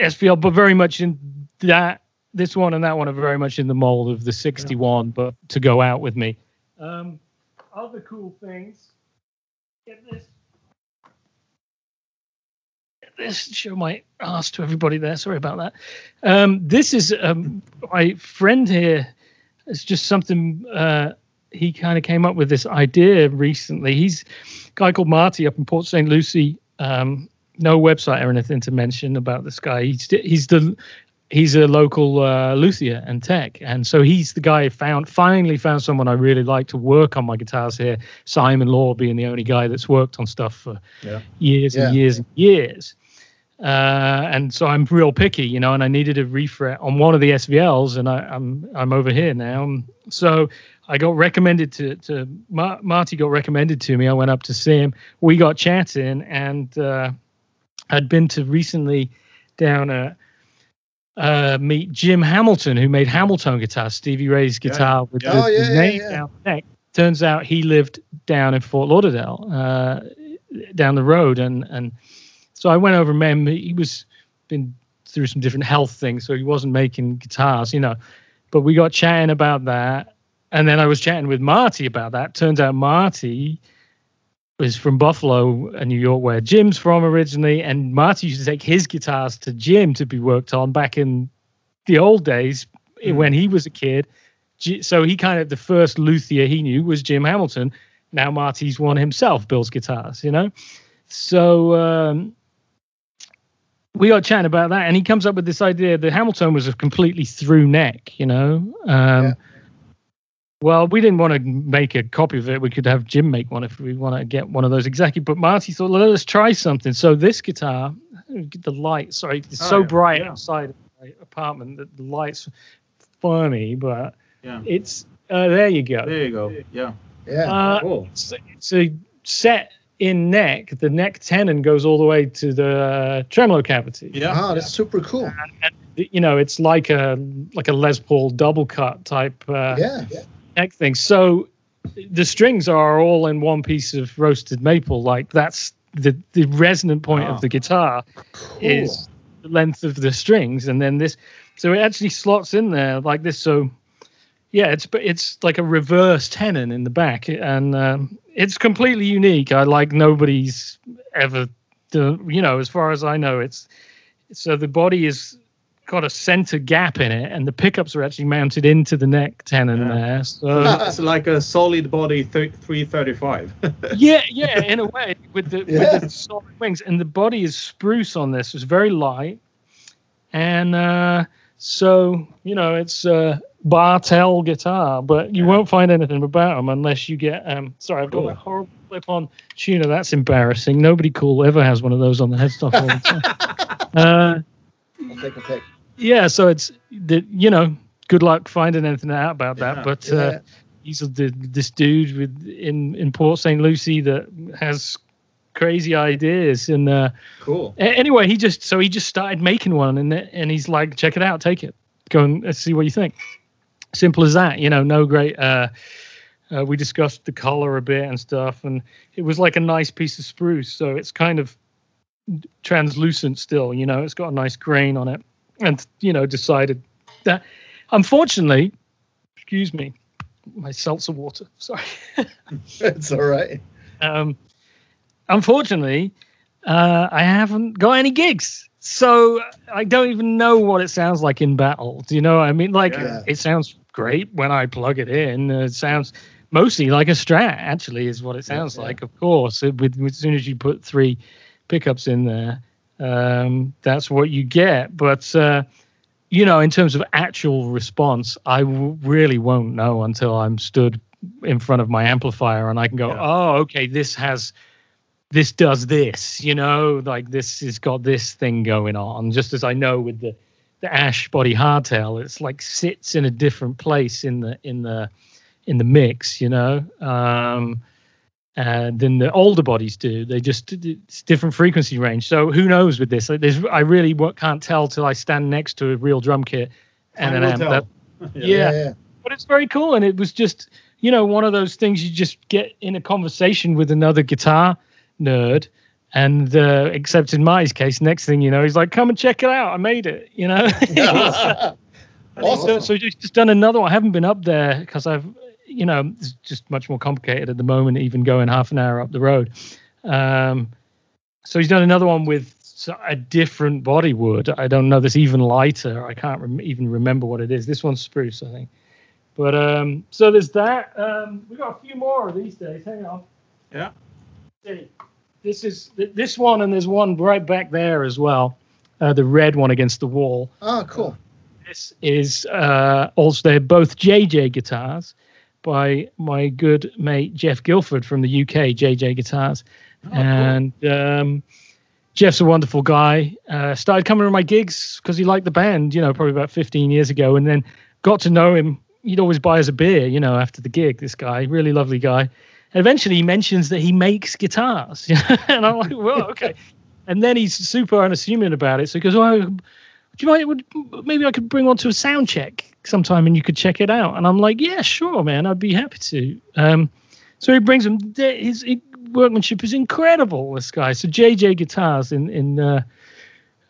Speaker 3: SVL, but very much in that. This one and that one are very much in the mold of the 61, but to go out with me. Um, other cool things. Get this this show my ass to everybody there. Sorry about that. Um, this is um, my friend here. It's just something uh, he kind of came up with this idea recently. He's a guy called Marty up in Port St. Lucie. Um, no website or anything to mention about this guy. He's he's the he's a local uh, luthier and tech, and so he's the guy who found finally found someone I really like to work on my guitars here. Simon Law being the only guy that's worked on stuff for
Speaker 2: Yeah.
Speaker 3: years
Speaker 1: Yeah.
Speaker 3: and years and years. Uh, and so I'm real picky, you know, and I needed a refret on one of the SVLs, and I, I'm I'm over here now. So I got recommended to to Mar- Marty got recommended to me. I went up to see him. We got chatting, and uh, I'd been to recently down a uh, meet Jim Hamilton, who made Hamilton guitar, Stevie Ray's
Speaker 2: Yeah.
Speaker 3: guitar with
Speaker 2: Yeah.
Speaker 3: the,
Speaker 1: Oh, yeah,
Speaker 3: the
Speaker 1: yeah,
Speaker 3: name
Speaker 1: yeah.
Speaker 3: down the neck. Turns out he lived down in Fort Lauderdale, uh, down the road, and and so I went over and met him. He was been through some different health things, so he wasn't making guitars, you know. But we got chatting about that, and then I was chatting with Marty about that. Turns out Marty was from Buffalo, uh, New York, where Jim's from originally, and Marty used to take his guitars to Jim to be worked on back in the old days
Speaker 2: Hmm.
Speaker 3: when he was a kid. So he kind of the first luthier he knew was Jim Hamilton. Now Marty's one himself, builds guitars, you know. So um, we got chatting about that, and he comes up with this idea that Hamilton was a completely through neck, you know. Um,
Speaker 1: Yeah.
Speaker 3: Well, we didn't want to make a copy of it. We could have Jim make one if we want to get one of those exactly. But Marty thought, let us try something. So this guitar, the light, sorry, it's
Speaker 2: Oh,
Speaker 3: so
Speaker 2: yeah,
Speaker 3: bright
Speaker 2: yeah.
Speaker 3: outside of my apartment that the lights funny, but
Speaker 2: Yeah.
Speaker 3: it's uh, there you go.
Speaker 2: There you go. Yeah.
Speaker 1: Yeah.
Speaker 3: Uh,
Speaker 2: Cool.
Speaker 3: it's, it's a set in neck. The neck tenon goes all the way to the uh, tremolo cavity.
Speaker 2: Yeah.
Speaker 1: Ah, that's super cool.
Speaker 3: And, you know, it's like a like a Les Paul double cut type uh,
Speaker 1: Yeah.
Speaker 3: Neck thing. So the strings are all in one piece of roasted maple. Like that's the the resonant point
Speaker 2: Ah.
Speaker 3: of the guitar
Speaker 1: Cool.
Speaker 3: is the length of the strings, and then this so it actually slots in there like this. So yeah, it's but it's like a reverse tenon in the back, and um, it's completely unique. I like nobody's ever, done, you know, as far as I know, it's so the body is got a center gap in it, and the pickups are actually mounted into the neck tenon
Speaker 2: Yeah.
Speaker 3: there. So
Speaker 2: it's like a solid body th- 335.
Speaker 3: yeah, yeah, in a way, with the
Speaker 1: Yeah.
Speaker 3: with the solid wings, and the body is spruce on this. It's very light, and uh, so you know it's a Bartel guitar, but you won't find anything about them unless you get. Um, sorry, I've got
Speaker 2: Cool.
Speaker 3: a horrible clip-on tuner. That's embarrassing. Nobody cool ever has one of those on the headstock all the time. uh,
Speaker 1: I'll take a pic.
Speaker 3: Yeah, so it's the you know good luck finding anything out about that,
Speaker 2: Yeah.
Speaker 3: but. Uh, he's the, this dude with in in Port St. Lucie that has crazy ideas and uh,
Speaker 2: cool.
Speaker 3: anyway he just so he just started making one and and he's like check it out take it go and see what you think simple as that you know no great uh, uh we discussed the color a bit and stuff and it was like a nice piece of spruce so it's kind of translucent still you know it's got a nice grain on it and you know decided that unfortunately excuse me my seltzer water sorry
Speaker 1: It's all right.
Speaker 3: um, unfortunately, uh, I haven't got any gigs, so I don't even know what it sounds like in battle. Do you know what I mean? Like,
Speaker 1: Yeah.
Speaker 3: it sounds great when I plug it in. It sounds mostly like a Strat, actually, is what it sounds
Speaker 1: yeah.
Speaker 3: like. Of course, It- with, with- as soon as you put three pickups in there, um, that's what you get. But uh, you know, in terms of actual response, I w- really won't know until I'm stood in front of my amplifier and I can go,
Speaker 2: Yeah.
Speaker 3: oh, okay, this has, this does this, you know, like this has got this thing going on. Just as I know with the, the ash body hardtail, it's like sits in a different place in the in the in the mix, you know. Um, uh, than the older bodies do. They just it's different frequency range. So who knows with this? Like, there's I really what can't tell till I stand next to a real drum kit and an amp. That, yeah.
Speaker 1: yeah.
Speaker 3: but it's very cool, and it was just you know one of those things you just get in a conversation with another guitar nerd. And uh, except in my case, next thing you know, he's like, "Come and check it out! I made it." You know. so,
Speaker 1: Awesome.
Speaker 3: so just, just done another one. I haven't been up there because I've, you know, it's just much more complicated at the moment, even going half an hour up the road. Um, so he's done another one with a different body wood. I don't know. That's even lighter. I can't rem- even remember what it is. This one's spruce, I think. But um, so there's that. Um, we got a few more of these days. Hang on.
Speaker 2: Yeah.
Speaker 3: See, this is th- this one, and there's one right back there as well. Uh, the red one against the wall.
Speaker 1: Oh, cool.
Speaker 3: This is uh, also they're both JJ guitars by my good mate Jeff Guilford from the UK, JJ Guitars,
Speaker 2: Oh, cool.
Speaker 3: and um, Jeff's a wonderful guy. Uh, started coming to my gigs because he liked the band, you know, probably about 15 years ago, and then got to know him. He'd always buy us a beer, you know, after the gig. This guy, really lovely guy. And eventually, he mentions that he makes guitars, and I'm like, well, okay. And then he's super unassuming about it. So he goes, "Oh, do you mind? Would maybe I could bring one to a sound check sometime, and you could check it out." And I'm like, "Yeah, sure, man. I'd be happy to." Um, so he brings him. His his workmanship is incredible. This guy. So JJ Guitars in in uh,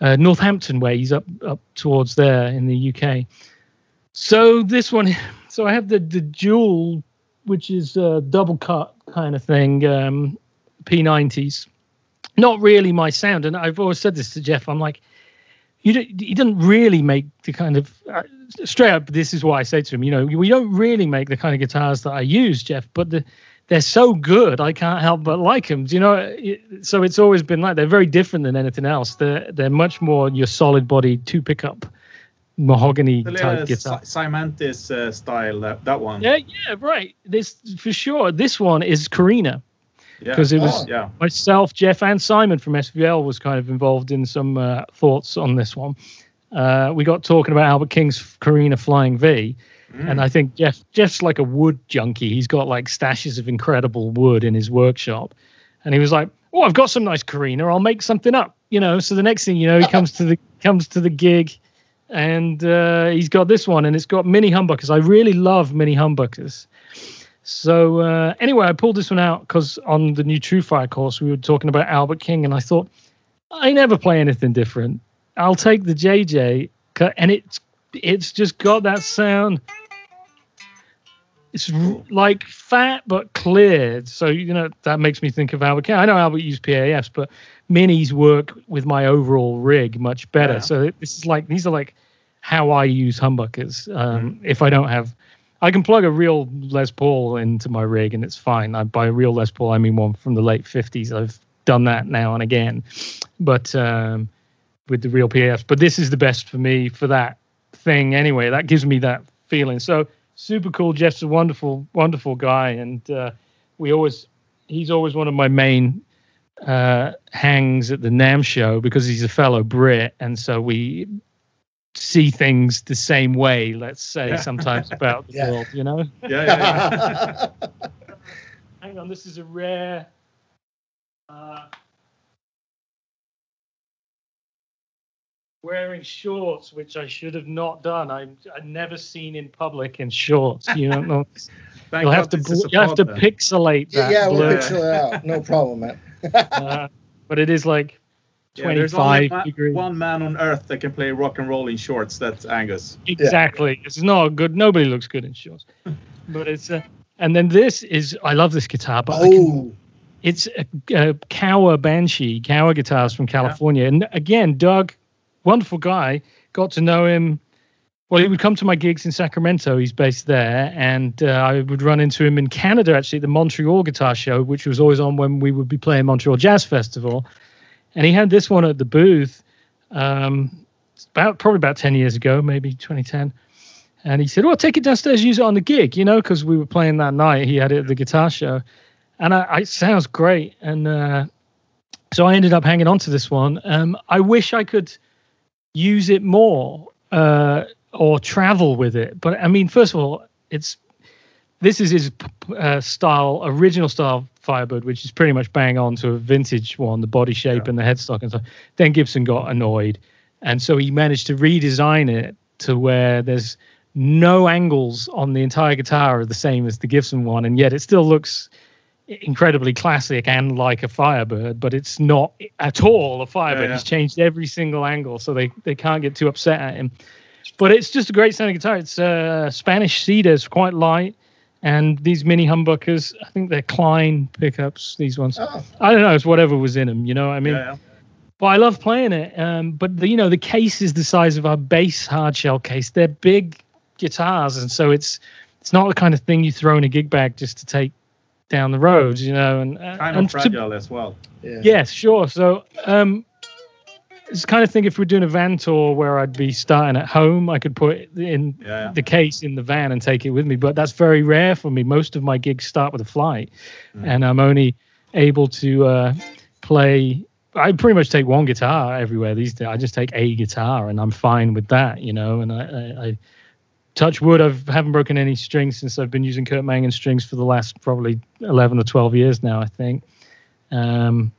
Speaker 3: uh, Northampton way. He's up up towards there in the UK. So this one, so I have the the dual, which is a double cut kind of thing, um, P90s. Not really my sound, and I've always said this to Jeff. I'm like, you don't, he doesn't really make the kind of uh, straight up. This is what I say to him. You know, we don't really make the kind of guitars that I use, Jeff, but the, they're so good, I can't help but like them. Do you know? It- So it's always been like they're very different than anything else. They're they're much more your solid body two pickup mahogany
Speaker 2: The
Speaker 3: type
Speaker 2: little
Speaker 3: guitar.
Speaker 2: Symantis uh, style, that, that one.
Speaker 3: Yeah, yeah, right. This for sure. This one is Korina
Speaker 2: Yeah.
Speaker 3: because it was
Speaker 1: Oh.
Speaker 2: Yeah.
Speaker 3: myself, Jeff, and Simon from SVL was kind of involved in some uh, thoughts on this one. Uh, we got talking about Albert King's Korina Flying V,
Speaker 2: Mm.
Speaker 3: and I think Jeff Jeff's like a wood junkie. He's got like stashes of incredible wood in his workshop, and he was like, "Oh, I've got some nice Korina. I'll make something up." You know. So the next thing you know, he comes to the comes to the gig, and uh, he's got this one, and it's got mini humbuckers. I really love mini humbuckers. So uh, anyway, I pulled this one out because on the new TrueFire course we were talking about Albert King, and I thought I never play anything different. I'll take the JJ, and it's it's just got that sound. It's like fat but clear. So you know that makes me think of Albert. King. I know Albert used PAFs, but minis work with my overall rig much better.
Speaker 2: Yeah.
Speaker 3: So this is like these are like how I use humbuckers. Um, If I don't have, I can plug a real Les Paul into my rig and it's fine. I by a real Les Paul, I mean one from the late '50s. I've done that now and again, but um, with the real PAFs. But this is the best for me for that thing anyway. That gives me that feeling. So super cool. Jeff's a wonderful, wonderful guy, and uh, we always he's always one of my main uh, hangs at the NAMM show because he's a fellow Brit, and so we see things the same way. Let's say
Speaker 2: Yeah.
Speaker 3: sometimes about the
Speaker 1: Yeah.
Speaker 3: world, you know.
Speaker 2: Yeah, yeah, yeah.
Speaker 3: Hang on, this is a rare. Uh, wearing shorts, which I should have not done. I'm I've never seen in public in shorts. You don't know.
Speaker 2: Thank
Speaker 3: You'll have to
Speaker 2: this is a
Speaker 3: you have to
Speaker 2: pod then.
Speaker 3: pixelate
Speaker 1: yeah,
Speaker 3: that
Speaker 1: yeah, we'll
Speaker 3: blur.
Speaker 1: pixel it out. No problem, man.
Speaker 3: Uh, but it is like
Speaker 2: Yeah, there's only
Speaker 3: 25
Speaker 2: ma- one man on earth that can play rock and roll in shorts. That's Angus.
Speaker 3: Exactly. It's not good. Nobody looks good in shorts. But it's uh, and then this is I love this guitar, but I can,
Speaker 1: Oh,
Speaker 3: it's a, a Kauer Banshee, Kauer guitars from California. And again, Doug, wonderful guy, got to know him. Well, he would come to my gigs in Sacramento. He's based there, and uh, I would run into him in Canada actually at the Montreal Guitar Show, which was always on when we would be playing Montreal Jazz Festival. And he had this one at the booth, um, about probably about ten years ago, maybe 2010. And he said, "Well, take it downstairs, use it on the gig, you know, because we were playing that night. He had it at the guitar show, and I, I it sounds great. And uh, so I ended up hanging on to this one. Um, I wish I could use it more uh, or travel with it. But I mean, first of all, it's this is his uh, style, original style Firebird, which is pretty much bang on to a vintage one, the body shape
Speaker 2: Yeah.
Speaker 3: and the headstock and stuff. Then Gibson got annoyed, and so he managed to redesign it to where there's no angles on the entire guitar are the same as the Gibson one, and yet it still looks incredibly classic and like a Firebird, but it's not at all a Firebird.
Speaker 2: Yeah, yeah.
Speaker 3: He's changed every single angle, so they they can't get too upset at him. But it's just a great sounding guitar. It's uh, Spanish cedar, it's quite light, and these mini humbuckers, I think they're Klein pickups. These ones,
Speaker 1: oh,
Speaker 3: I don't know, it's whatever was in them. You know, what I mean,
Speaker 2: yeah, yeah.
Speaker 3: but I love playing it. Um, but the, you know, the case is the size of our bass hard shell case. They're big guitars, and so it's it's not the kind of thing you throw in a gig bag just to take down the road. You know, and uh,
Speaker 2: kind
Speaker 3: and
Speaker 2: of
Speaker 3: to-
Speaker 2: fragile as well.
Speaker 1: yeah.
Speaker 3: Yes, sure. So, um, it's kind of thing if we're doing a van tour where I'd be starting at home, I could put in
Speaker 2: yeah.
Speaker 3: the case in the van and take it with me. But that's very rare for me. Most of my gigs start with a flight,
Speaker 2: Mm.
Speaker 3: and I'm only able to uh, play. I pretty much take one guitar everywhere these days. I just take a guitar, and I'm fine with that, you know. And I, I, I touch wood. I haven't broken any strings since I've been using Curt Mangan strings for the last probably 11 or 12 years now, I think. Um,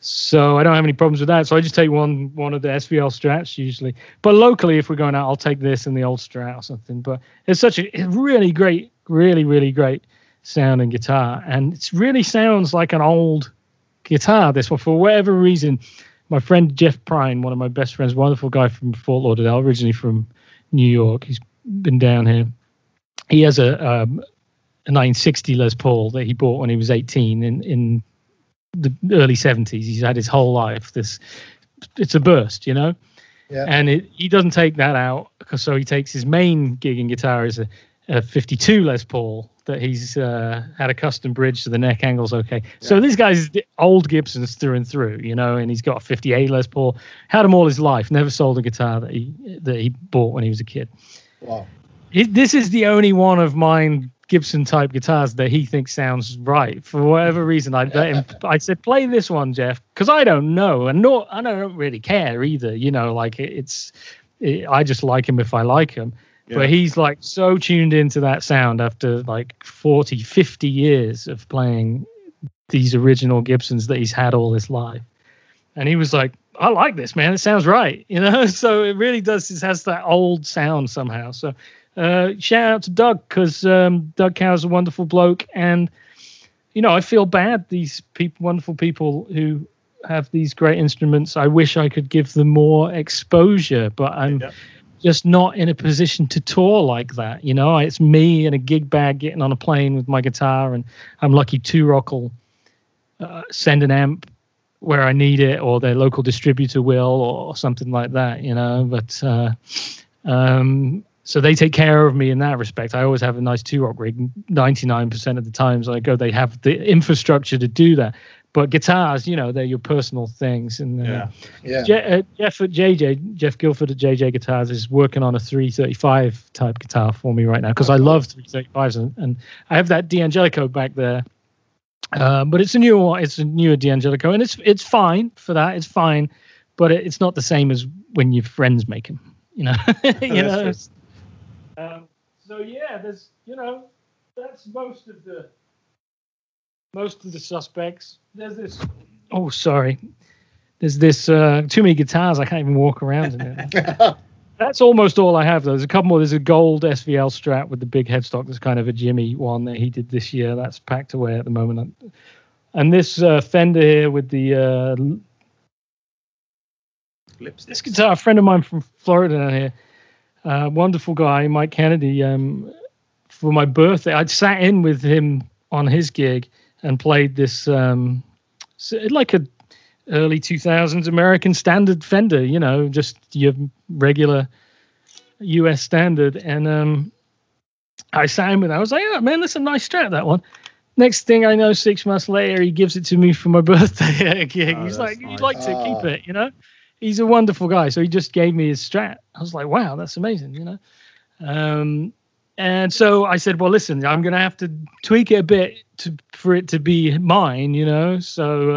Speaker 3: so I don't have any problems with that. So I just take one one of the SVL strats usually. But locally, if we're going out, I'll take this and the old strat or something. But it's such a really great, really really great sounding guitar, and it really sounds like an old guitar. This one, for whatever reason, my friend Jeff Prine, one of my best friends, wonderful guy from Fort Lauderdale, originally from New York. He's been down here. He has a um, a 960 Les Paul that he bought when he was 18 in in the early 70s. He's had his whole life. This it's a burst, you know.
Speaker 1: Yeah.
Speaker 3: And it, he doesn't take that out, 'cause- so he takes his main gigging guitar is a, a 52 Les Paul that he's uh, had a custom bridge so the neck angle's okay. So
Speaker 2: Yeah.
Speaker 3: this guy's the old Gibsons through and through, you know, and he's got a 58 Les Paul. Had him all his life. Never sold a guitar that he that he bought when he was a kid.
Speaker 1: Wow.
Speaker 3: It, this is the only one of mine Gibson type guitars that he thinks sounds right for whatever reason. I let him. I said, play this one, Jeff, because I don't know, and no, I don't really care either. You know, like it, it's. It, I just like him if I like him.
Speaker 2: Yeah.
Speaker 3: But he's like so tuned into that sound after like 40, 50 years of playing these original Gibsons that he's had all his life. And he was like, I like this, man. It sounds right. You know, so it really does. It has that old sound somehow. So uh, shout out to Doug because um, Doug Kauer's a wonderful bloke, and you know I feel bad these people, wonderful people who have these great instruments. I wish I could give them more exposure, but I'm
Speaker 2: Yeah.
Speaker 3: just not in a position to tour like that. You know, it's me in a gig bag getting on a plane with my guitar, and I'm lucky Two-Rock will uh, send an amp where I need it, or their local distributor will, or something like that. You know, but uh, um, so they take care of me in that respect. I always have a nice Two-Rock rig. Ninety nine percent of the times I go, they have the infrastructure to do that. But guitars, you know, they're your personal things. And uh,
Speaker 2: Yeah.
Speaker 1: Yeah.
Speaker 3: Je- uh, Jeff at JJ, Jeff Guilford at JJ Guitars is working on a 335 type guitar for me right now because I love 335s and, and I have that D'Angelico back there. Uh, but it's a newer one. It's a newer D'Angelico, and it's it's fine for that. It's fine, but it, it's not the same as when your friends make them. You know, you know.
Speaker 2: That's
Speaker 3: Um, so yeah, there's you know that's most of the most of the suspects. There's this. Oh, sorry. There's this uh, too many guitars. I can't even walk around in it. That's almost all I have. Though. There's a couple more. There's a gold SVL Strat with the big headstock. There's kind of a Jimmy one that he did this year. That's packed away at the moment. And this uh, Fender here with the uh,
Speaker 2: Lipstick.
Speaker 3: this guitar, a friend of mine from Florida down here, uh, wonderful guy, Mike Kennedy. Um, for my birthday, I'd sat in with him on his gig and played this, um, like a early 2000s American standard Fender, you know, just your regular US standard. And um, I sat in with. I was like, "Oh man, that's a nice Strat, that one." Next thing I know, six months later, he gives it to me for my birthday at a gig.
Speaker 2: Oh,
Speaker 3: He's like,
Speaker 2: nice.
Speaker 3: "You'd like to keep
Speaker 1: Oh.
Speaker 3: it, you know?" He's a wonderful guy, so he just gave me his Strat. I was like, "Wow, that's amazing," you know. Um, and so I said, "Well, listen, I'm going to have to tweak it a bit to for it to be mine, you know." So,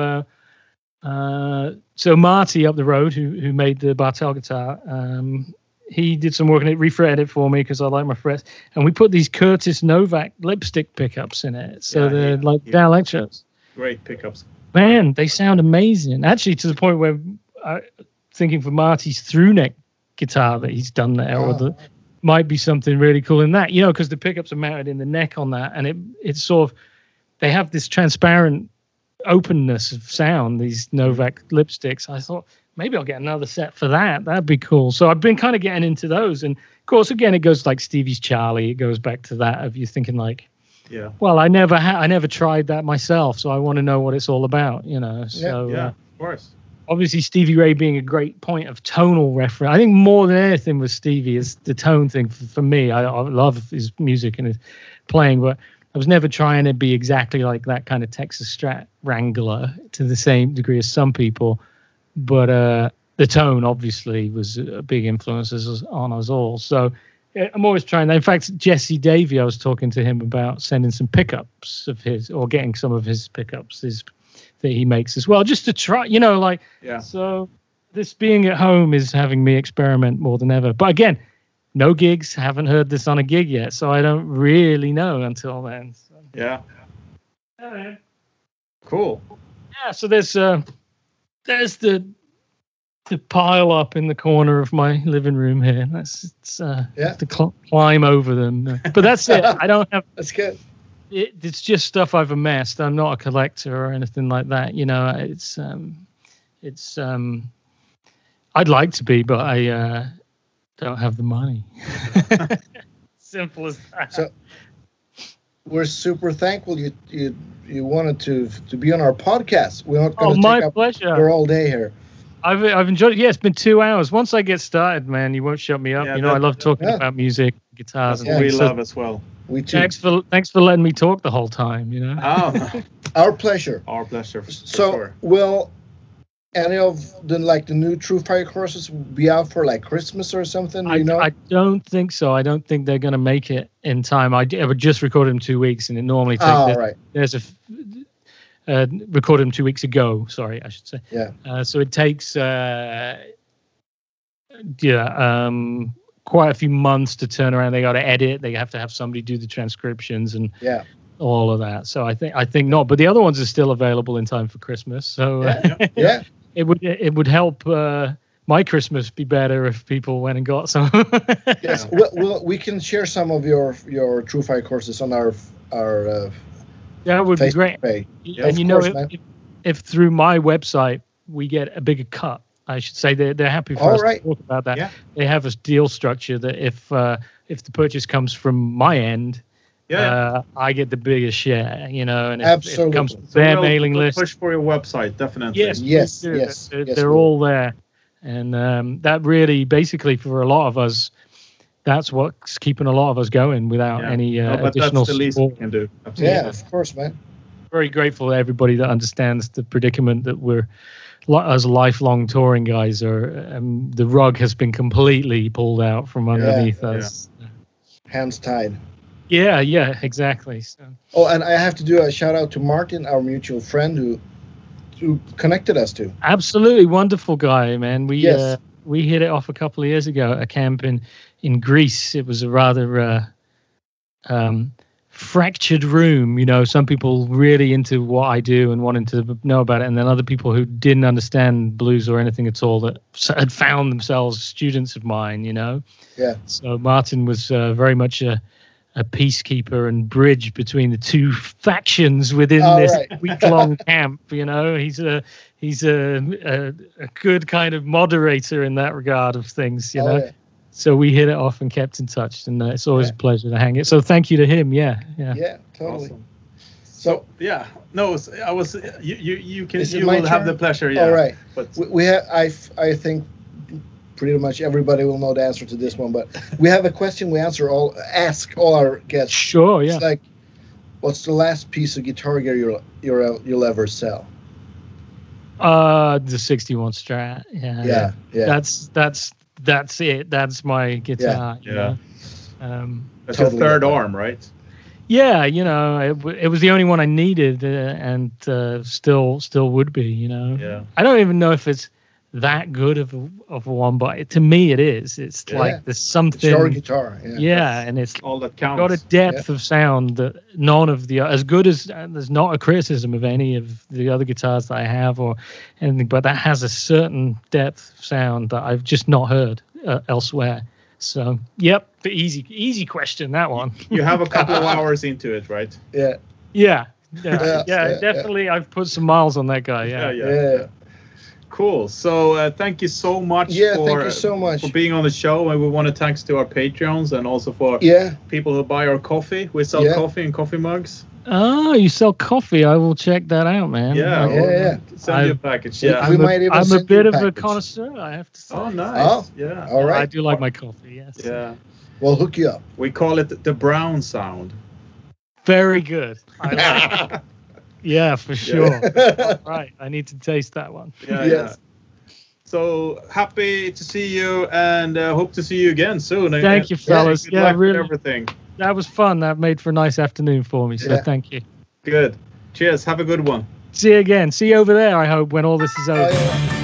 Speaker 3: uh, uh, so Marty up the road, who who made the Bartel guitar, um, he did some work on it, refretted it for me because I like my frets, and we put these Curtis Novak lipstick pickups in it, so
Speaker 2: Yeah,
Speaker 3: they're
Speaker 2: yeah,
Speaker 3: like
Speaker 2: yeah. Great pickups.
Speaker 3: Man, they sound amazing. Actually, to the point where I thinking for Marty's through neck guitar that he's done there, or the might be something really cool in that, you know, because the pickups are mounted in the neck on that, and it it's sort of they have this transparent openness of sound. These Novak lipsticks. I thought maybe I'll get another set for that. That'd be cool. So I've been kind of getting into those, and of course, again, it goes like Stevie's Charlie. It goes back to that of you thinking like,
Speaker 2: Yeah.
Speaker 3: well, I never ha- I never tried that myself, so I want to know what it's all about, you know. So
Speaker 2: Yeah.
Speaker 3: uh,
Speaker 2: Of course.
Speaker 3: Obviously Stevie Ray being a great point of tonal reference. I think more than anything with Stevie is the tone thing for, for me. I, I love his music and his playing, but I was never trying to be exactly like that kind of Texas Strat Wrangler to the same degree as some people. But uh, the tone obviously was a big influence on us all. So I'm always trying that. In fact, Jesse Davey, I was talking to him about sending some pickups of his or getting some of his pickups his, that he makes as well, just to try, you know, like
Speaker 2: Yeah.
Speaker 3: so this being at home is having me experiment more than ever. But again, no gigs. Haven't heard this on a gig yet, so I don't really know until then. So,
Speaker 2: Yeah.
Speaker 3: yeah,
Speaker 2: Cool. Yeah.
Speaker 3: So there's uh, there's the the pile up in the corner of my living room here. That's it's uh,
Speaker 1: Yeah.
Speaker 3: to cl- climb over them. But that's it. I don't have
Speaker 1: That's good.
Speaker 3: It, it's just stuff I've amassed. I'm not a collector or anything like that. You know, it's um, it's um, I'd like to be, but I uh, don't have the money. Simple as that.
Speaker 1: So- We're super thankful you you you wanted to to be on our podcast. We're not
Speaker 3: oh,
Speaker 1: going to
Speaker 3: my
Speaker 1: take up
Speaker 3: pleasure.
Speaker 1: your all day here.
Speaker 3: I've I've enjoyed it. Yeah, it's been two hours. Once I get started, man, you won't shut me up.
Speaker 2: Yeah,
Speaker 3: you know, I love talking
Speaker 1: yeah.
Speaker 3: about music, guitars,
Speaker 2: That's
Speaker 3: and
Speaker 2: what we.
Speaker 3: So
Speaker 2: love as well.
Speaker 1: We too.
Speaker 3: thanks for thanks for letting me talk the whole time. You know.
Speaker 2: Oh,
Speaker 1: Our pleasure.
Speaker 2: our pleasure. For
Speaker 1: So
Speaker 2: sure.
Speaker 1: will any of the like the new TrueFire courses be out for like Christmas or something?
Speaker 3: I,
Speaker 1: you know?
Speaker 3: I don't think so. I don't think they're going to make it in time. I would just recorded them two weeks, and it normally takes.
Speaker 1: oh,
Speaker 3: there's,
Speaker 1: right.
Speaker 3: there's a f- uh, recorded them two weeks ago. Sorry, I should say.
Speaker 1: Yeah.
Speaker 3: Uh, so it takes uh, yeah um, quite a few months to turn around. They got to edit. They have to have somebody do the transcriptions and
Speaker 1: Yeah.
Speaker 3: all of that. So I think I think not. But the other ones are still available in time for Christmas. So uh,
Speaker 1: Yeah. Yeah.
Speaker 3: it would it would help. Uh, my Christmas be better if people went and got some.
Speaker 1: Yes. Well, well, we can share some of your your TrueFire courses on our our uh,
Speaker 3: That would be
Speaker 1: Facebook
Speaker 3: great.
Speaker 1: page.
Speaker 2: Yeah,
Speaker 3: and you know, if, if, if through my website we get a bigger cut I should say they're they're happy for
Speaker 1: All
Speaker 3: us
Speaker 1: right.
Speaker 3: to talk about that.
Speaker 2: Yeah.
Speaker 3: They have a deal structure that if uh, if the purchase comes from my end,
Speaker 2: Yeah.
Speaker 3: uh, I get the biggest share. You know, and if, if it comes
Speaker 1: Absolutely.
Speaker 3: to
Speaker 2: So
Speaker 3: their
Speaker 2: we'll-
Speaker 3: mailing
Speaker 2: we'll
Speaker 3: list,
Speaker 2: Push for your website, definitely.
Speaker 3: Yes,
Speaker 1: Yes,
Speaker 3: please do.
Speaker 1: yes,
Speaker 3: They're,
Speaker 1: yes,
Speaker 3: they're
Speaker 1: we will.
Speaker 3: all there, and um, that really, basically, for a lot of us, that's what's keeping a lot of us going without
Speaker 2: Yeah.
Speaker 3: any
Speaker 2: No,
Speaker 3: uh,
Speaker 2: but
Speaker 3: additional
Speaker 2: that's the least we
Speaker 3: support.
Speaker 2: can do. Absolutely.
Speaker 1: Yeah, of course, man.
Speaker 3: Very grateful to everybody that understands the predicament that we're, li- as lifelong touring guys, are. Um, the rug has been completely pulled out from underneath
Speaker 2: Yeah.
Speaker 3: us.
Speaker 1: Hands tied.
Speaker 3: Yeah, yeah, exactly. So.
Speaker 1: Oh, and I have to do a shout out to Martin, our mutual friend, who who connected us to.
Speaker 3: Absolutely wonderful guy, man. We
Speaker 1: Yes.
Speaker 3: uh, we hit it off a couple of years ago at a camp in in Greece. It was a rather uh, um, fractured room. You know, some people really into what I do and wanting to know about it, and then other people who didn't understand blues or anything at all that had found themselves students of mine. You know.
Speaker 1: Yeah.
Speaker 3: So Martin was uh, very much a a peacekeeper and bridge between the two factions within
Speaker 1: All
Speaker 3: this
Speaker 1: right.
Speaker 3: week-long camp. You know, he's a he's a, a a good kind of moderator in that regard of things. You
Speaker 1: Oh,
Speaker 3: know,
Speaker 1: yeah.
Speaker 3: So we hit it off and kept in touch, and uh, it's always
Speaker 1: Yeah.
Speaker 3: a pleasure to hang it. So thank you to him. Yeah, yeah.
Speaker 1: yeah, totally.
Speaker 2: Awesome.
Speaker 1: So,
Speaker 2: Yeah. No, I was. You you, you can. You
Speaker 1: my
Speaker 2: will have the pleasure. Yeah.
Speaker 1: all right.
Speaker 2: But
Speaker 1: We, we have. I think pretty much everybody will know the answer to this one, but we have a question we answer all ask all our guests.
Speaker 3: Sure. Yeah.
Speaker 1: It's like, what's the last piece of guitar gear you'll you'll, you'll ever sell?
Speaker 3: Uh, the '61 Strat. Yeah.
Speaker 1: Yeah, yeah.
Speaker 3: That's that's that's it. That's my guitar. you
Speaker 2: Yeah.
Speaker 3: know. Um,
Speaker 2: that's
Speaker 1: Totally
Speaker 2: your third
Speaker 1: get that.
Speaker 2: arm, right?
Speaker 3: yeah, you know, it, it was the only one I needed, uh, and uh, still still would be. You know.
Speaker 2: Yeah.
Speaker 3: I don't even know if it's that good of a, of a one, but to me it is. It's
Speaker 2: Yeah.
Speaker 3: like there's something.
Speaker 1: It's
Speaker 3: something.
Speaker 1: your guitar. Yeah.
Speaker 3: yeah, and it's
Speaker 2: All that counts.
Speaker 3: got a depth of sound that none of the as good as and there's not a criticism of any of the other guitars that I have or anything, but that has a certain depth of sound that I've just not heard uh, elsewhere. So, yep, the easy easy question that one.
Speaker 2: You have a couple of hours into it, right?
Speaker 1: Yeah.
Speaker 3: Yeah. Yeah,
Speaker 1: Yeah,
Speaker 3: yeah,
Speaker 1: yeah, yeah.
Speaker 3: definitely. I've put some miles on that guy. Yeah,
Speaker 2: yeah.
Speaker 1: Yeah.
Speaker 2: Cool. So uh, thank you so much
Speaker 1: Yeah,
Speaker 2: for
Speaker 1: thank you so much.
Speaker 2: for being on the show, and we want to thanks to our Patreons and also for
Speaker 1: Yeah.
Speaker 2: people who buy our coffee. We sell
Speaker 1: Yeah.
Speaker 2: coffee and coffee mugs.
Speaker 3: Oh, you sell coffee? I will check that out, man.
Speaker 2: Yeah,
Speaker 1: Yeah, yeah.
Speaker 2: Send you a
Speaker 3: I-
Speaker 2: package.
Speaker 1: We-
Speaker 2: Yeah.
Speaker 1: we
Speaker 3: I'm, a,
Speaker 1: might even
Speaker 3: I'm a
Speaker 1: send you
Speaker 3: bit
Speaker 1: a
Speaker 3: of a connoisseur, I have to say.
Speaker 2: Oh, nice.
Speaker 1: Oh.
Speaker 2: Yeah.
Speaker 1: All right.
Speaker 3: I do like my coffee. Yes.
Speaker 2: Yeah.
Speaker 1: We'll hook you up.
Speaker 2: We call it the brown sound.
Speaker 3: Very good. I like it. Yeah, for sure.
Speaker 1: Yeah.
Speaker 3: right. I need to taste that one.
Speaker 2: Yeah,
Speaker 1: Yes.
Speaker 2: yeah. So happy to see you, and uh, hope to see you again soon.
Speaker 3: Thank you, fellas.
Speaker 2: Good
Speaker 3: Yeah,
Speaker 2: luck with
Speaker 3: really.
Speaker 2: everything.
Speaker 3: That was fun. That made for a nice afternoon for me. So
Speaker 1: Yeah.
Speaker 3: thank you.
Speaker 2: Good. Cheers. Have a good one.
Speaker 3: See you again. See you over there, I hope, when all this is
Speaker 1: Oh,
Speaker 3: over.
Speaker 1: yeah.